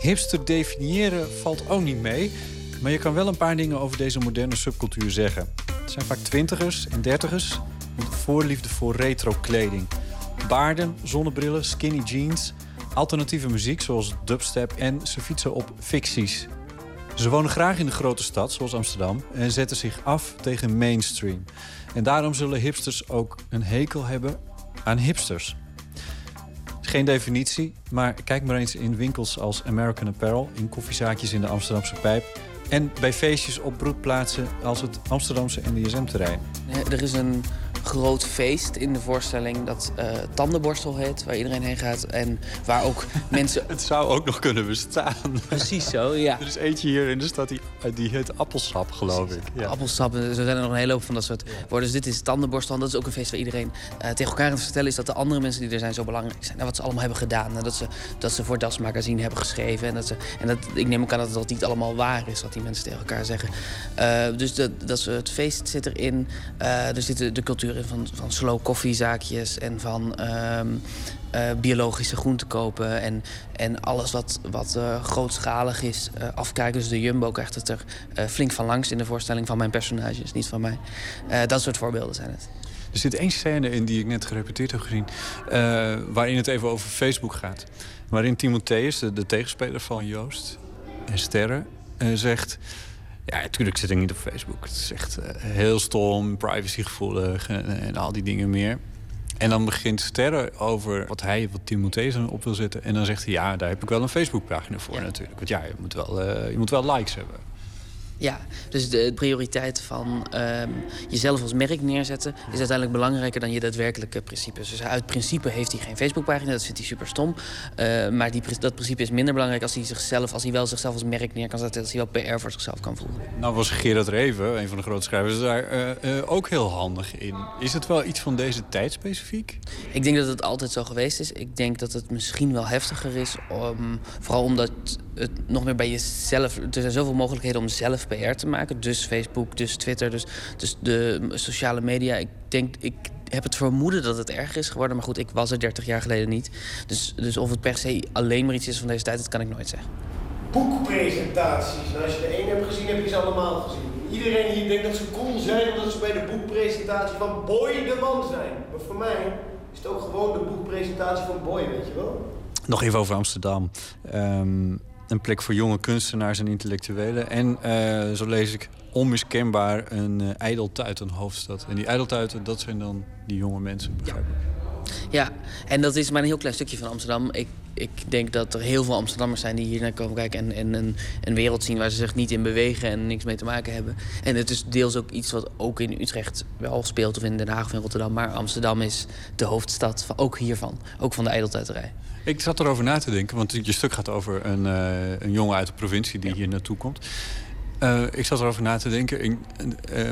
Speaker 24: Hipster definiëren valt ook niet mee. Maar je kan wel een paar dingen over deze moderne subcultuur zeggen. Het zijn vaak twintigers en dertigers met voorliefde voor retro kleding. Baarden, zonnebrillen, skinny jeans, alternatieve muziek zoals dubstep en ze fietsen op ficties. Ze wonen graag in de grote stad, zoals Amsterdam, en zetten zich af tegen mainstream. En daarom zullen hipsters ook een hekel hebben aan hipsters. Geen definitie, maar kijk maar eens in winkels als American Apparel, in koffiezaakjes in de Amsterdamse Pijp en bij feestjes op broedplaatsen als het Amsterdamse NDSM-terrein.
Speaker 23: Er is een groot feest in de voorstelling dat eh, Tandenborstel heet, waar iedereen heen gaat. En waar ook mensen.
Speaker 24: Het zou ook nog kunnen bestaan.
Speaker 23: Precies zo, ja.
Speaker 24: Er is eentje hier in de stad die, die heet Appelsap, geloof ik. Ja.
Speaker 23: Appelsap, er zijn er nog een hele hoop van dat soort woorden. Dus dit is Tandenborstel. En dat is ook een feest waar iedereen eh, tegen elkaar aan het vertellen is dat de andere mensen die er zijn zo belangrijk zijn. En wat ze allemaal hebben gedaan. En dat ze, dat ze voor Das Magazine hebben geschreven. En, dat ze, en dat, ik neem ook aan dat dat niet allemaal waar is, wat die mensen tegen elkaar zeggen. Uh, dus dat, dat ze, het feest zit erin. Uh, er zit de, de cultuur in van, van slow koffiezaakjes en van um, uh, biologische groenten kopen. En, en alles wat, wat uh, grootschalig is uh, afkijken. Dus de Jumbo krijgt het er flink van langs in de voorstelling van mijn personages, niet van mij. dat soort voorbeelden zijn het.
Speaker 24: Er zit één scène in die ik net gerepeteerd heb gezien, waarin het even over Facebook gaat. Waarin Timotheus, de, de tegenspeler van Joost en Sterren, zegt... Ja, natuurlijk zit ik niet op Facebook. Het is echt uh, heel stom, privacygevoelig en, en, al die dingen meer. En dan begint Sterren over wat hij, wat Timotheus op wil zetten. En dan zegt hij, ja, daar heb ik wel een Facebookpagina voor ja. natuurlijk. Want ja, je moet, wel, uh, je moet wel likes hebben.
Speaker 23: Ja, dus de prioriteit van um, jezelf als merk neerzetten is uiteindelijk belangrijker dan je daadwerkelijke principes. Dus uit principe heeft hij geen Facebookpagina, dat vindt hij super stom. Uh, maar die, dat principe is minder belangrijk als hij zichzelf, als hij wel zichzelf als merk neer kan zetten, als hij wel PR voor zichzelf kan voelen.
Speaker 24: Nou was Gerard Reven, een van de grote schrijvers, daar uh, ook heel handig in. Is het wel iets van deze tijd specifiek?
Speaker 23: Ik denk dat het altijd zo geweest is. Ik denk dat het misschien wel heftiger is, um, vooral omdat het nog meer bij jezelf. Er zijn zoveel mogelijkheden om zelf PR te maken. Dus Facebook, dus Twitter, dus, dus de sociale media. Ik denk, ik heb het vermoeden dat het erger is geworden. Maar goed, ik was er 30 jaar geleden niet. Dus, dus of het per se alleen maar iets is van deze tijd, dat kan ik nooit zeggen.
Speaker 21: Boekpresentaties. Nou, als je de een hebt gezien, heb je ze allemaal gezien. Iedereen hier denkt dat ze cool zijn omdat ze bij de boekpresentatie van Boy de man zijn. Maar voor mij is het ook gewoon de boekpresentatie van Boy, weet je wel?
Speaker 24: Nog even over Amsterdam. Um, een plek voor jonge kunstenaars en intellectuelen. En uh, zo lees ik onmiskenbaar een uh, ijdeltuiten hoofdstad. En die ijdeltuiten, dat zijn dan die jonge mensen, begrijp ik.
Speaker 23: Ja, en dat is maar een heel klein stukje van Amsterdam. Ik, ik denk dat er heel veel Amsterdammers zijn die hier naar komen kijken... en, en een, een wereld zien waar ze zich niet in bewegen en niks mee te maken hebben. En het is deels ook iets wat ook in Utrecht wel speelt... of in Den Haag of in Rotterdam. Maar Amsterdam is de hoofdstad, van, ook hiervan. Ook van de ijdeltuiterij.
Speaker 24: Ik zat erover na te denken, want je stuk gaat over een, uh, een jongen uit de provincie die ja. hier naartoe komt. Uh, ik zat erover na te denken. Uh,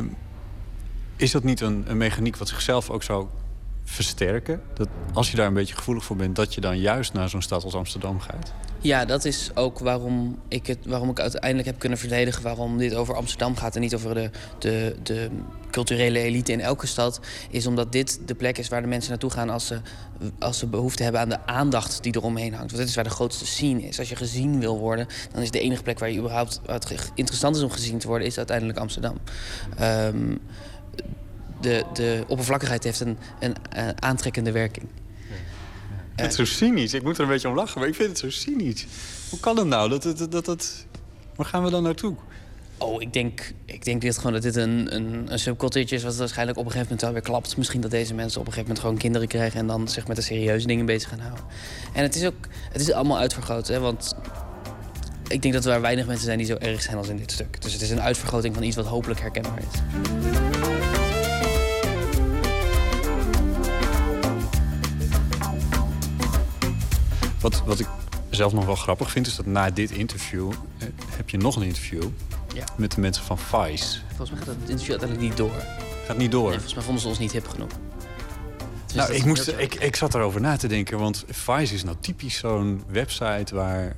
Speaker 24: is dat niet een, een mechaniek wat zichzelf ook zou versterken? Dat als je daar een beetje gevoelig voor bent, dat je dan juist naar zo'n stad als Amsterdam gaat?
Speaker 23: Ja, dat is ook waarom ik, het, waarom ik uiteindelijk heb kunnen verdedigen... waarom dit over Amsterdam gaat en niet over de, de, de culturele elite in elke stad... is omdat dit de plek is waar de mensen naartoe gaan... als ze, als ze behoefte hebben aan de aandacht die eromheen hangt. Want dit is waar de grootste scene is. Als je gezien wil worden, dan is de enige plek waar je überhaupt... het interessant is om gezien te worden, is uiteindelijk Amsterdam. Um, de, de oppervlakkigheid heeft een, een, een aantrekkende werking.
Speaker 24: Vind het zo cynisch. Ik moet er een beetje om lachen, maar ik vind het zo cynisch. Hoe kan het nou? Dat, dat, dat, dat... Waar gaan we dan naartoe?
Speaker 23: Oh, ik denk, ik denk dit gewoon dat dit een, een, een subcultuurtje is... wat waarschijnlijk op een gegeven moment wel weer klapt. Misschien dat deze mensen op een gegeven moment gewoon kinderen krijgen... en dan zich met de serieuze dingen bezig gaan houden. En het is ook het is allemaal uitvergroot, hè, want... Ik denk dat er weinig mensen zijn die zo erg zijn als in dit stuk. Dus het is een uitvergroting van iets wat hopelijk herkenbaar is.
Speaker 24: Wat, wat ik zelf nog wel grappig vind, is dat na dit interview eh, heb je nog een interview
Speaker 23: ja.
Speaker 24: met de mensen van Vice.
Speaker 23: Volgens mij gaat dat interview uiteindelijk niet door.
Speaker 24: Gaat niet door?
Speaker 23: Nee, volgens mij vonden ze ons niet hip genoeg.
Speaker 24: Nou,
Speaker 23: dat
Speaker 24: ik, moest, ik, ik zat erover na te denken, want Vice is nou typisch zo'n website waar,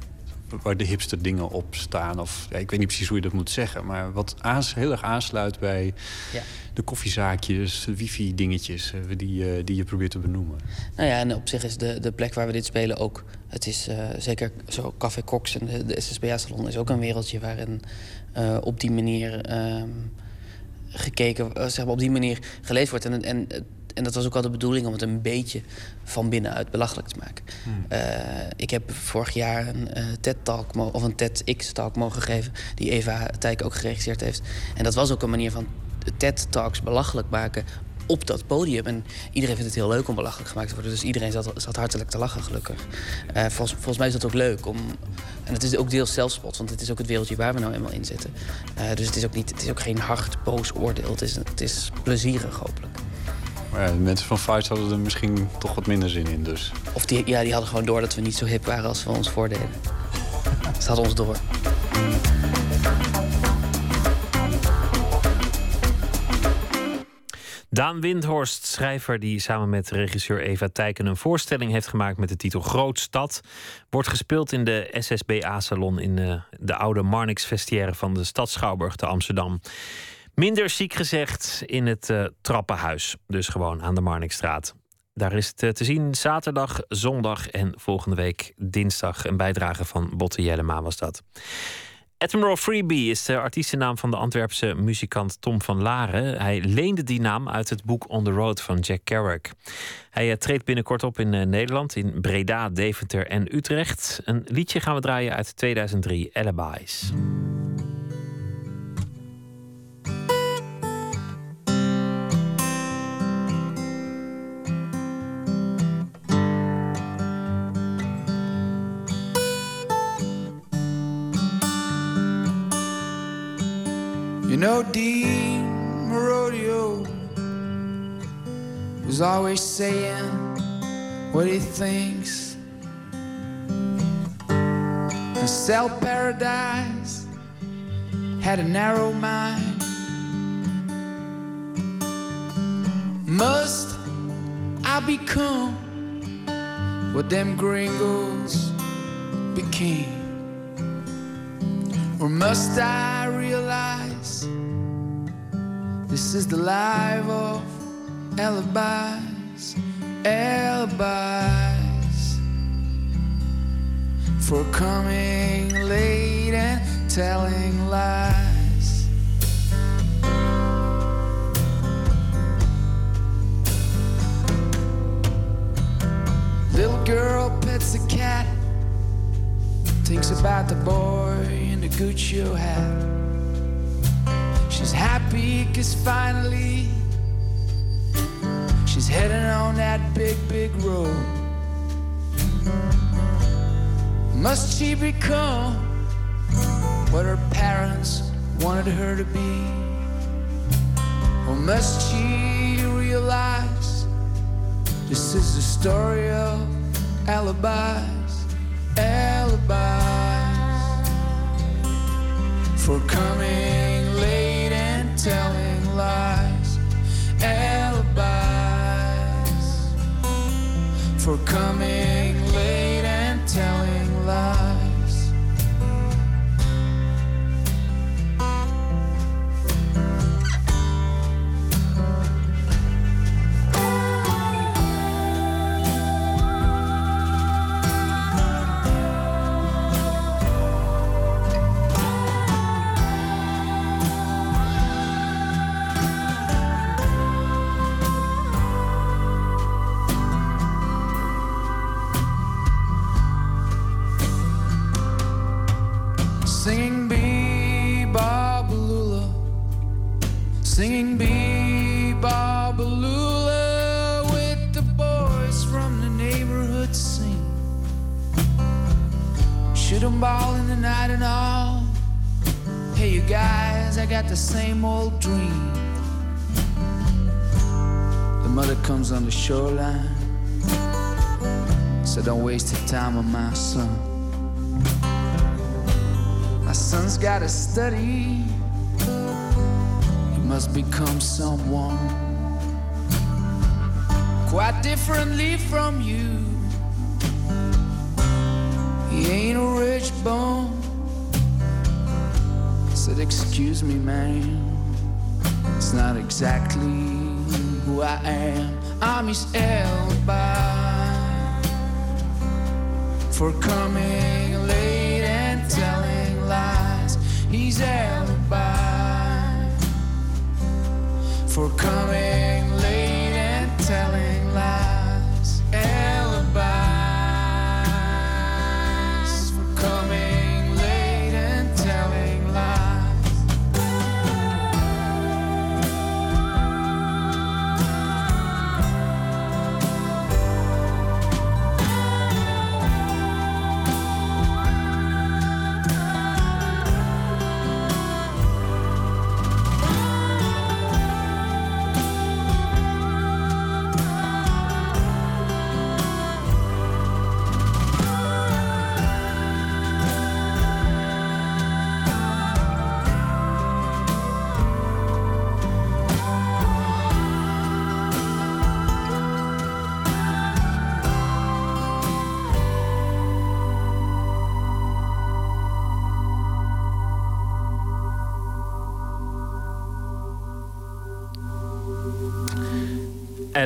Speaker 24: waar de hipster dingen op staan. Of ja, ik weet niet precies hoe je dat moet zeggen, maar wat aans, heel erg aansluit bij
Speaker 23: Ja.
Speaker 24: de koffiezaakjes, de wifi-dingetjes eh, die, eh, die je probeert te benoemen.
Speaker 23: Nou ja, en op zich is de, de plek waar we dit spelen ook... Het is eh, zeker zo Café Cox en de, de SSBA-salon is ook een wereldje... waarin op die manier ehm, gekeken, zeg maar op die manier geleefd wordt. En, en, en dat was ook al de bedoeling om het een beetje van binnenuit belachelijk te maken. Eh, ik heb vorig jaar een eh, TED-talk of een TEDx-talk mogen geven... die Eva Tijk ook geregisseerd heeft. En dat was ook een manier van TED-talks belachelijk maken op dat podium. En iedereen vindt het heel leuk om belachelijk gemaakt te worden. Dus iedereen zat, zat hartelijk te lachen, gelukkig. Eh, volgens, volgens mij is dat ook leuk. Om, en het is ook deels zelfspot, want het is ook het wereldje waar we nou eenmaal in zitten. Dus het is, ook niet, het is ook geen hard, boos oordeel. Het is, het is plezierig, hopelijk.
Speaker 24: Maar ja, de mensen van Vice hadden er misschien toch wat minder zin in, dus...
Speaker 23: Of die, ja, die hadden gewoon door dat we niet zo hip waren als we ons voordeden. Ze hadden ons door.
Speaker 4: Daan Windhorst, schrijver die samen met regisseur Eva Tijken een voorstelling heeft gemaakt met de titel Grootstad, wordt gespeeld in de SSBA-salon in eh, de oude Marnix Vestiaire van de stad Schouwburg te Amsterdam. Minder ziek gezegd in het eh, trappenhuis, dus gewoon aan de Marnixstraat. Daar is het eh, te zien zaterdag, zondag en volgende week dinsdag. Een bijdrage van Botte Jellema was dat. Admiral Freebie is de artiestennaam van de Antwerpse muzikant Tom van Laren. Hij leende die naam uit het boek On the Road van Jack Kerouac. Hij eh, treedt binnenkort op in Nederland, in Breda, Deventer en Utrecht. Een liedje gaan we draaien uit 2003, Alibis.
Speaker 25: You know, Dean Rodeo was always saying what he thinks. And Sell Paradise had a narrow mind. Must I become what them gringos became? Or must I this is the life of alibis, alibis for coming late and telling lies? Little girl pets a cat thinks about the boy in the Gucci hat. She's happy cause finally she's heading on that big, big road. Must she become what her parents wanted her to be? Or must she realize this is the story of alibis? alibis for coming telling lies. Alibis for coming night and all. Hey, you guys, I got the same old dream. The mother comes on the shoreline, so don't waste your time on my son. My son's gotta study. He must become someone. quite differently from you. He ain't a rich bone. Said, excuse me, man. It's not exactly who I am. I'm his alibi for coming late and telling lies. He's alibi for coming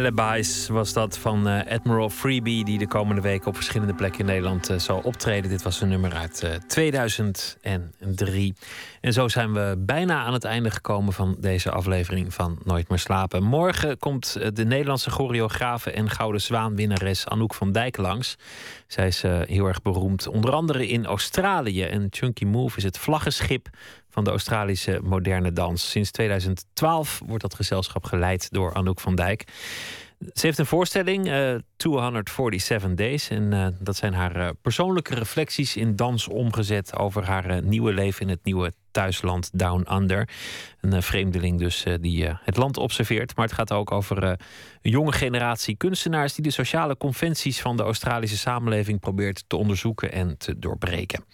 Speaker 25: Alibis
Speaker 4: was dat van eh, Admiral Freebie, die de komende weken op verschillende plekken in Nederland eh, zal optreden. Dit was een nummer uit eh, 2003. En zo zijn we bijna aan het einde gekomen van deze aflevering van Nooit meer slapen. Morgen komt eh, de Nederlandse choreografe en Gouden Zwaanwinnares Anouk van Dijk langs. Zij is eh, heel erg beroemd, onder andere in Australië. En Chunky Move is het vlaggenschip van de Australische moderne dans. Sinds 2012 wordt dat gezelschap geleid door Anouk van Dijk. Ze heeft een voorstelling, eh 247 Days. En eh, dat zijn haar eh, persoonlijke reflecties in dans omgezet over haar nieuwe leven in het nieuwe thuisland Down Under. Een vreemdeling dus die het land observeert. Maar het gaat ook over een jonge generatie kunstenaars die de sociale conventies van de Australische samenleving probeert te onderzoeken en te doorbreken.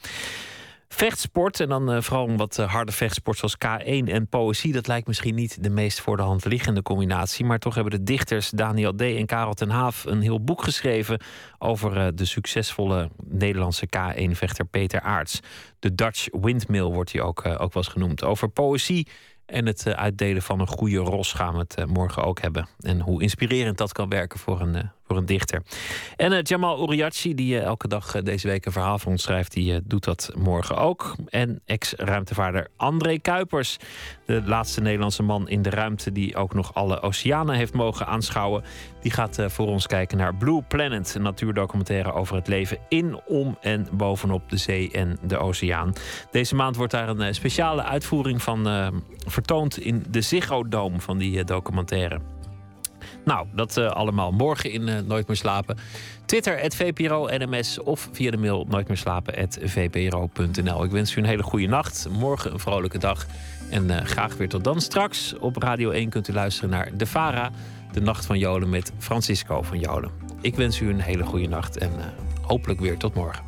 Speaker 4: Vechtsport, en dan eh, vooral wat eh, harde vechtsport zoals K1 en poëzie. Dat lijkt misschien niet de meest voor de hand liggende combinatie. Maar toch hebben de dichters Daniel D. en Karel ten Haaf een heel boek geschreven over eh, de succesvolle Nederlandse K1-vechter Peter Aarts. De Dutch Windmill wordt hij ook, ook wel eens genoemd. Over poëzie en het uitdelen van een goede ros gaan we het morgen ook hebben. En hoe inspirerend dat kan werken voor een, voor een dichter. En eh, Jamal Uriachi, die eh, elke dag eh, deze week een verhaal voor ons schrijft, die doet dat morgen ook. En ex-ruimtevaarder André Kuipers, de laatste Nederlandse man in de ruimte die ook nog alle oceanen heeft mogen aanschouwen. Die gaat voor ons kijken naar Blue Planet, een natuurdocumentaire over het leven in, om en bovenop de zee en de oceaan. Deze maand wordt daar een speciale uitvoering van vertoond in de Ziggo Dome van die documentaire. Nou, dat eh, allemaal morgen in eh, Nooit meer slapen. Twitter, het VPRO NMS of via de mail nooit meer slapen, VPRO.nl. Ik wens u een hele goede nacht. Morgen een vrolijke dag. En eh, graag weer tot dan. Straks op Radio 1 kunt u luisteren naar De Vara, de Nacht van Jolen met Francisco van Jolen. Ik wens u een hele goede nacht en hopelijk weer tot morgen.